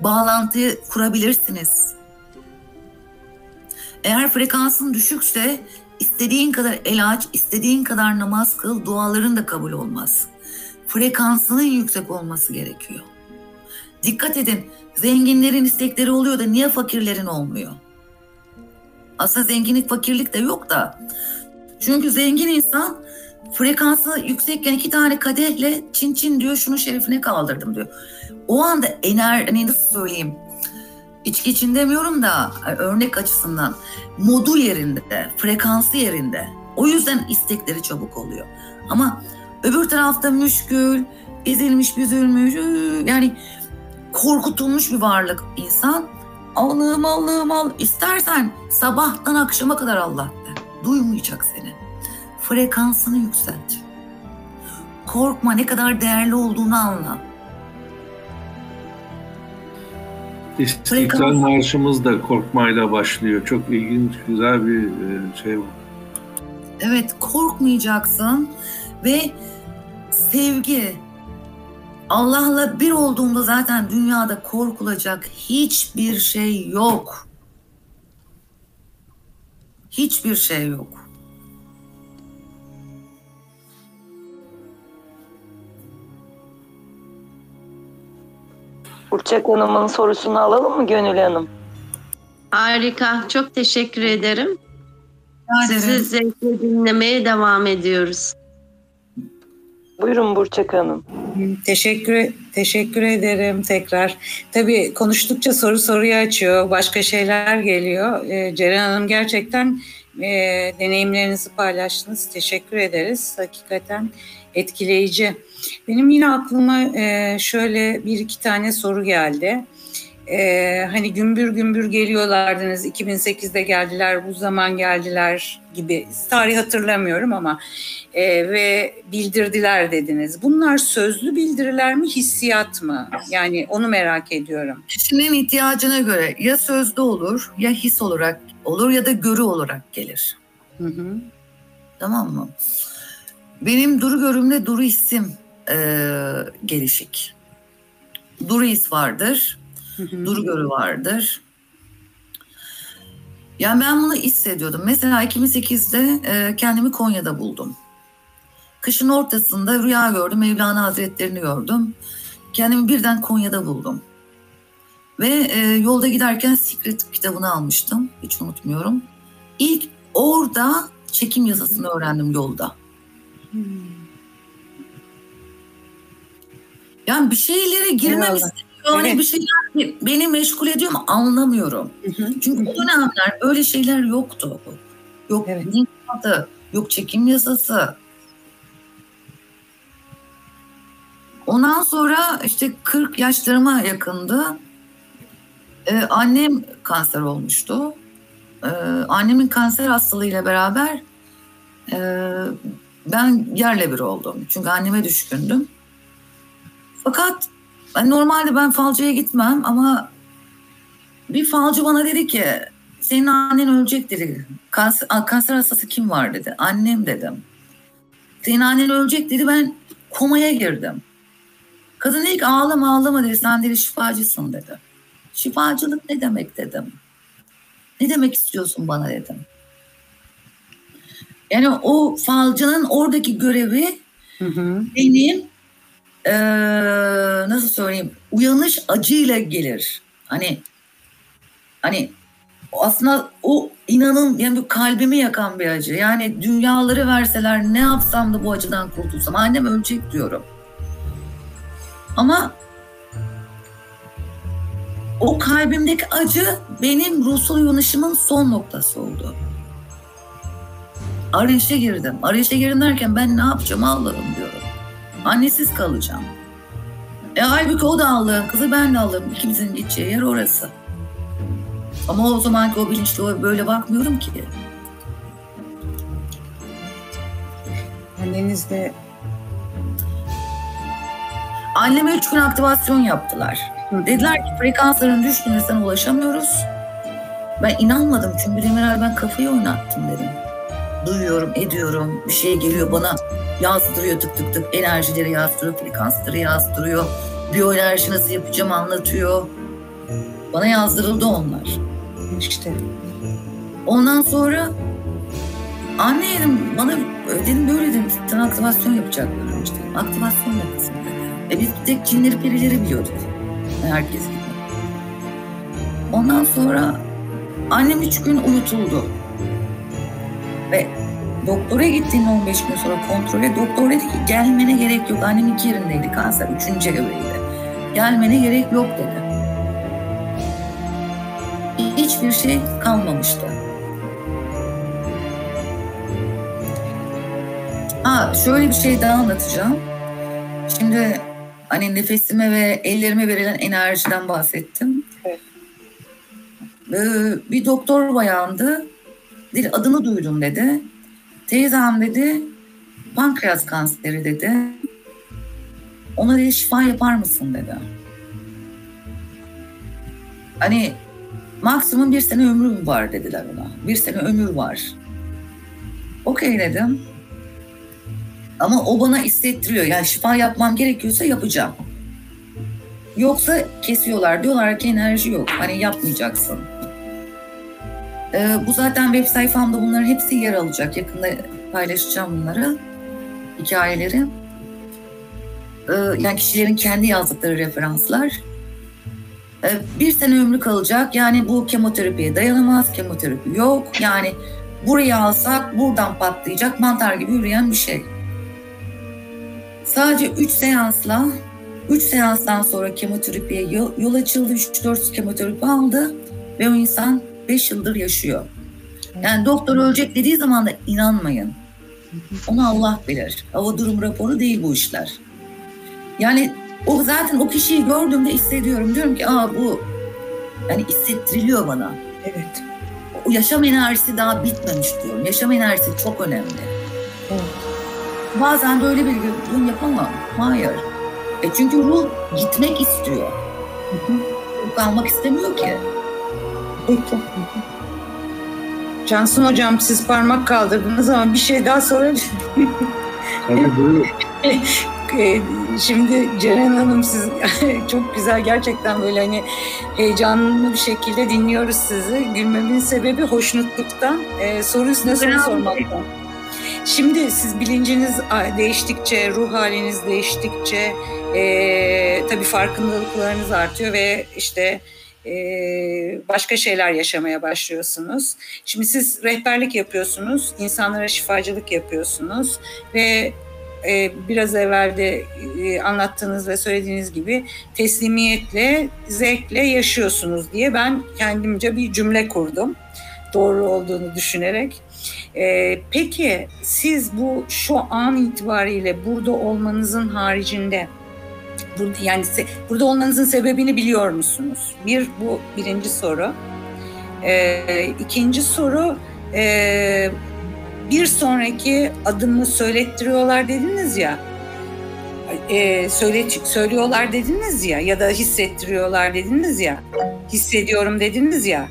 Bağlantıyı kurabilirsiniz. Eğer frekansın düşükse istediğin kadar el aç, istediğin kadar namaz kıl, duaların da kabul olmaz. Frekansının yüksek olması gerekiyor. Dikkat edin, zenginlerin istekleri oluyor da niye fakirlerin olmuyor? Aslında zenginlik fakirlik de yok da. Çünkü zengin insan frekansı yüksekken iki tane kadehle çin çin diyor şunu şerifine kaldırdım diyor. O anda ener, hani nasıl söyleyeyim? İçki için demiyorum da örnek açısından modu yerinde, frekansı yerinde. O yüzden istekleri çabuk oluyor. Ama öbür tarafta müşkül, ezilmiş, büzülmüş, yani korkutulmuş bir varlık insan. Allah'ım Allah'ım al. İstersen sabahtan akşama kadar Allah de. Duymayacak seni. Frekansını yükselt. Korkma ne kadar değerli olduğunu anla. İstiklal Frekans- Marşımız da korkmayla başlıyor. Çok ilginç, güzel bir e, şey var. Evet korkmayacaksın ve sevgi Allah'la bir olduğunda zaten dünyada korkulacak hiçbir şey yok. Hiçbir şey yok. Burçak Hanım'ın sorusunu alalım mı Gönül Hanım? Harika. Çok teşekkür ederim. Rica Sizi zevkle dinlemeye devam ediyoruz. Buyurun Burçak Hanım. Teşekkür teşekkür ederim tekrar. Tabii konuştukça soru soruyu açıyor. Başka şeyler geliyor. Ee, Ceren Hanım gerçekten e, deneyimlerinizi paylaştınız. Teşekkür ederiz. Hakikaten etkileyici. Benim yine aklıma e, şöyle bir iki tane soru geldi. E, hani gümbür gümbür geliyorlardınız. 2008'de geldiler, bu zaman geldiler gibi. Tarih hatırlamıyorum ama e, ve bildirdiler dediniz. Bunlar sözlü bildiriler mi, hissiyat mı? Yani onu merak ediyorum. Kişinin ihtiyacına göre ya sözlü olur ya his olarak olur ya da görü olarak gelir. Hı hı. Tamam mı? Benim duru görümle duru isim eee, gelişik. Duru his vardır, duru görü vardır. Yani ben bunu hissediyordum. Mesela 2008'de eee, kendimi Konya'da buldum. Kışın ortasında rüya gördüm, Mevlana Hazretlerini gördüm. Kendimi birden Konya'da buldum. Ve eee, yolda giderken Secret kitabını almıştım. Hiç unutmuyorum. İlk orada çekim yasasını öğrendim yolda. Yani bir şeylere girmem istemiyor. Hani Evet. bir şeyler beni meşgul ediyor mu anlamıyorum. Hı hı. Çünkü o dönemler böyle şeyler yoktu. Yok Evet. adı, yok çekim yasası. Ondan sonra işte 40 yaşlarıma yakındı. Ee, annem kanser olmuştu. Ee, annemin kanser hastalığıyla beraber e, ben yerle bir oldum. Çünkü anneme düşkündüm. Fakat ben normalde ben falcıya gitmem ama bir falcı bana dedi ki senin annen ölecek dedi. Kanser, kanser hastası kim var dedi. Annem dedim. Senin annen ölecek dedi. Ben komaya girdim. Kadın ilk ağlama ağlama dedi. Sen dedi şifacısın dedi. Şifacılık ne demek dedim. Ne demek istiyorsun bana dedim. Yani o falcının oradaki görevi Hı hı. benim eee, nasıl söyleyeyim uyanış acıyla gelir. Hani hani aslında o inanın yani kalbimi yakan bir acı. Yani dünyaları verseler ne yapsam da bu acıdan kurtulsam. Annem ölecek diyorum. Ama o kalbimdeki acı benim ruhsal uyanışımın son noktası oldu. Arayışa girdim. Arayışa girdim derken ben ne yapacağım Allah'ım diyorum. Annesiz kalacağım. E halbuki o da Allah'ın kızı ben de Allah'ım. İkimizin gideceği yer orası. Ama o zamanki o bilinçli böyle bakmıyorum ki. Anneniz de Anneme üç gün aktivasyon yaptılar. Dediler ki frekansların düştüğünde sana ulaşamıyoruz. Ben inanmadım çünkü herhalde ben kafayı oynattım dedim. Duyuyorum, ediyorum. Bir şey geliyor bana yazdırıyor tık tık tık. Enerjileri yazdırıyor, frekansları yazdırıyor. Biyoenerji nasıl yapacağım anlatıyor. Bana yazdırıldı onlar. işte Ondan sonra anne dedim bana dedim böyle dedim sana aktivasyon yapacaklar işte. Aktivasyon yapasın dedi. E biz bir tek cinleri perileri biliyorduk. Herkes gibi. Ondan sonra annem üç gün uyutuldu. Ve doktora gittiğinde 15 gün sonra kontrole doktor dedi ki gelmene gerek yok. Annem iki yerindeydi kanser. Üçüncü evreydi. Gelmene gerek yok dedi. Hiçbir şey kalmamıştı. Ha şöyle bir şey daha anlatacağım. Şimdi hani nefesime ve ellerime verilen enerjiden bahsettim. Evet. Ee, bir doktor bayandı. Dedi, adını duydum dedi. Teyzem dedi pankreas kanseri dedi. Ona dedi şifa yapar mısın dedi. Hani maksimum bir sene ömrüm var dediler ona. Bir sene ömür var. Okey dedim. Ama o bana hissettiriyor. Yani şifa yapmam gerekiyorsa yapacağım. Yoksa kesiyorlar. Diyorlar ki enerji yok. Hani yapmayacaksın. Ee, bu zaten web sayfamda bunların hepsi yer alacak. Yakında paylaşacağım bunları. Hikayeleri. Ee, yani kişilerin kendi yazdıkları referanslar. Ee, bir sene ömrü kalacak. Yani bu kemoterapiye dayanamaz. Kemoterapi yok. Yani burayı alsak buradan patlayacak mantar gibi yürüyen bir şey. Sadece 3 seansla 3 seanstan sonra kemoterapiye yol, yol açıldı. 3-4 kemoterapi aldı ve o insan 5 yıldır yaşıyor. Yani doktor ölecek dediği zaman da inanmayın. Onu Allah bilir. Hava durum raporu değil bu işler. Yani o zaten o kişiyi gördüğümde hissediyorum. Diyorum ki aa bu yani hissettiriliyor bana. evet. O yaşam enerjisi daha bitmemiş diyorum. Yaşam enerjisi çok önemli. Evet. Bazen de öyle bir gün yapamam. Hayır. E çünkü ruh gitmek istiyor. Ruh kalmak istemiyor ki. Peki. Cansun hocam siz parmak kaldırdınız ama bir şey daha sorabilir miyim? Tabii buyur. Ee, Şimdi Ceren Hanım siz çok güzel gerçekten böyle hani heyecanlı bir şekilde dinliyoruz sizi. Gülmemin sebebi hoşnutluktan, e, soru üstüne soru sormaktan. Şimdi siz bilinciniz değiştikçe, ruh haliniz değiştikçe e, tabii farkındalıklarınız artıyor ve işte e, başka şeyler yaşamaya başlıyorsunuz. Şimdi siz rehberlik yapıyorsunuz, insanlara şifacılık yapıyorsunuz ve e, biraz evvel de e, anlattığınız ve söylediğiniz gibi teslimiyetle, zevkle yaşıyorsunuz diye ben kendimce bir cümle kurdum. Doğru olduğunu düşünerek. E, peki siz bu şu an itibariyle burada olmanızın haricinde burada, yani burada olmanızın sebebini biliyor musunuz? Bir bu birinci soru. E, ikinci soru e, bir sonraki adımı söylettiriyorlar dediniz ya. E, söyle, söylüyorlar dediniz ya ya da hissettiriyorlar dediniz ya. Hissediyorum dediniz ya.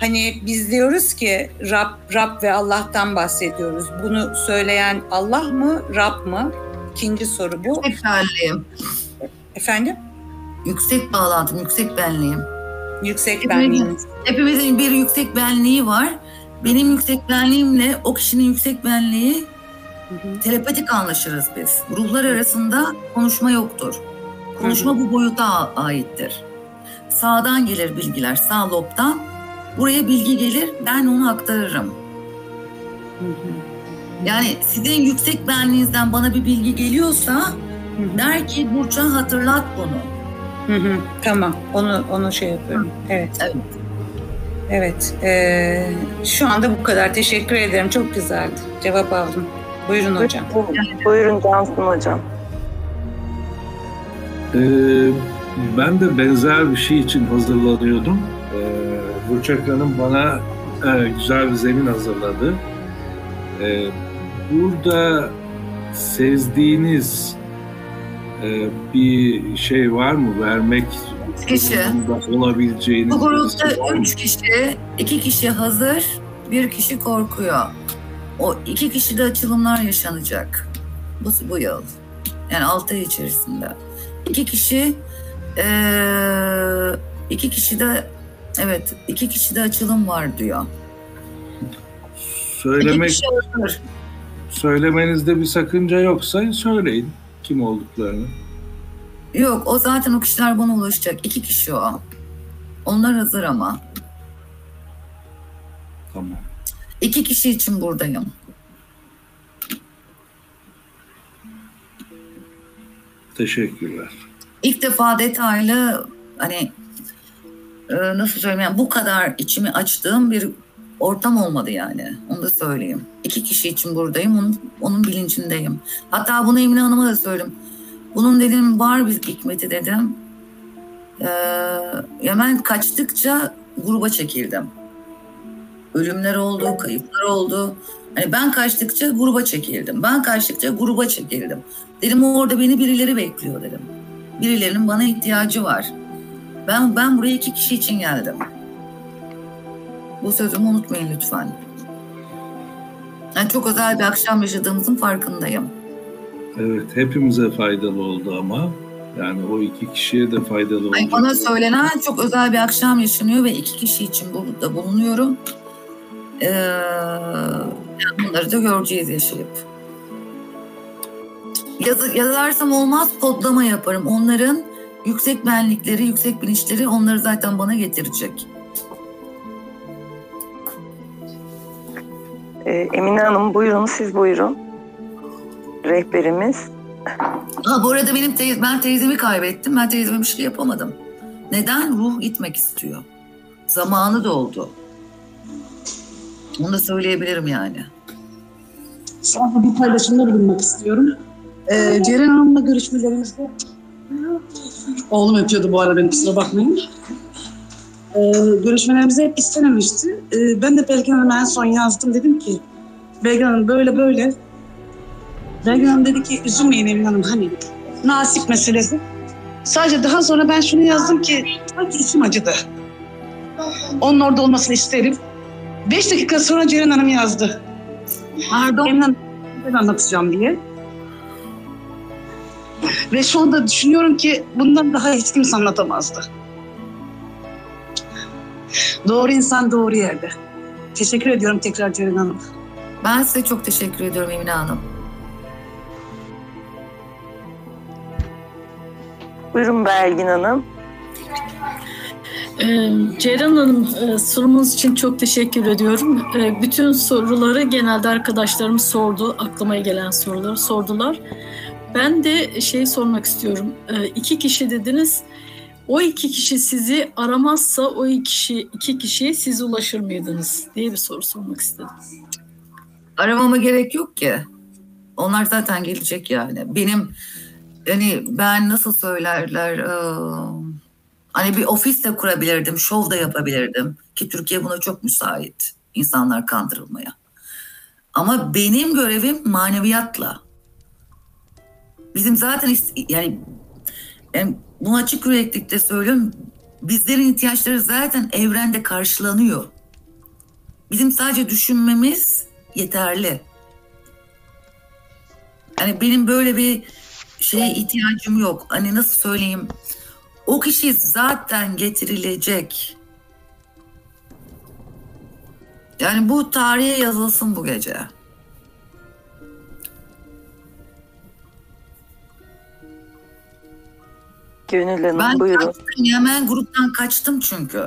hani biz diyoruz ki Rab, Rab ve Allah'tan bahsediyoruz. Bunu söyleyen Allah mı, Rab mı? İkinci soru bu. Benliğim. Efendim? Yüksek bağlantım, yüksek benliğim. Yüksek benliğiniz. Hepimizin bir yüksek benliği var. Benim yüksek benliğimle o kişinin yüksek benliği Hı hı. telepatik anlaşırız biz. Ruhlar arasında konuşma yoktur. Konuşma bu boyuta aittir. Sağdan gelir bilgiler, sağ lobdan. Buraya bilgi gelir, ben onu aktarırım. Yani sizin yüksek benliğinizden bana bir bilgi geliyorsa Hı hı. der ki Burç'a hatırlat bunu. Hı hı, tamam. Onu onu şey yapıyorum. Evet. Evet. Evet. eee, şu anda bu kadar. Teşekkür ederim. Çok güzeldi. Cevap aldım. Buyurun hocam. Buyurun Cansın hocam. Ee, ben de benzer bir şey için hazırlanıyordum. Ee, Burçak Hanım bana e, güzel bir zemin hazırladı. Ee, burada sezdiğiniz e, bir şey var mı? Vermek Kişi. durumunda olabileceğiniz Bu grupta üç kişi, iki kişi hazır, bir kişi korkuyor. O iki kişide açılımlar yaşanacak. Bu, bu yıl. Yani altı ay içerisinde. İki kişi eee iki kişi de evet iki kişi de açılım var diyor. Söylemek, söylemenizde bir sakınca yoksa söyleyin kim olduklarını. Yok o zaten o kişiler bana ulaşacak. İki kişi o. Onlar hazır ama. Tamam. İki kişi için buradayım. Teşekkürler. İlk defa detaylı hani e, nasıl söyleyeyim yani bu kadar içimi açtığım bir ortam olmadı yani. Onu da söyleyeyim. İki kişi için buradayım. Onun, onun bilincindeyim. Hatta bunu Emine Hanım'a da söyledim. Bunun dedim var bir hikmeti dedim. Ee, ya ben kaçtıkça gruba çekildim. Ölümler oldu, kayıplar oldu. Hani ben kaçtıkça gruba çekildim. Ben kaçtıkça gruba çekildim. Dedim orada beni birileri bekliyor dedim. Birilerinin bana ihtiyacı var. Ben ben buraya iki kişi için geldim. Bu sözümü unutmayın lütfen. Yani çok özel bir akşam yaşadığımızın farkındayım. Evet, hepimize faydalı oldu ama. Yani o iki kişiye de faydalı oldu. Bana söylenen çok özel bir akşam yaşanıyor ve iki kişi için burada bulunuyorum. Ee, bunları da göreceğiz yaşayıp. Yazı, yazarsam olmaz kodlama yaparım. Onların yüksek benlikleri, yüksek bilinçleri onları zaten bana getirecek. Emine Hanım buyurun siz buyurun. Rehberimiz. Ha, bu arada benim teyze, ben teyzemi kaybettim. Ben teyzeme bir şey yapamadım. Neden? Ruh gitmek istiyor. Zamanı doldu. Onu da söyleyebilirim yani. Sonra bir paylaşımda bulunmak istiyorum. Ee, Ceren Hanım'la görüşmelerimizde oğlum öpüyordu bu arada beni kusura bakmayın. Ee, görüşmelerimizi hep istememişti. Ee, ben de Belgin Hanım'a en son yazdım. Dedim ki Belgin Hanım böyle böyle. Belgin Hanım dedi ki üzülmeyin Emin Hanım hani nasip meselesi. Sadece daha sonra ben şunu yazdım ki sanki içim acıdı. Onun orada olmasını isterim. Beş dakika sonra Ceren Hanım yazdı. Pardon. Emin Hanım ben anlatacağım diye. Ve şu anda düşünüyorum ki bundan daha hiç kimse anlatamazdı. Doğru insan doğru yerde. Teşekkür ediyorum tekrar Ceren Hanım. Ben size çok teşekkür ediyorum Emine Hanım. Buyurun Belgin Hanım. Ee, Ceylan Hanım e, sorumunuz için çok teşekkür ediyorum. E, Bütün soruları genelde arkadaşlarım sordu. Aklıma gelen soruları sordular. Ben de şey sormak istiyorum. E, İki kişi dediniz. O iki kişi sizi aramazsa o iki kişi iki kişiye siz ulaşır mıydınız diye bir soru sormak istedim. Aramama gerek yok ki. Onlar zaten gelecek yani. Benim hani ben nasıl söylerler hani bir ofis de kurabilirdim, şov da yapabilirdim ki Türkiye buna çok müsait insanlar kandırılmaya. Ama benim görevim maneviyatla. Bizim zaten yani, yani bunu açık yüreklikte söylüyorum. Bizlerin ihtiyaçları zaten evrende karşılanıyor. Bizim sadece düşünmemiz yeterli. Yani benim böyle bir şeye ihtiyacım yok. Hani nasıl söyleyeyim? O kişi zaten getirilecek. Yani bu tarihe yazılsın bu gece. Gönül Hanım Ben buyurun. kaçtım hemen gruptan kaçtım çünkü.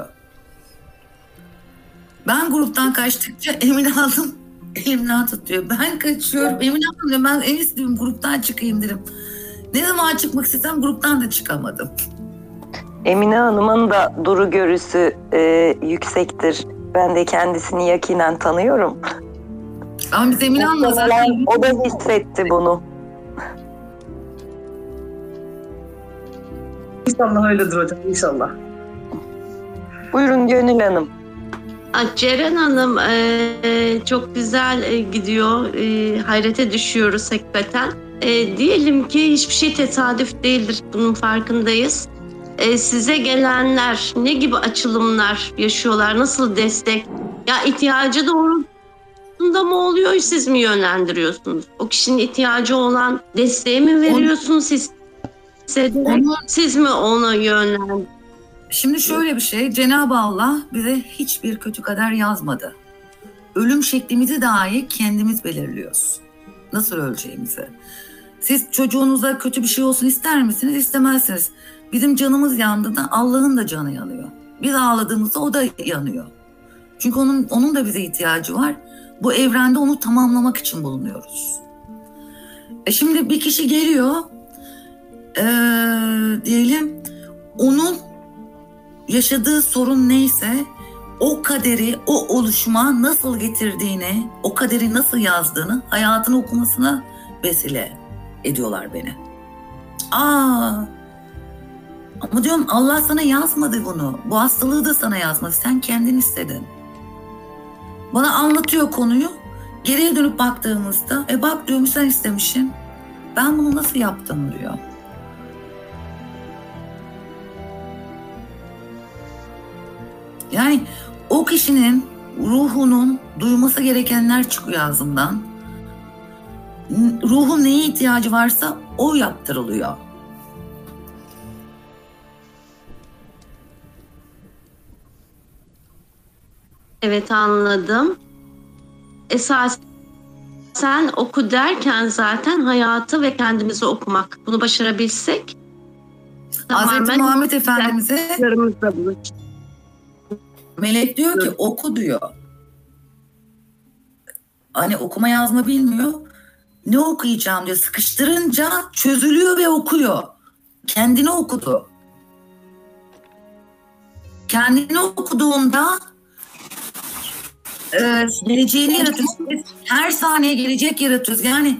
Ben gruptan kaçtıkça Emine Hanım elimden tutuyor. Ben kaçıyorum. Emine Hanım diyor ben en diyorum gruptan çıkayım dedim. Ne zaman çıkmak istesem gruptan da çıkamadım. Emine Hanım'ın da duru görüsü e, yüksektir. Ben de kendisini yakinen tanıyorum. Ama biz Emine Hanım'la zaten o da hissetti bunu. İnşallah öyledir hocam inşallah. Buyurun Gönül Hanım. Ah, Ceren Hanım e, çok güzel e, gidiyor. E, hayrete düşüyoruz hakikaten. E, diyelim ki hiçbir şey tesadüf değildir. Bunun farkındayız. E, size gelenler ne gibi açılımlar yaşıyorlar? Nasıl destek? Ya ihtiyacı doğrultusunda mı oluyor? Siz mi yönlendiriyorsunuz? O kişinin ihtiyacı olan desteği mi veriyorsunuz siz? Onu- siz mi ona yönlendiriyorsunuz? Şimdi şöyle bir şey, Cenab-ı Allah bize hiçbir kötü kader yazmadı. Ölüm şeklimizi dahi kendimiz belirliyoruz. Nasıl öleceğimizi. Siz çocuğunuza kötü bir şey olsun ister misiniz? İstemezsiniz. Bizim canımız yandığında Allah'ın da canı yanıyor. Biz ağladığımızda o da yanıyor. Çünkü onun onun da bize ihtiyacı var. Bu evrende onu tamamlamak için bulunuyoruz. E şimdi bir kişi geliyor, eee, diyelim onun yaşadığı sorun neyse o kaderi o oluşuma nasıl getirdiğini, o kaderi nasıl yazdığını hayatını okumasına vesile ediyorlar beni. Aa, ama diyorum Allah sana yazmadı bunu. Bu hastalığı da sana yazmadı. Sen kendin istedin. Bana anlatıyor konuyu. Geriye dönüp baktığımızda, e bak diyorum sen istemişsin. Ben bunu nasıl yaptım diyor. Yani o kişinin ruhunun duyması gerekenler çıkıyor ağzından. Ruhun neye ihtiyacı varsa o yaptırılıyor. Evet anladım. Esas sen oku derken zaten hayatı ve kendimizi okumak. Bunu başarabilsek Hazreti Muhammed Efendimiz'e. Melek diyor ki oku diyor. Hani okuma yazma bilmiyor. Ne okuyacağım diyor. Sıkıştırınca çözülüyor ve okuyor. Kendini okudu. Kendini okuduğunda e, geleceğini yaratıyoruz. Her saniye gelecek yaratıyoruz. Yani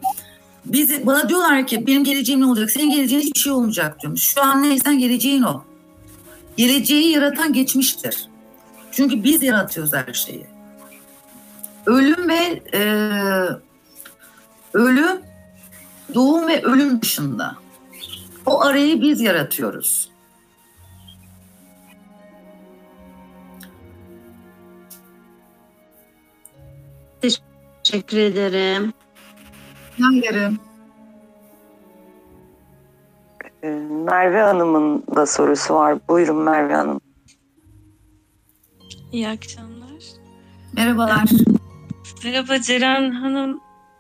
biz bana diyorlar ki benim geleceğim ne olacak? Senin geleceğin hiçbir şey olmayacak diyorum. Şu an neysen geleceğin o. Geleceği yaratan geçmiştir. Çünkü biz yaratıyoruz her şeyi. Ölüm ve e, ölüm, doğum ve ölüm dışında. O arayı biz yaratıyoruz. Teşekkür ederim. Yanlarım. Ee, Merve Hanım'ın da sorusu var. Buyurun Merve Hanım. İyi akşamlar. Merhabalar. Merhaba Ceren Hanım.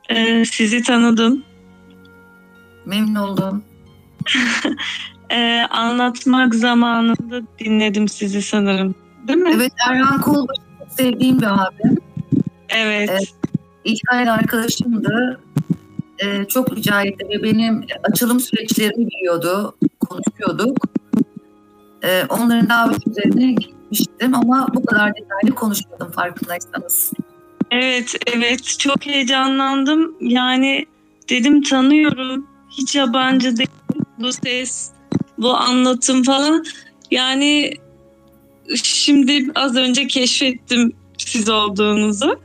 Ee, sizi tanıdım. Memnun oldum. Ee, anlatmak zamanında dinledim sizi sanırım. Değil mi? Evet Erhan Kolbaşı sevdiğim bir abim. Evet. Evet. İlk ayda arkadaşımdı. Ee, çok rica etti ve benim açılım süreçlerimi biliyordu. Konuşuyorduk. Ee, onların daveti üzerine gitmiştim ama bu kadar detaylı konuşmadım farkındaysanız. Evet, evet. Çok heyecanlandım. Yani dedim tanıyorum. Hiç yabancı değil. Bu ses, bu anlatım falan. Yani şimdi az önce keşfettim siz olduğunuzu.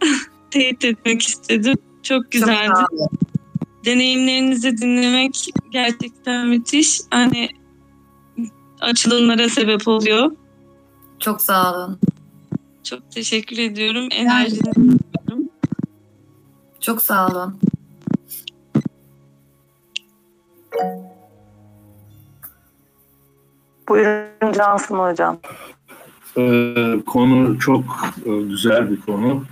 Teyit etmek istedim. Çok güzeldi. Çok. Deneyimlerinizi dinlemek gerçekten müthiş. Hani açılımlara sebep oluyor. Çok sağ olun. Çok teşekkür ediyorum. Enerjinizi Çok sağ olun. Buyurun Cansın Hocam. Ee, konu çok e, güzel bir konu.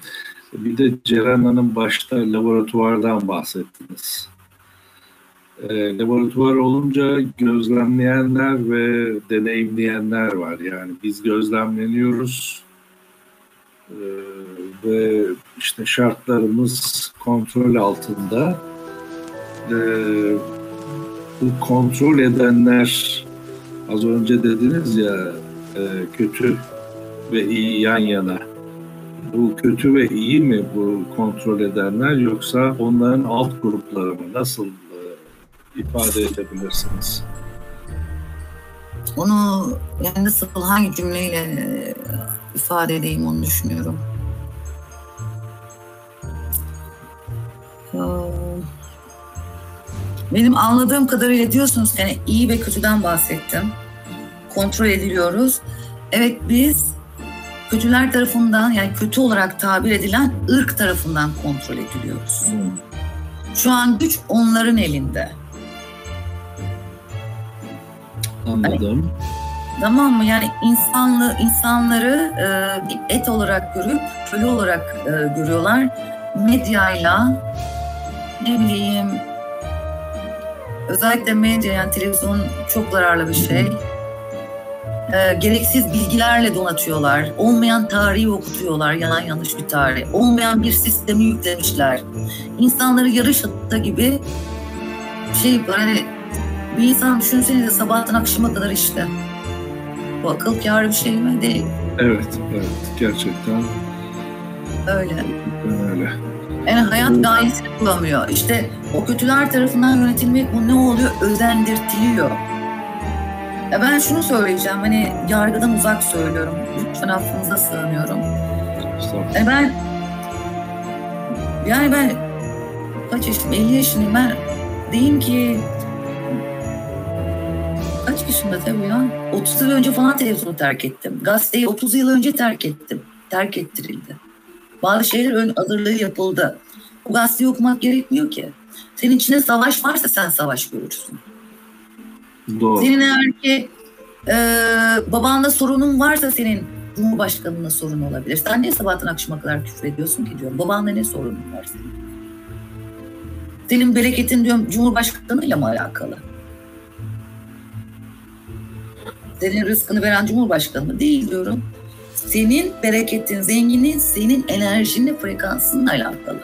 Bir de Ceren Hanım başta laboratuvardan bahsettiniz. E, laboratuvar olunca gözlemleyenler ve deneyimleyenler var. Yani biz gözlemleniyoruz e, ve işte şartlarımız kontrol altında. E, bu kontrol edenler az önce dediniz ya e, kötü ve iyi yan yana. Bu kötü ve iyi mi bu kontrol edenler yoksa onların alt grupları mı? Nasıl ifade edebilirsiniz? Onu yani nasıl hangi cümleyle e, ifade edeyim onu düşünüyorum. Benim anladığım kadarıyla diyorsunuz yani iyi ve kötüden bahsettim. Kontrol ediliyoruz. Evet biz kötüler tarafından yani kötü olarak tabir edilen ırk tarafından kontrol ediliyoruz. Şu an güç onların elinde. Anladım. Tamam mı? Yani insanlı insanları e, bir et olarak görüp köle olarak e, görüyorlar. Medyayla ne bileyim özellikle medya yani televizyon çok zararlı bir şey. E, gereksiz bilgilerle donatıyorlar. Olmayan tarihi okutuyorlar. Yalan yanlış bir tarih. Olmayan bir sistemi yüklemişler. İnsanları yarış atı gibi şey hani bir insan düşünsenize sabahtan akşama kadar işte. Bu akıl kârı bir şey mi? Değil. Evet, evet. Gerçekten Öyle. öyle. Yani hayat gayesini bulamıyor. İşte o kötüler tarafından yönetilmek bu ne oluyor? Özendirtiliyor. Ya ben şunu söyleyeceğim. Hani yargıdan uzak söylüyorum. Lütfen affınıza sığınıyorum. Yani ben yani ben kaç yaşım? 50 yaşındayım. Ben diyeyim ki kaç yaşında tabii ya? 30 yıl önce falan televizyonu terk ettim. Gazeteyi 30 yıl önce terk ettim. Terk ettirildi. Bazı şeyler ön hazırlığı yapıldı. Bu gazeteyi okumak gerekmiyor ki. Senin içinde savaş varsa sen savaş görürsün. Doğru. Senin eğer ki e, babanla sorunun varsa senin Cumhurbaşkanınla sorun olabilir. Sen niye sabahtan akşama kadar küfür ediyorsun ki diyorum. Babanla ne sorunun var senin? Senin bereketin diyorum Cumhurbaşkanıyla mı alakalı? Senin rızkını veren Cumhurbaşkanı mı? Değil diyorum. Senin bereketin, zenginliğin senin enerjinle, frekansınla alakalı.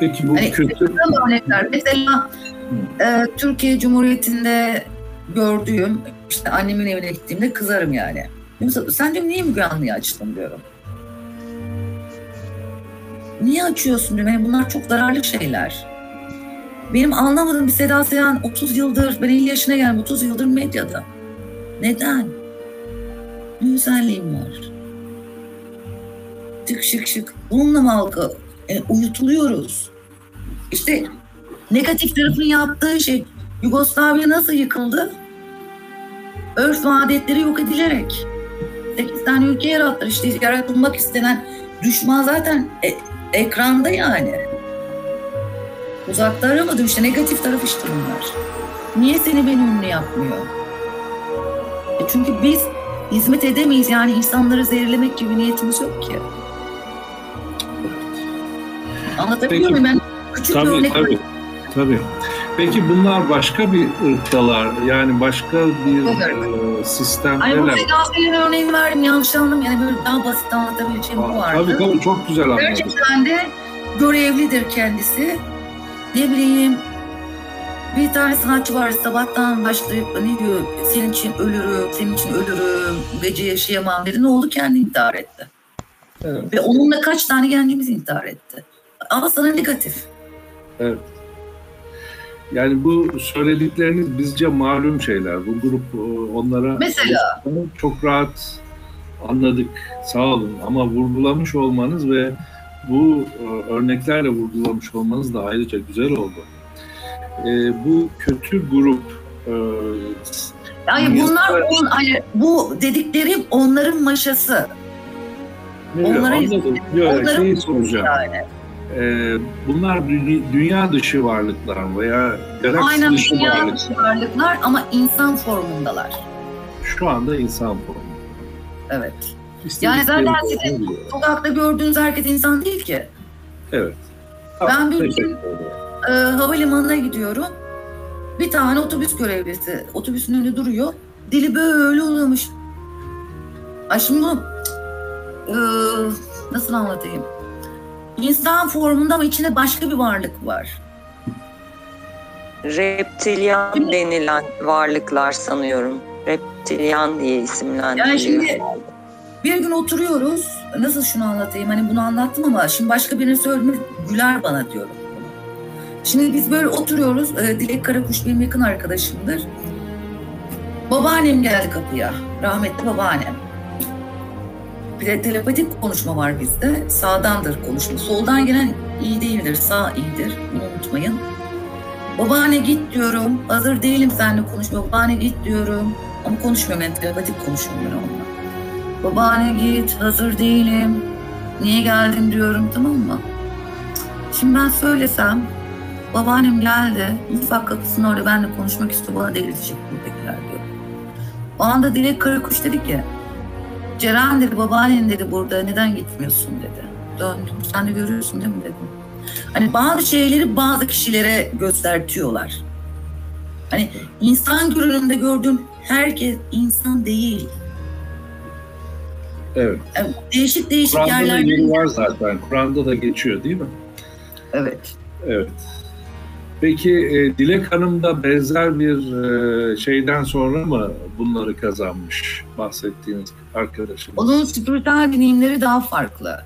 Peki bu Hani güzel örnekler. Mesela e, Türkiye Cumhuriyeti'nde gördüğüm, işte annemin evine gittiğimde kızarım yani. Mesela sen diyorum niye Müge Anlı'yı açtın diyorum. Niye açıyorsun diyorum. Yani bunlar çok zararlı şeyler. Benim anlamadığım bir Seda Sayan 30 yıldır, ben 50 yaşına geldim 30 yıldır medyada. Neden? Ne özelliğim var? Tık şık şık. Bununla mı halka e, uyutuluyoruz? İşte negatif tarafın yaptığı şey Yugoslavya nasıl yıkıldı? Örf ve adetleri yok edilerek. 8 tane ülke yarattılar. İşte yaratılmak istenen düşman zaten e, ekranda yani. Uzakta aramadım işte negatif taraf işte bunlar. Niye seni beni ünlü yapmıyor? E çünkü biz hizmet edemeyiz yani insanları zehirlemek gibi niyetimiz yok ki. Anlatabiliyor muyum? Ben küçük bir Tabii, örnek tabii, tabii. Peki bunlar başka bir ırktalar, yani başka bir e, Ay bu sistemdeler. Fedafi'nin örneğini verdim yanlış anladım. Yani böyle daha basit anlatabileceğim bu vardı. Tabii tabii çok güzel anladım. Gerçekten de görevlidir kendisi. Ne bileyim bir tane sanatçı var sabahtan başlayıp ne diyor senin için ölürüm, senin için ölürüm, gece yaşayamam dedi. Ne oldu? Kendi intihar etti. Evet. Ve onunla kaç tane gencimiz intihar etti. Ama sana negatif. Evet. Yani bu söyledikleriniz bizce malum şeyler. Bu grup e, onlara Mesela? çok rahat anladık. Sağ olun. Ama vurgulamış olmanız ve bu e, örneklerle vurgulamış olmanız da ayrıca güzel oldu. E, bu kötü grup e, Yani bunlar on, hani bu dediklerim onların maşası. Evet, Onların- anladım. Yok, onların- şeyi soracağım. Yani. Ee, bunlar dü- dünya dışı varlıklar veya galaksi Aynen dışı dünya varlıklar. dışı varlıklar ama insan formundalar. Şu anda insan formu. Evet. İstedikleri zaten formu sizin-. Sokakta gördüğünüz herkes insan değil ki. Evet. Ben bir gün-. Ee, havalimanına gidiyorum. Bir tane otobüs görevlisi otobüsün önünde duruyor. Dili böyle ulamış. Ay şimdi ee, nasıl anlatayım? İnsan formunda ama içinde başka bir varlık var. Reptilyan denilen varlıklar sanıyorum. Reptilyan diye isimlendiriliyor. Yani şimdi bir gün oturuyoruz. Nasıl şunu anlatayım? Hani bunu anlattım ama şimdi başka birine söylediğimde güler bana diyorum. Şimdi biz böyle oturuyoruz. Ee, Dilek Karakuş benim yakın arkadaşımdır. Babaannem geldi kapıya. Rahmetli babaannem. Bir de telepatik konuşma var bizde. Sağdandır konuşma. Soldan gelen iyi değildir, sağ iyidir. Bunu unutmayın. Babaanne git diyorum. Hazır değilim seninle konuşmaya. Babaanne git diyorum. Ama konuşmuyorum ben telepatik konuşuyorum onunla. Babaanne git hazır değilim. Niye geldin diyorum tamam mı? Şimdi ben söylesem babaannem geldi. Mutfak kapısının orada benimle konuşmak istiyor. Bana delirtecek buradakiler diyor. O anda Dilek Karakuş dedi ki Ceren dedi babaannen dedi burada neden gitmiyorsun dedi. Döndüm sen de görüyorsun değil mi dedim. Hani bazı şeyleri bazı kişilere göstertiyorlar. Hani insan görünümde gördüğün herkes insan değil. Evet. Yani değişik değişik Kur'an'da da yerlerde. yeri var zaten. Kur'an'da da geçiyor değil mi? Evet. Evet. Peki e, Dilek Hanım da benzer bir e, şeyden sonra mı bunları kazanmış bahsettiğiniz arkadaşınız? Onun spiritüel deneyimleri daha farklı.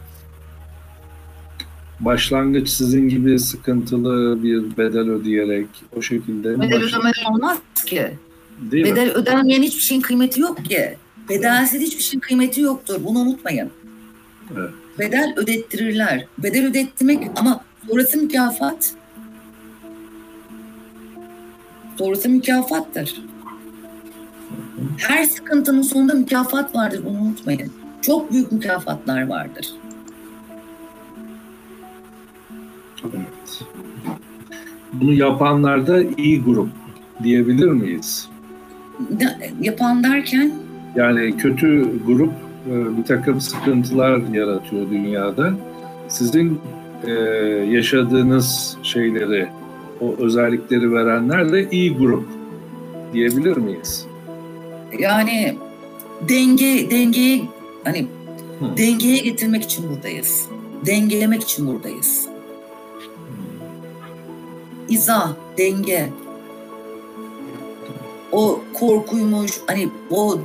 Başlangıç sizin gibi sıkıntılı bir bedel ödeyerek o şekilde mi Bedel başladı? ödemeden olmaz ki. Değil mi? Bedel ödenmeyen hiçbir şeyin kıymeti yok ki. Bedelsiz hiçbir şeyin kıymeti yoktur. Bunu unutmayın. Evet. Bedel ödettirirler. Bedel ödettirmek ama sonrası mükafat. Sonrası mükafattır. Her sıkıntının sonunda mükafat vardır. Bunu unutmayın. Çok büyük mükafatlar vardır. Evet. Bunu yapanlar da iyi grup diyebilir miyiz? Yapan derken Yani kötü grup e, bir takım sıkıntılar yaratıyor dünyada. Sizin e, yaşadığınız şeyleri, o özellikleri verenler de iyi grup diyebilir miyiz? yani denge dengeyi hani Hı. dengeye getirmek için buradayız. Dengelemek için buradayız. İzah, denge. O korkuymuş, hani o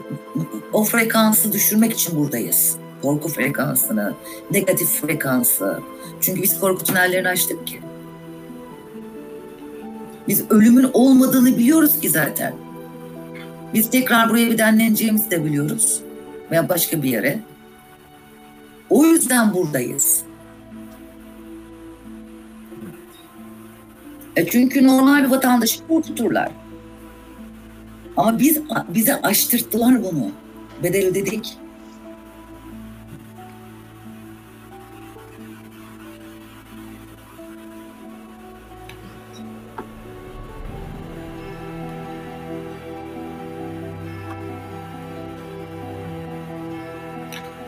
o frekansı düşürmek için buradayız. Korku frekansını, negatif frekansı. Çünkü biz korku tünellerini açtık ki. Biz ölümün olmadığını biliyoruz ki zaten. Biz tekrar buraya bir denleneceğimizi de biliyoruz. Veya başka bir yere. O yüzden buradayız. E çünkü normal bir vatandaşı korkuturlar. Ama biz bize açtırttılar bunu. Bedel ödedik.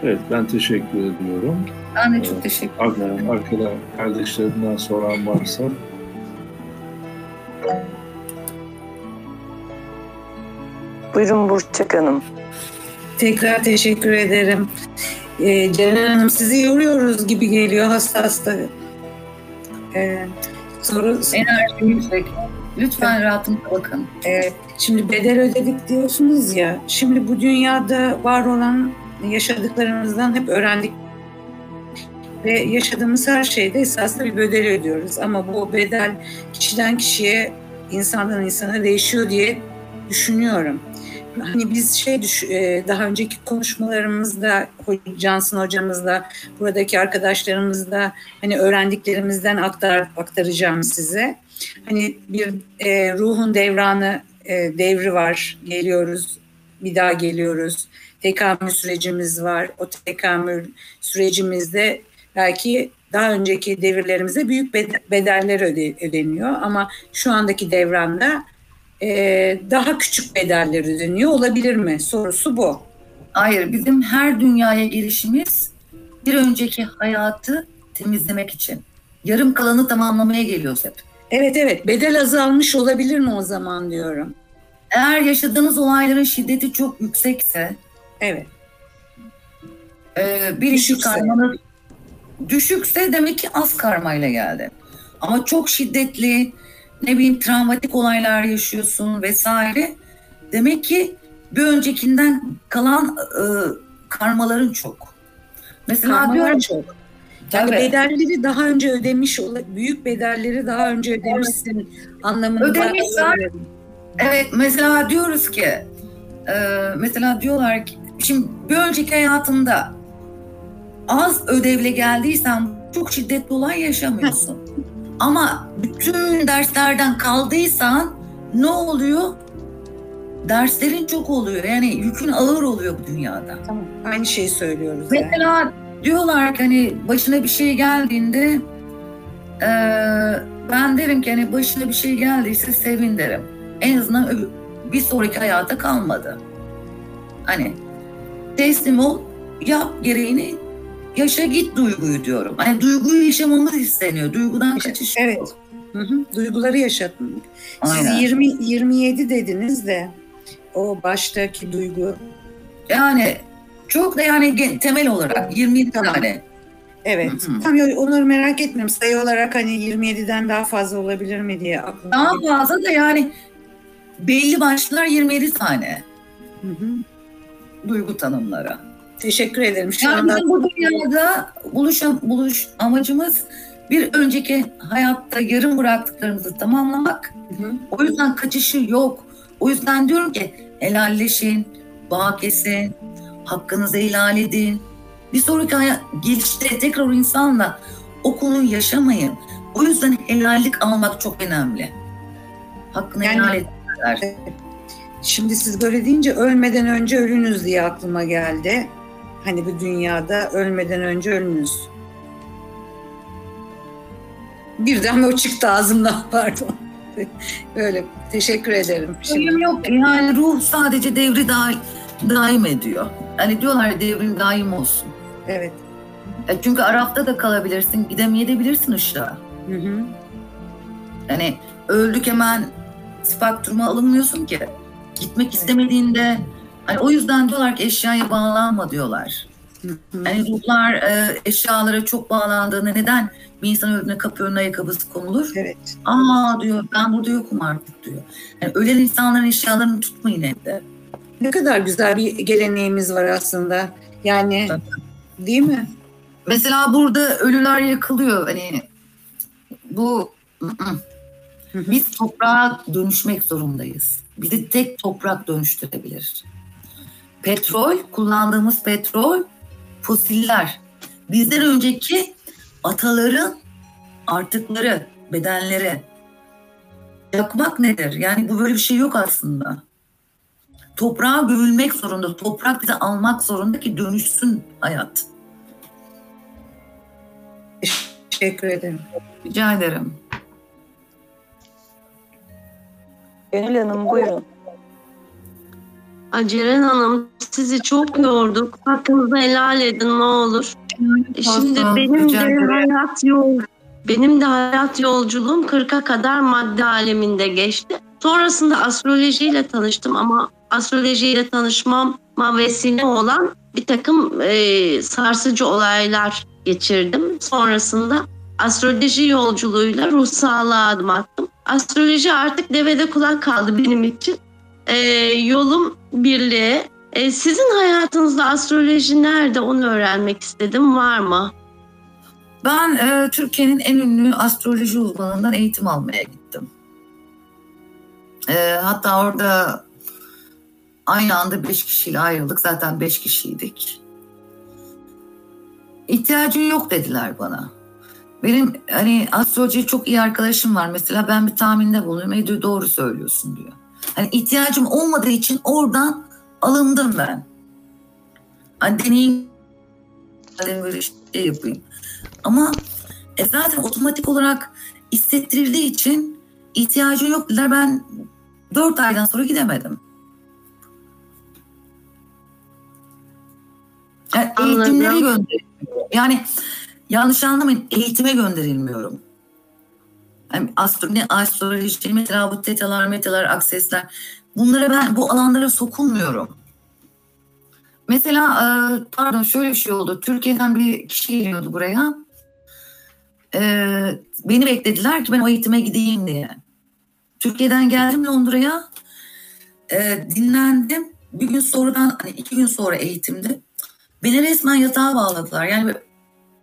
Evet, ben teşekkür ediyorum. Ben de çok teşekkür Ar- ederim. Arkada kardeşlerimden soran varsa. Buyurun Burçak Hanım. Tekrar teşekkür ederim. Ee, Ceren Hanım sizi yoruyoruz gibi geliyor hasta hasta. Ee, soru Enerji yüksek. Lütfen rahatınıza bakın. Evet, şimdi bedel ödedik diyorsunuz ya. Şimdi bu dünyada var olan yaşadıklarımızdan hep öğrendik. Ve yaşadığımız her şeyde esasında bir bedel ödüyoruz. Ama bu bedel kişiden kişiye, insandan insana değişiyor diye düşünüyorum. Hani biz şey düş- e, daha önceki konuşmalarımızda Johnson hocamızla buradaki arkadaşlarımızla hani öğrendiklerimizden aktar aktaracağım size. Hani bir e, ruhun devranı e, devri var. Geliyoruz, bir daha geliyoruz. Tekamül sürecimiz var. O tekamül sürecimizde belki daha önceki devirlerimize büyük bedeller öde, ödeniyor ama şu andaki devranda e, daha küçük bedeller ödeniyor olabilir mi? Sorusu bu. Hayır, bizim her dünyaya gelişimiz bir önceki hayatı temizlemek için. Yarım kalanı tamamlamaya geliyoruz hep. Evet evet, bedel azalmış olabilir mi o zaman diyorum. Eğer yaşadığınız olayların şiddeti çok yüksekse, evet. E, bir işi karmanız düşükse demek ki az karmayla geldi. Ama çok şiddetli, ne bileyim travmatik olaylar yaşıyorsun vesaire. Demek ki bir öncekinden kalan e, karmaların çok. Mesela Karmalar diyorum çok. Yani Tabii. bedelleri daha önce ödemiş, büyük bedelleri daha önce ödemişsin evet. anlamında. Ödemişler. Evet mesela diyoruz ki, e, mesela diyorlar ki, şimdi bir önceki hayatında az ödevle geldiysen çok şiddetli olay yaşamıyorsun. Ama bütün derslerden kaldıysan ne oluyor? Derslerin çok oluyor. Yani yükün ağır oluyor bu dünyada. Tamam. Aynı şeyi söylüyoruz. Mesela yani. diyorlar ki hani başına bir şey geldiğinde e, ben derim ki hani başına bir şey geldiyse sevin derim. En azından bir sonraki hayata kalmadı. Hani teslim ol, yap gereğini yaşa git duyguyu diyorum. Hani duyguyu yaşamamız isteniyor. Duygudan kaçış Evet. Hı hı. Duyguları yaşatmak. Siz 20 27 dediniz de o baştaki duygu. Yani çok da yani temel olarak 27 tamam. tane. Evet. Hı hı. Tam onları merak etmiyorum. Sayı olarak hani 27'den daha fazla olabilir mi diye aklımda. Daha fazla da yani belli başlar 27 tane. Hı hı. Duygu tanımları. Teşekkür ederim. Şu yani anda... bu dünyada buluş, buluş amacımız bir önceki hayatta yarım bıraktıklarımızı tamamlamak. Hı hı. O yüzden kaçışı yok. O yüzden diyorum ki helalleşin, bağ kesin, hakkınızı ihlal edin. Bir sonraki hayat, gelişte tekrar o insanla o konuyu yaşamayın. O yüzden helallik almak çok önemli. Hakkını yani, helal etsinler. Şimdi siz böyle deyince ölmeden önce ölünüz diye aklıma geldi. Hani bu dünyada ölmeden önce ölünüz. Birden o çıktı ağzımdan pardon. Öyle teşekkür ederim. Şimdi. yok yani ruh sadece devri da daim ediyor. Hani diyorlar devrin daim olsun. Evet. E çünkü Araf'ta da kalabilirsin, gidemeyebilirsin ışığa. Hı hı. Yani öldük hemen spektruma alınmıyorsun ki. Gitmek istemediğinde Hani o yüzden diyorlar ki eşyaya bağlanma diyorlar. Hani ruhlar e, eşyalara çok bağlandığında neden bir insan öldüğünde kapı önüne ayakkabısı konulur? Evet. Aa diyor ben burada yokum artık diyor. Yani ölen insanların eşyalarını tutmayın evde. Ne kadar güzel bir geleneğimiz var aslında. Yani değil mi? Mesela burada ölüler yakılıyor. Hani bu biz toprağa dönüşmek zorundayız. Bizi tek toprak dönüştürebilir petrol, kullandığımız petrol, fosiller. Bizden önceki ataların artıkları, bedenleri. Yakmak nedir? Yani bu böyle bir şey yok aslında. Toprağa gömülmek zorunda, toprak bize almak zorunda ki dönüşsün hayat. Teşekkür ederim. Rica ederim. Gönül Hanım buyurun. Ceren Hanım sizi çok yorduk. Hakkınızı helal edin ne olur. Şimdi benim de hayat yol benim de hayat yolculuğum 40'a kadar madde aleminde geçti. Sonrasında astrolojiyle tanıştım ama astrolojiyle tanışmama vesile olan bir takım e, sarsıcı olaylar geçirdim. Sonrasında astroloji yolculuğuyla ruh sağlığa adım attım. Astroloji artık devede kulak kaldı benim için e, yolum birliğe. E, sizin hayatınızda astroloji nerede onu öğrenmek istedim. Var mı? Ben e, Türkiye'nin en ünlü astroloji uzmanından eğitim almaya gittim. E, hatta orada aynı anda beş kişiyle ayrıldık. Zaten beş kişiydik. İhtiyacın yok dediler bana. Benim hani astroloji çok iyi arkadaşım var. Mesela ben bir tahminde bulunuyorum. E diyor doğru söylüyorsun diyor. Hani ihtiyacım olmadığı için oradan alındım ben. Hani deneyim böyle şey yapayım. Ama e zaten otomatik olarak hissettirildiği için ihtiyacı yok dediler. Ben dört aydan sonra gidemedim. Yani Anladım. eğitimlere gönderilmiyorum. Yani yanlış anlamayın eğitime gönderilmiyorum. Yani astro, ne astroloji, mesela bu tetalar, metalar, aksesler bunlara ben bu alanlara sokulmuyorum. Mesela e, pardon şöyle bir şey oldu. Türkiye'den bir kişi geliyordu buraya. E, beni beklediler ki ben o eğitime gideyim diye. Türkiye'den geldim Londra'ya. E, dinlendim. Bir gün sonradan, hani iki gün sonra eğitimdi. Beni resmen yatağa bağladılar. Yani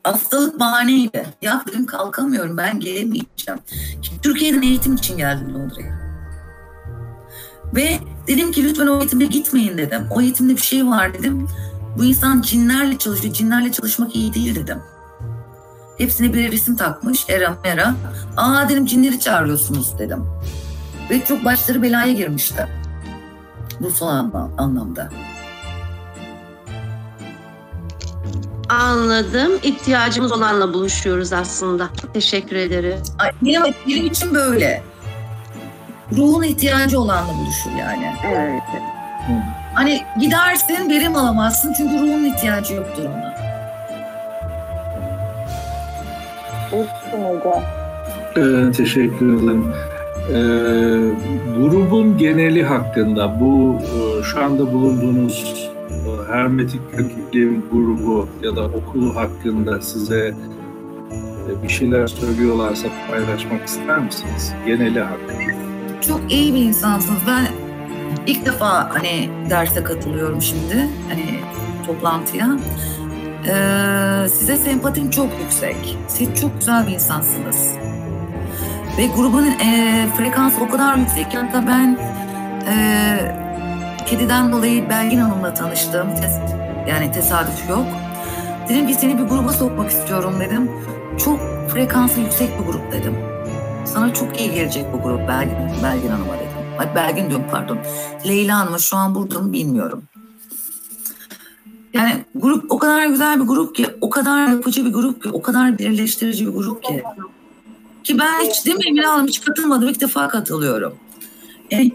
hastalık bahaneydi. Ya dedim kalkamıyorum ben gelemeyeceğim. Türkiye'den eğitim için geldim Londra'ya. Ve dedim ki lütfen o eğitime gitmeyin dedim. O eğitimde bir şey var dedim. Bu insan cinlerle çalışıyor. Cinlerle çalışmak iyi değil dedim. Hepsine bir resim takmış. Era mera. Aa dedim cinleri çağırıyorsunuz dedim. Ve çok başları belaya girmişti. Bu son anla- anlamda. Anladım. İhtiyacımız olanla buluşuyoruz aslında. Çok teşekkür ederim. Ay, Benim, benim için böyle. Ruhun ihtiyacı olanla buluşur yani. Evet. Hani gidersin verim alamazsın çünkü ruhun ihtiyacı yoktur ona. Ee, teşekkür ederim. Ee, grubun geneli hakkında bu e, şu anda bulunduğunuz hermetik köküklü grubu ya da okulu hakkında size e, bir şeyler söylüyorlarsa paylaşmak ister misiniz? Geneli hakkında. Çok iyi bir insansınız. Ben ilk defa hani derse katılıyorum şimdi. Hani toplantıya. Ee, size sempatim çok yüksek. Siz çok güzel bir insansınız. Ve grubun e, frekansı o kadar yüksek ki hatta ben e, kediden dolayı Belgin Hanım'la tanıştım. Tes- yani tesadüf yok. Dedim ki seni bir gruba sokmak istiyorum dedim. Çok frekansı yüksek bir grup dedim. Sana çok iyi gelecek bu grup Belgin, Belgin Hanım'a dedim. Ay Belgin diyorum pardon. Leyla Hanım'a şu an burada mı bilmiyorum. Yani grup o kadar güzel bir grup ki, o kadar yapıcı bir grup ki, o kadar birleştirici bir grup ki. Ki ben hiç değil mi Emine Hanım hiç katılmadım. ilk defa katılıyorum. Yani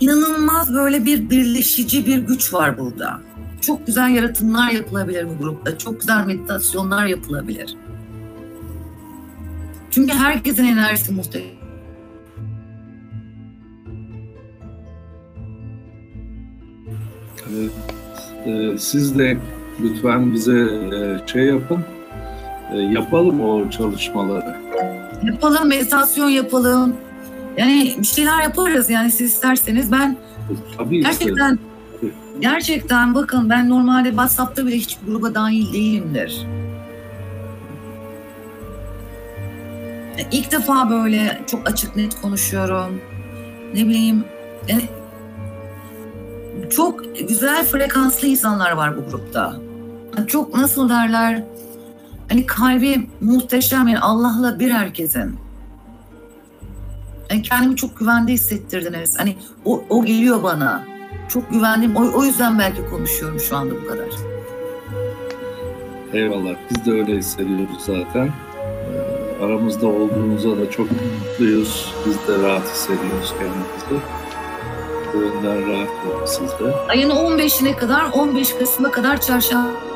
inanılmaz böyle bir birleşici bir güç var burada. Çok güzel yaratımlar yapılabilir bu grupta. Çok güzel meditasyonlar yapılabilir. Çünkü herkesin enerjisi muhteşem. Evet. Ee, siz de lütfen bize e, şey yapın. E, yapalım o çalışmaları. Yapalım, meditasyon yapalım. Yani bir şeyler yaparız yani siz isterseniz. Ben Tabii gerçekten gerçekten bakın ben normalde WhatsApp'ta bile hiç gruba dahil değilimdir. İlk defa böyle çok açık net konuşuyorum. Ne bileyim yani çok güzel frekanslı insanlar var bu grupta. Yani Çok nasıl derler hani kalbi muhteşem yani Allah'la bir herkesin. Yani kendimi çok güvende hissettirdiniz. Hani o, o geliyor bana. Çok güvendim. O, o yüzden belki konuşuyorum şu anda bu kadar. Eyvallah. Biz de öyle hissediyoruz zaten. Ee, aramızda olduğunuza da çok mutluyuz. Biz de rahat hissediyoruz kendimizi. Bu yönden rahat olun siz de. Ayın 15'ine kadar, 15 Kasım'a kadar çarşamba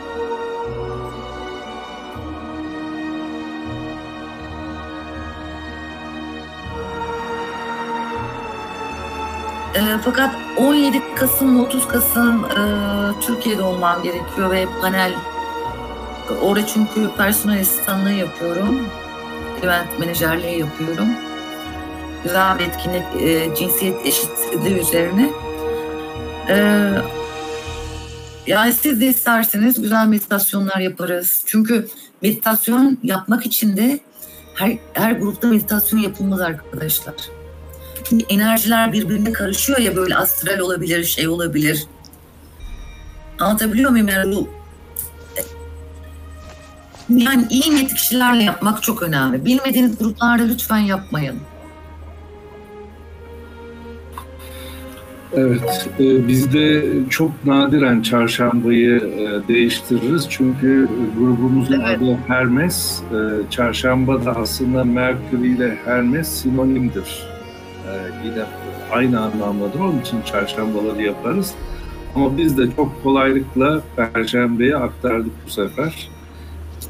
E, fakat 17 Kasım, 30 Kasım e, Türkiye'de olmam gerekiyor ve panel orada çünkü personel asistanlığı yapıyorum. Event menajerliği yapıyorum. Güzel bir etkinlik e, cinsiyet eşitliği üzerine. E, yani siz de isterseniz güzel meditasyonlar yaparız. Çünkü meditasyon yapmak için de her, her grupta meditasyon yapılmaz arkadaşlar. Çünkü enerjiler birbirine karışıyor ya böyle astral olabilir, şey olabilir. Anlatabiliyor muyum? Yani bu yani iyi niyetli kişilerle yapmak çok önemli. Bilmediğiniz gruplarda lütfen yapmayın. Evet, e, bizde çok nadiren çarşambayı e, değiştiririz çünkü grubumuzun Evet. adı Hermes. E, çarşamba da aslında Merkür ile Hermes sinonimdir. E, yine aynı anlamdadır, onun için çarşambaları yaparız. Ama biz de çok kolaylıkla Perşembe'ye aktardık bu sefer.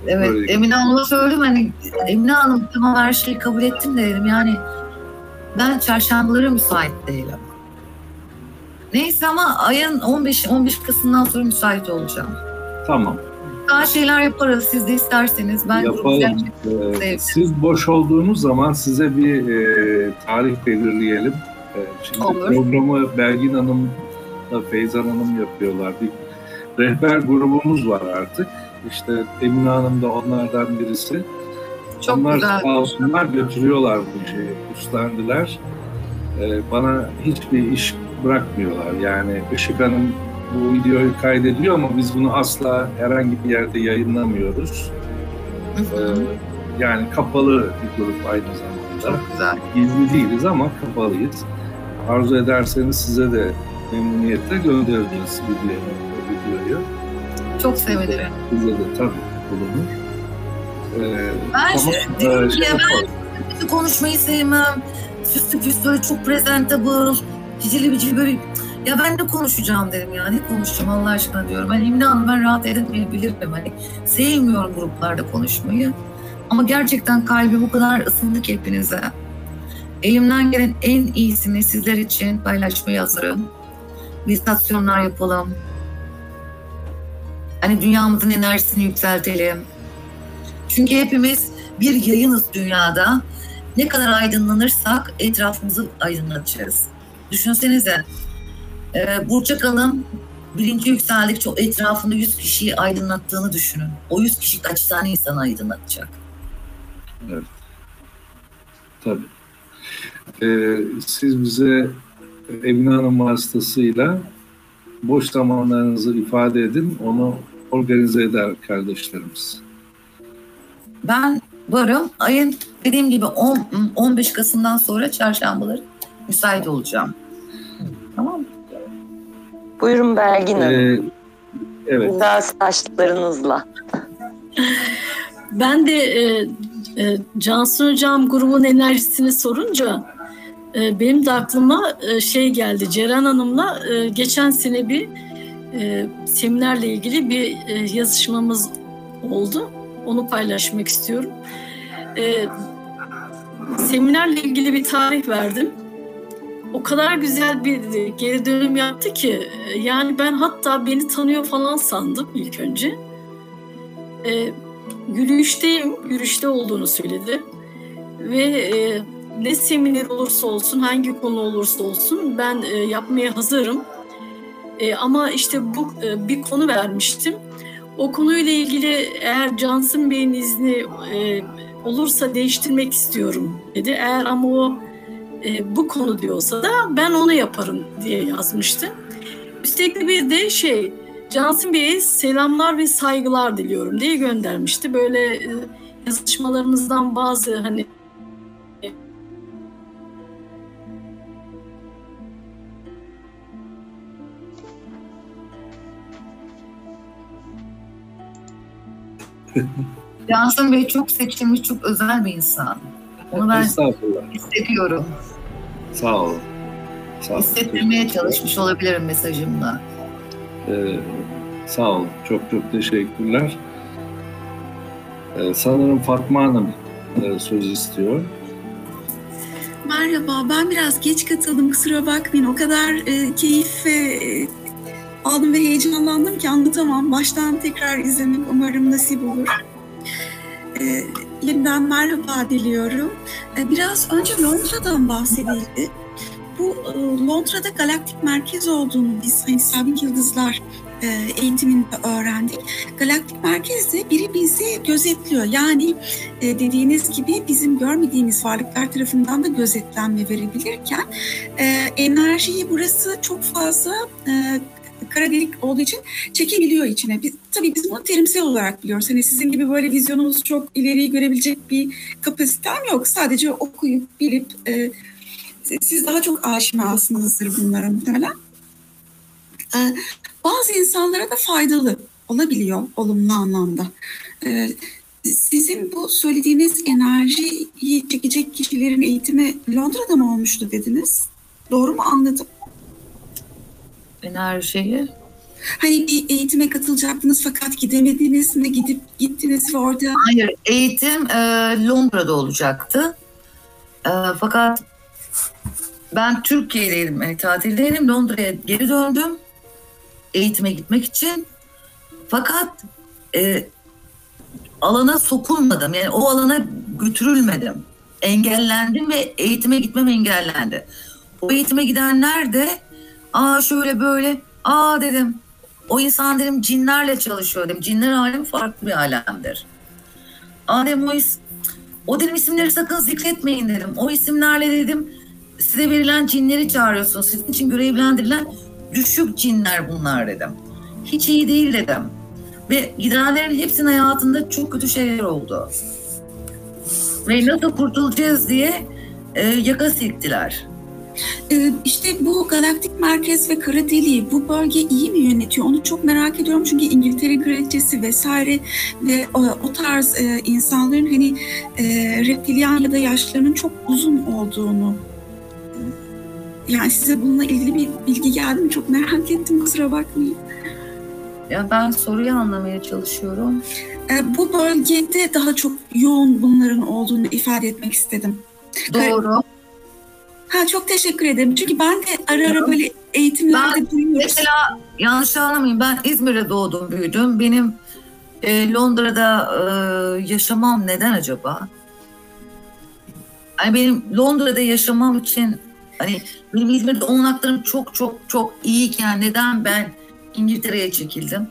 Evet, Böyle- Emine Hanım'a söyledim hani Emine Hanım tamam her şeyi kabul ettim de dedim yani ben çarşambalara müsait değilim. Neyse ama ayın 15 15 Kasım'dan sonra müsait olacağım. Tamam, Daha şeyler yaparız siz de isterseniz. Ben yapalım. gruplar- E, siz boş olduğunuz zaman size bir e, tarih belirleyelim. E, şimdi Olur. programı Belgin Hanım da Feyzan Hanım yapıyorlar. Bir rehber grubumuz var artık. İşte Emine Hanım da onlardan birisi. Çok Onlar güzel. sağ olsunlar götürüyorlar bu şeyi, üstlendiler. Ee, bana hiçbir iş bırakmıyorlar. Yani Işık Hanım bu videoyu kaydediyor ama biz bunu asla herhangi bir yerde yayınlamıyoruz. Ee, yani kapalı bir grup aynı zamanda. Çok güzel. Gizli değiliz ama kapalıyız. Arzu ederseniz size de memnuniyetle göndeririz videoyu. videoyu. Çok sevinirim. Size de tabii bulunur. Ee, Ben tamam, şey- ki şey ya ben konuşmayı sevmem. Süslü püslü çok presentable. Cicili bicili böyle ya ben de konuşacağım dedim ya. Ne konuşacağım Allah aşkına diyorum. Ben Emine Hanım ben rahat edemeyebilirim. Hani sevmiyorum gruplarda konuşmayı. Ama gerçekten kalbim o kadar ısındı ki hepinize. Elimden gelen en iyisini sizler için paylaşmaya hazırım. Meditasyonlar yapalım. Hani dünyamızın enerjisini yükseltelim. Çünkü hepimiz bir yayınız dünyada. Ne kadar aydınlanırsak etrafımızı aydınlatacağız. Düşünsenize. E, Burç Akalın birinci yükseldikçe etrafında 100 kişiyi aydınlattığını düşünün. O 100 kişi kaç tane insanı aydınlatacak? Evet. Tabii. Ee, siz bize Emine Hanım vasıtasıyla boş zamanlarınızı ifade edin. Onu organize eder kardeşlerimiz. Ben varım. Ayın dediğim gibi 10, 15 Kasım'dan sonra çarşambaları müsait olacağım. Tamam mı? Buyurun Belgin Hanım. Ee, evet. Güzel saçlarınızla. Ben de e, e, Cansu Hocam grubun enerjisini sorunca e, benim de aklıma e, şey geldi. Ceren Hanım'la e, geçen sene bir e, seminerle ilgili bir e, yazışmamız oldu. Onu paylaşmak istiyorum. E, seminerle ilgili bir tarih verdim. O kadar güzel bir geri dönüm yaptı ki yani ben hatta beni tanıyor falan sandım ilk önce. E, yürüyüşteyim, yürüyüşte olduğunu söyledi. Ve e, ne seminer olursa olsun, hangi konu olursa olsun ben e, yapmaya hazırım. E, ama işte bu e, bir konu vermiştim. O konuyla ilgili eğer Cansın Bey'in izni e, olursa değiştirmek istiyorum dedi. Eğer ama o e, bu konu diyorsa da ben onu yaparım diye yazmıştı. Üstelik bir de şey Cansın Bey'e selamlar ve saygılar diliyorum diye göndermişti. Böyle e, yazışmalarımızdan bazı hani Cansın Bey çok seçilmiş, çok özel bir insan. Onu ben hissediyorum. Sağ olun. Sağ olun. Hissettirmeye çalışmış olabilirim mesajımla. Ee, sağ olun. Çok çok teşekkürler. Ee, sanırım Fatma Hanım e, söz istiyor. Merhaba, ben biraz geç katıldım kusura bakmayın. O kadar e, keyif e, aldım ve heyecanlandım ki anlatamam. Baştan tekrar izlemek umarım nasip olur. E, yeniden merhaba diliyorum. E, biraz önce Londra'dan bahsedildi. Bu e, Londra'da galaktik merkez olduğunu biz hani Sabit Yıldızlar e, eğitiminde öğrendik. Galaktik merkezde biri bizi gözetliyor. Yani e, dediğiniz gibi bizim görmediğimiz varlıklar tarafından da gözetlenme verebilirken enerjiyi burası çok fazla kara delik olduğu için çekebiliyor içine. Biz, tabii biz bunu terimsel olarak biliyoruz. Hani sizin gibi böyle vizyonunuz çok ileriyi görebilecek bir kapasitem yok. Sadece okuyup bilip e, siz daha çok aşinasınızdır bunlara muhtemelen. Ee, bazı insanlara da faydalı olabiliyor olumlu anlamda. Ee, sizin bu söylediğiniz enerjiyi çekecek kişilerin eğitimi Londra'da mı olmuştu dediniz? Doğru mu anladım? Enerjiyi? Hani bir eğitime katılacaktınız fakat gidemediniz mi? Gidip gittiniz ve orada... Hayır, eğitim e, Londra'da olacaktı. E, fakat ben Türkiye'deydim, yani tatildeydim. Londra'ya geri döndüm eğitime gitmek için. Fakat e, alana sokulmadım. Yani o alana götürülmedim. Engellendim ve eğitime gitmem engellendi. O eğitime gidenler de aa şöyle böyle aa dedim o insan dedim cinlerle çalışıyor dedim. Cinler alemi farklı bir alemdir. Aa dedim o, is o dedim isimleri sakın zikretmeyin dedim. O isimlerle dedim size verilen cinleri çağırıyorsunuz. Sizin için görevlendirilen düşük cinler bunlar dedim. Hiç iyi değil dedim. Ve gidenlerin hepsinin hayatında çok kötü şeyler oldu. Ve nasıl kurtulacağız diye e, yaka silktiler. Ee, işte bu galaktik merkez ve kara deliği bu bölge iyi mi yönetiyor? Onu çok merak ediyorum çünkü İngiltere kraliçesi vesaire ve o, o tarz e, insanların hani e, reptilyan ya da yaşlarının çok uzun olduğunu yani size bununla ilgili bir bilgi geldi mi? Çok merak ettim kusura bakmayın. Ya ben soruyu anlamaya çalışıyorum. E, bu bölgede daha çok yoğun bunların olduğunu ifade etmek istedim. Doğru. Ha çok teşekkür ederim. Çünkü ben de ara ara böyle eğitimlerde ben, duyuyoruz. Mesela yanlış anlamayın ben İzmir'de doğdum büyüdüm. Benim e, Londra'da e, yaşamam neden acaba? Yani benim Londra'da yaşamam için hani benim İzmir'de olanaklarım çok çok çok iyiyken neden ben İngiltere'ye çekildim?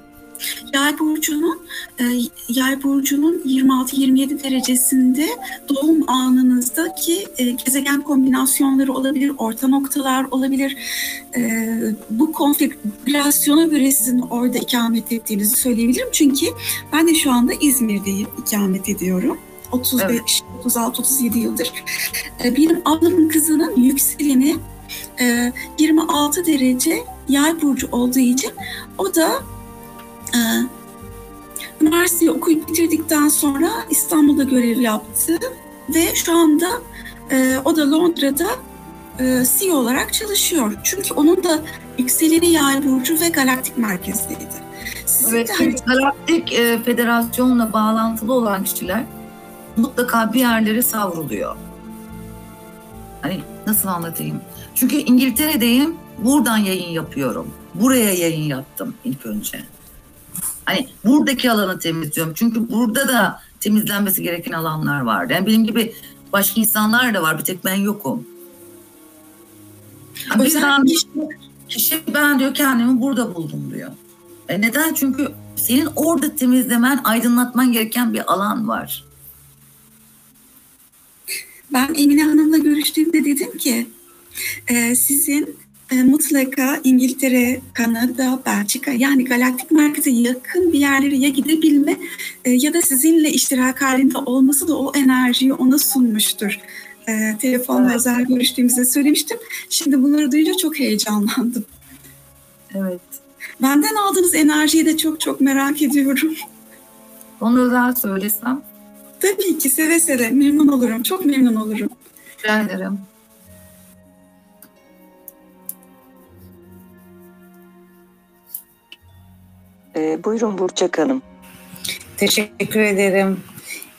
Yay burcunun e, Yay burcunun 26-27 derecesinde doğum anınızdaki e, gezegen kombinasyonları olabilir, orta noktalar olabilir. E, bu konfigürasyona göre sizin orada ikamet ettiğinizi söyleyebilirim. Çünkü ben de şu anda İzmir'deyim, ikamet ediyorum. 35, evet. 36, 37 yıldır. E, benim ablamın kızının yükseleni e, 26 derece Yay burcu olduğu için o da ee, üniversiteyi okuyup bitirdikten sonra İstanbul'da görev yaptı ve şu anda e, o da Londra'da e, CEO olarak çalışıyor. Çünkü onun da yükseleni yay burcu ve galaktik merkezdeydi. Sizin evet, de... galaktik e, federasyonla bağlantılı olan kişiler mutlaka bir yerlere savruluyor. Hani nasıl anlatayım? Çünkü İngiltere'deyim, buradan yayın yapıyorum. Buraya yayın yaptım ilk önce. Hani buradaki alanı temizliyorum. Çünkü burada da temizlenmesi gereken alanlar var. Yani benim gibi başka insanlar da var. Bir tek ben yokum. Yani Özel kişi, kişi ben diyor kendimi burada buldum diyor. E neden? Çünkü senin orada temizlemen, aydınlatman gereken bir alan var. Ben Emine Hanım'la görüştüğümde dedim ki e, sizin mutlaka İngiltere, Kanada, Belçika yani galaktik merkeze yakın bir yerlere ya gidebilme e, ya da sizinle iştirak halinde olması da o enerjiyi ona sunmuştur. E, telefonla evet. özel görüştüğümüzde söylemiştim. Şimdi bunları duyunca çok heyecanlandım. Evet. Benden aldığınız enerjiyi de çok çok merak ediyorum. Onu özel söylesem? Tabii ki seve seve memnun olurum. Çok memnun olurum. Rica ederim. E, buyurun Burçak Hanım. Teşekkür ederim.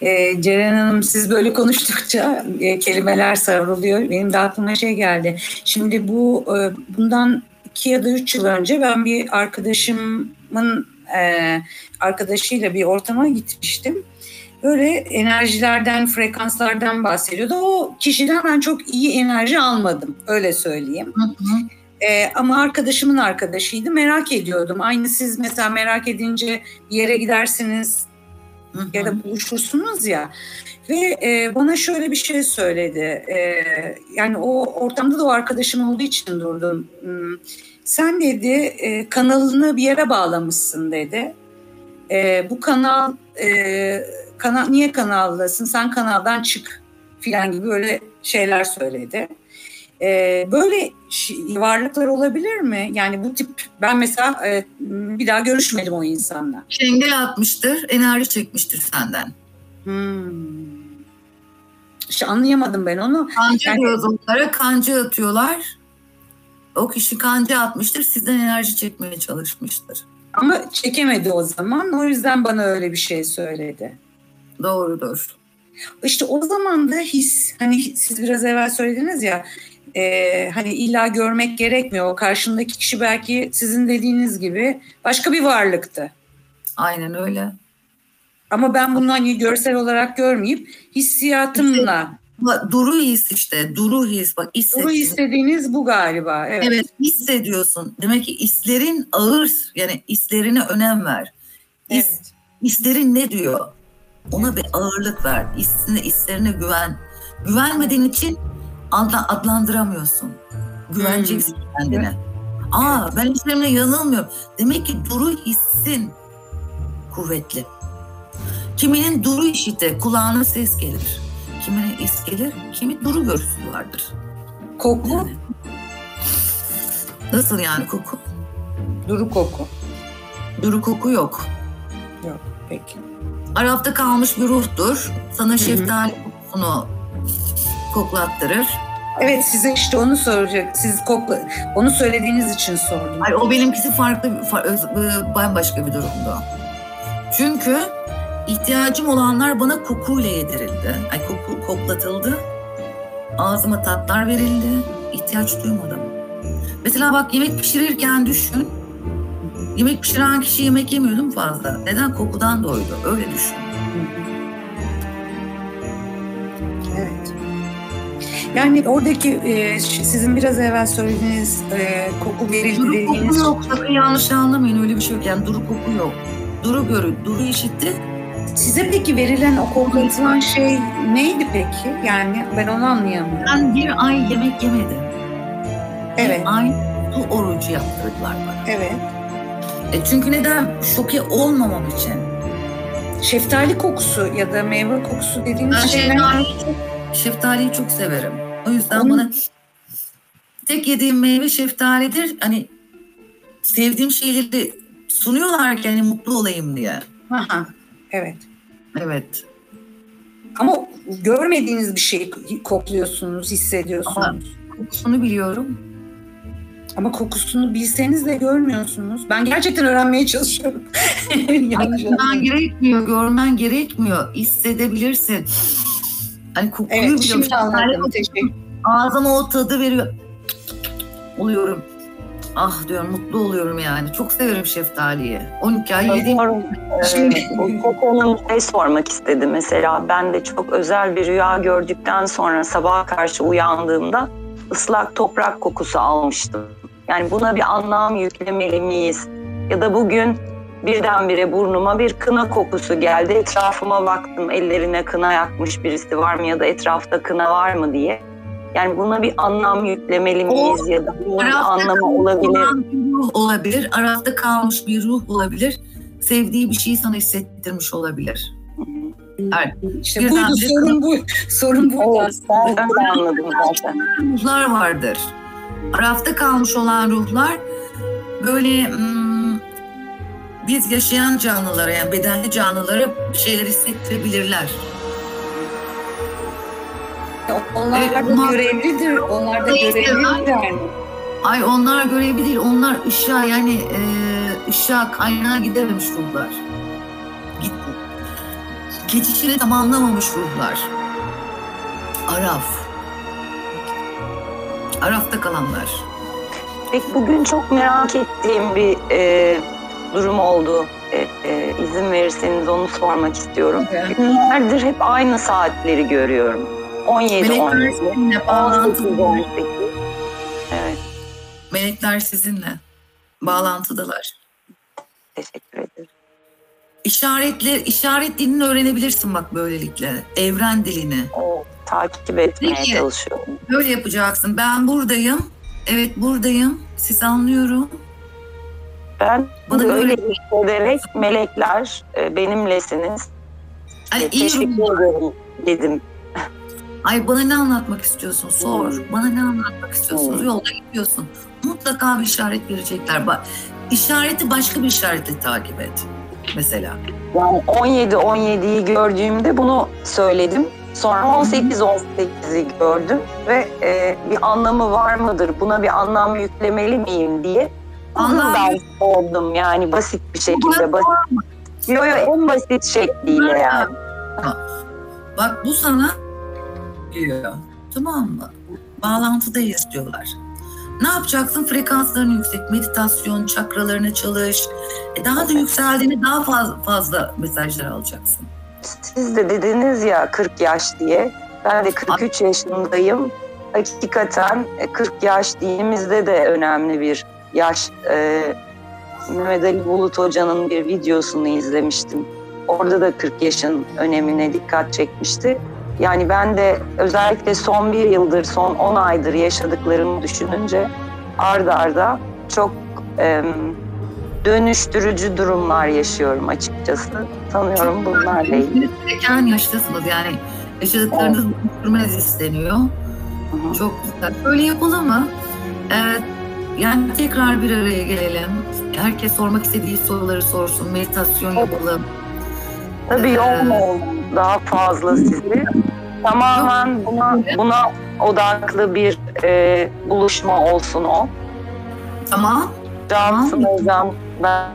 E, Ceren Hanım siz böyle konuştukça e, kelimeler sarılıyor. Benim de aklıma şey geldi. Şimdi bu e, bundan iki ya da üç yıl önce ben bir arkadaşımın e, arkadaşıyla bir ortama gitmiştim. Böyle enerjilerden, frekanslardan bahsediyordu. O kişiden ben çok iyi enerji almadım. Öyle söyleyeyim. Hı hı. Ee, ama arkadaşımın arkadaşıydı. Merak ediyordum. Aynı siz mesela merak edince bir yere gidersiniz Hı-hı. ya da buluşursunuz ya. Ve e, bana şöyle bir şey söyledi. E, yani o ortamda da o arkadaşım olduğu için durdum. Hmm, sen dedi e, kanalını bir yere bağlamışsın dedi. E, bu kanal, e, kanal niye kanaldasın? Sen kanaldan çık filan gibi böyle şeyler söyledi. Ee, böyle varlıklar olabilir mi? Yani bu tip ben mesela e, bir daha görüşmedim o insanla. Çengel atmıştır, enerji çekmiştir senden. Hmm. İşte anlayamadım ben onu. Kancı yani... diyoruz onlara, kancı atıyorlar. O kişi kancı atmıştır, sizden enerji çekmeye çalışmıştır. Ama çekemedi o zaman. O yüzden bana öyle bir şey söyledi. Doğrudur. İşte o zaman da his, hani siz biraz evvel söylediniz ya, e, hani illa görmek gerekmiyor. O karşındaki kişi belki sizin dediğiniz gibi başka bir varlıktı. Aynen öyle. Ama ben bunu hani görsel olarak görmeyip hissiyatımla Duru his işte, duru his. Bak hissettin. Duru istediğiniz bu galiba. Evet. evet, hissediyorsun. Demek ki hislerin ağır, yani hislerine önem ver. His, evet. Hislerin ne diyor? Ona bir ağırlık ver. Hissine, hislerine güven. Güvenmediğin için adlandıramıyorsun. Güveneceksin hmm. kendine. Aa ben hislerimle yanılmıyorum. Demek ki duru hissin kuvvetli. Kiminin duru işite, kulağına ses gelir. Kimine is gelir, kimi duru görüsü vardır. Koku? Yani. Nasıl yani koku? Duru koku. Duru koku yok. Yok, peki. Arafta kalmış bir ruhtur. Sana şeftali kokusunu koklattırır. Evet size işte onu soracak. Siz kokla, onu söylediğiniz için sordum. Hayır, o benimkisi farklı, bambaşka bir durumdu. Çünkü ihtiyacım olanlar bana kokuyla yedirildi. Ay koku koklatıldı. Ağzıma tatlar verildi. İhtiyaç duymadım. Mesela bak yemek pişirirken düşün. Yemek pişiren kişi yemek yemiyordum fazla. Neden? Kokudan doydu. Öyle düşün. Evet. Yani oradaki e, sizin biraz evvel söylediğiniz e, koku verildi duru dediğiniz... Koku yok. Yanlış anlamayın. Öyle bir şey yok. Yani duru koku yok. Duru görü, duru işitti. Size peki verilen o koklatılan şey neydi peki? Yani ben onu anlayamıyorum. Ben bir ay yemek yemedim. Evet. Bir ay su orucu yaptırdılar bana. Evet. E çünkü neden? Şoke olmamam için. Şeftali kokusu ya da meyve kokusu dediğiniz şeyler... Şeftaliyi çok, şeftaliyi çok severim. O yüzden Onun... bana tek yediğim meyve şeftalidir. Hani sevdiğim şeyleri sunuyorlar ki hani mutlu olayım diye. Aha, evet. Evet. Ama görmediğiniz bir şeyi kokluyorsunuz, hissediyorsunuz. Ama kokusunu biliyorum. Ama kokusunu bilseniz de görmüyorsunuz. Ben gerçekten öğrenmeye çalışıyorum. Görmen gerekmiyor, görmen gerekmiyor. Hissedebilirsin. Hani kokuyu evet, biliyorum. Şimdi anladım. Teşekkür. Ağzıma o tadı veriyor. Oluyorum. Ah diyorum mutlu oluyorum yani. Çok severim şeftaliyi. 12 ay yediğim. Şimdi bu kokunun şey sormak istedim. Mesela ben de çok özel bir rüya gördükten sonra sabaha karşı uyandığımda ıslak toprak kokusu almıştım. Yani buna bir anlam yüklemeli miyiz? Ya da bugün birdenbire burnuma bir kına kokusu geldi. Etrafıma baktım ellerine kına yakmış birisi var mı ya da etrafta kına var mı diye. Yani buna bir anlam yüklemeli miyiz o, ya da bunun bir anlamı olabilir. Bir ruh olabilir, arafta kalmış bir ruh olabilir. Sevdiği bir şeyi sana hissettirmiş olabilir. Evet. İşte buydu sorun bu. Sorun bu. Evet, ben de anladım zaten. Ruhlar vardır. Arafta kalmış olan ruhlar böyle hmm, biz yaşayan canlılara yani bedenli canlılara bir şeyler hissettirebilirler. Onlar evet, da onlar, görevlidir. Onlar da görevlidir yani. Ay onlar görevli değil. Onlar ışığa yani e, ışığa kaynağa gidememiş ruhlar. Git, geçişini tamamlamamış ruhlar. Araf. Arafta kalanlar. Peki bugün çok merak ettiğim bir e, durum oldu. E, e, izin verirseniz onu sormak istiyorum. Evet. Günlerdir hep aynı saatleri görüyorum. 17 Melekler sizinle bağlantılı. Evet. Melekler sizinle bağlantıdalar. Teşekkür ederim. İşaretler, işaret dilini öğrenebilirsin bak böylelikle. Evren dilini. O, takip etmeye Peki, çalışıyorum. Böyle yapacaksın. Ben buradayım. Evet buradayım. Sizi anlıyorum. Ben Bana böyle hissederek melekler e, benimlesiniz. Hani e, teşekkür ederim dedim. Ay bana ne anlatmak istiyorsun? Sor. Bana ne anlatmak istiyorsunuz? Yolda gidiyorsun. Mutlaka bir işaret verecekler. Bak işareti başka bir işaretle takip et. Mesela. Yani 17-17'yi gördüğümde bunu söyledim. Sonra 18-18'i gördüm ve e, bir anlamı var mıdır, buna bir anlam yüklemeli miyim diye Google'dan sordum yani basit bir şekilde. Basit. Yo yo en basit şekliyle yani. Bak bu sana diyor. Tamam mı? Bağlantıdayız diyorlar. Ne yapacaksın? Frekansların yüksek, meditasyon, çakralarını çalış. E daha da yükseldiğini daha fazla, fazla mesajlar alacaksın. Siz de dediniz ya 40 yaş diye. Ben de 43 yaşındayım. Hakikaten 40 yaş dinimizde de önemli bir yaş. Ee, Mehmet Ali Bulut Hoca'nın bir videosunu izlemiştim. Orada da 40 yaşın önemine dikkat çekmişti. Yani ben de özellikle son bir yıldır, son 10 aydır yaşadıklarımı düşününce arda arda çok e, dönüştürücü durumlar yaşıyorum açıkçası. Sanıyorum bunlarla ilgili. Gereken yaştasınız yani yaşadıklarınızı dönüştürmeniz isteniyor. Çok güzel. Böyle yapalım mı? Evet. Yani tekrar bir araya gelelim. Herkes sormak istediği soruları sorsun. Meditasyon yapalım. Tabii yoğun oldum daha fazla sizi. Tamamen buna, buna odaklı bir e, buluşma olsun o. Tamam. Cansın hocam. Ben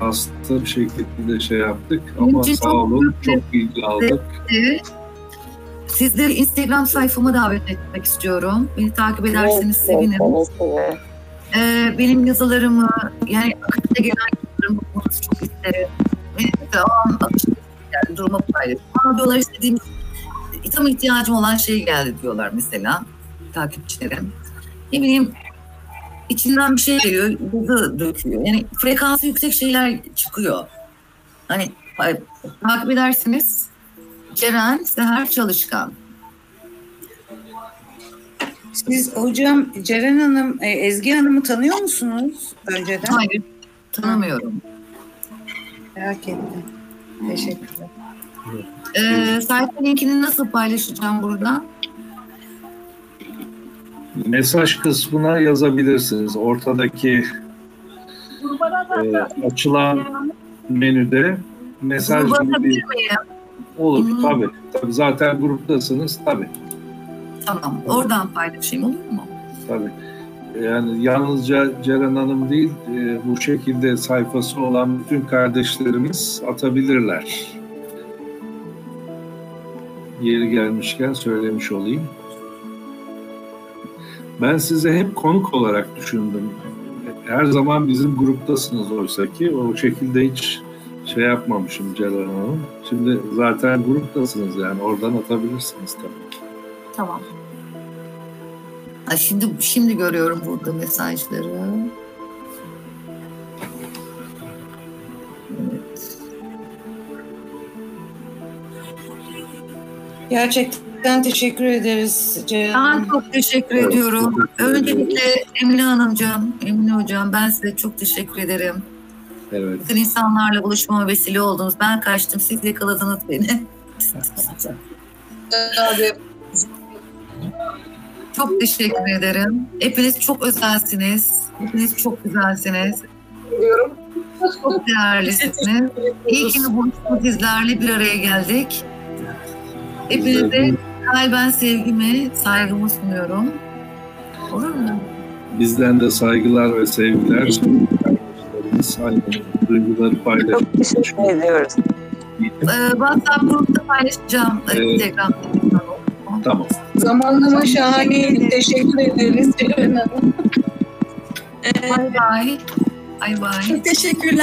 hasta bir şekilde şey yaptık ama sağ olun çok bilgi aldık. Evet. Sizleri Instagram sayfama davet etmek istiyorum. Beni takip ederseniz sevinirim. Ee, benim yazılarımı, yani akışta gelen yazılarımı okumanızı çok isterim. Benim de o an akışta yani duruma paylaşıyorum. Ama diyorlar istediğim, tam ihtiyacım olan şey geldi diyorlar mesela takipçilerim. Ne bileyim içinden bir şey geliyor, yazı döküyor. Yani frekansı yüksek şeyler çıkıyor. Hani takip edersiniz Ceren Seher Çalışkan. Siz hocam Ceren Hanım, e, Ezgi Hanım'ı tanıyor musunuz önceden? Hayır, tanımıyorum. Merak ettim. Teşekkürler. Ee, sayfa linkini nasıl paylaşacağım burada? Mesaj kısmına yazabilirsiniz. Ortadaki e, açılan menüde mesaj gibi bir... Olur hmm. tabii. Tabii zaten gruptasınız tabii. Tamam. Oradan paylaşayım olur mu? Tabii. Yani yalnızca Ceren Hanım değil, e, bu şekilde sayfası olan bütün kardeşlerimiz atabilirler. Yeri gelmişken söylemiş olayım. Ben size hep konuk olarak düşündüm. Her zaman bizim gruptasınız oysa ki o şekilde hiç şey yapmamışım Ceren Hanım. Şimdi zaten gruptasınız yani oradan atabilirsiniz tabii ki. Tamam. Ha, şimdi şimdi görüyorum burada mesajları. Evet. Gerçekten teşekkür ederiz Ceren Ben çok teşekkür evet, ediyorum. Teşekkür Öncelikle Emine Hanımcığım, Emine Hocam ben size çok teşekkür ederim. Evet. Bütün insanlarla buluşmama vesile oldunuz. Ben kaçtım, siz yakaladınız beni. çok teşekkür ederim. Hepiniz çok özelsiniz. Hepiniz çok güzelsiniz. Çok değerlisiniz. İyi ki buluştuk sizlerle bir araya geldik. Hepinize kalben sevgimi, saygımı sunuyorum. Olur mu? Bizden de saygılar ve sevgiler. Aynı duyguları paylaşıyoruz. Çok teşekkür ediyoruz. Ee, WhatsApp grupta paylaşacağım. Instagram'da. Tamam. Zamanlama şahane. Teşekkür ederiz Ceren Hanım. Bay bay. Bay bay. Çok teşekkürler.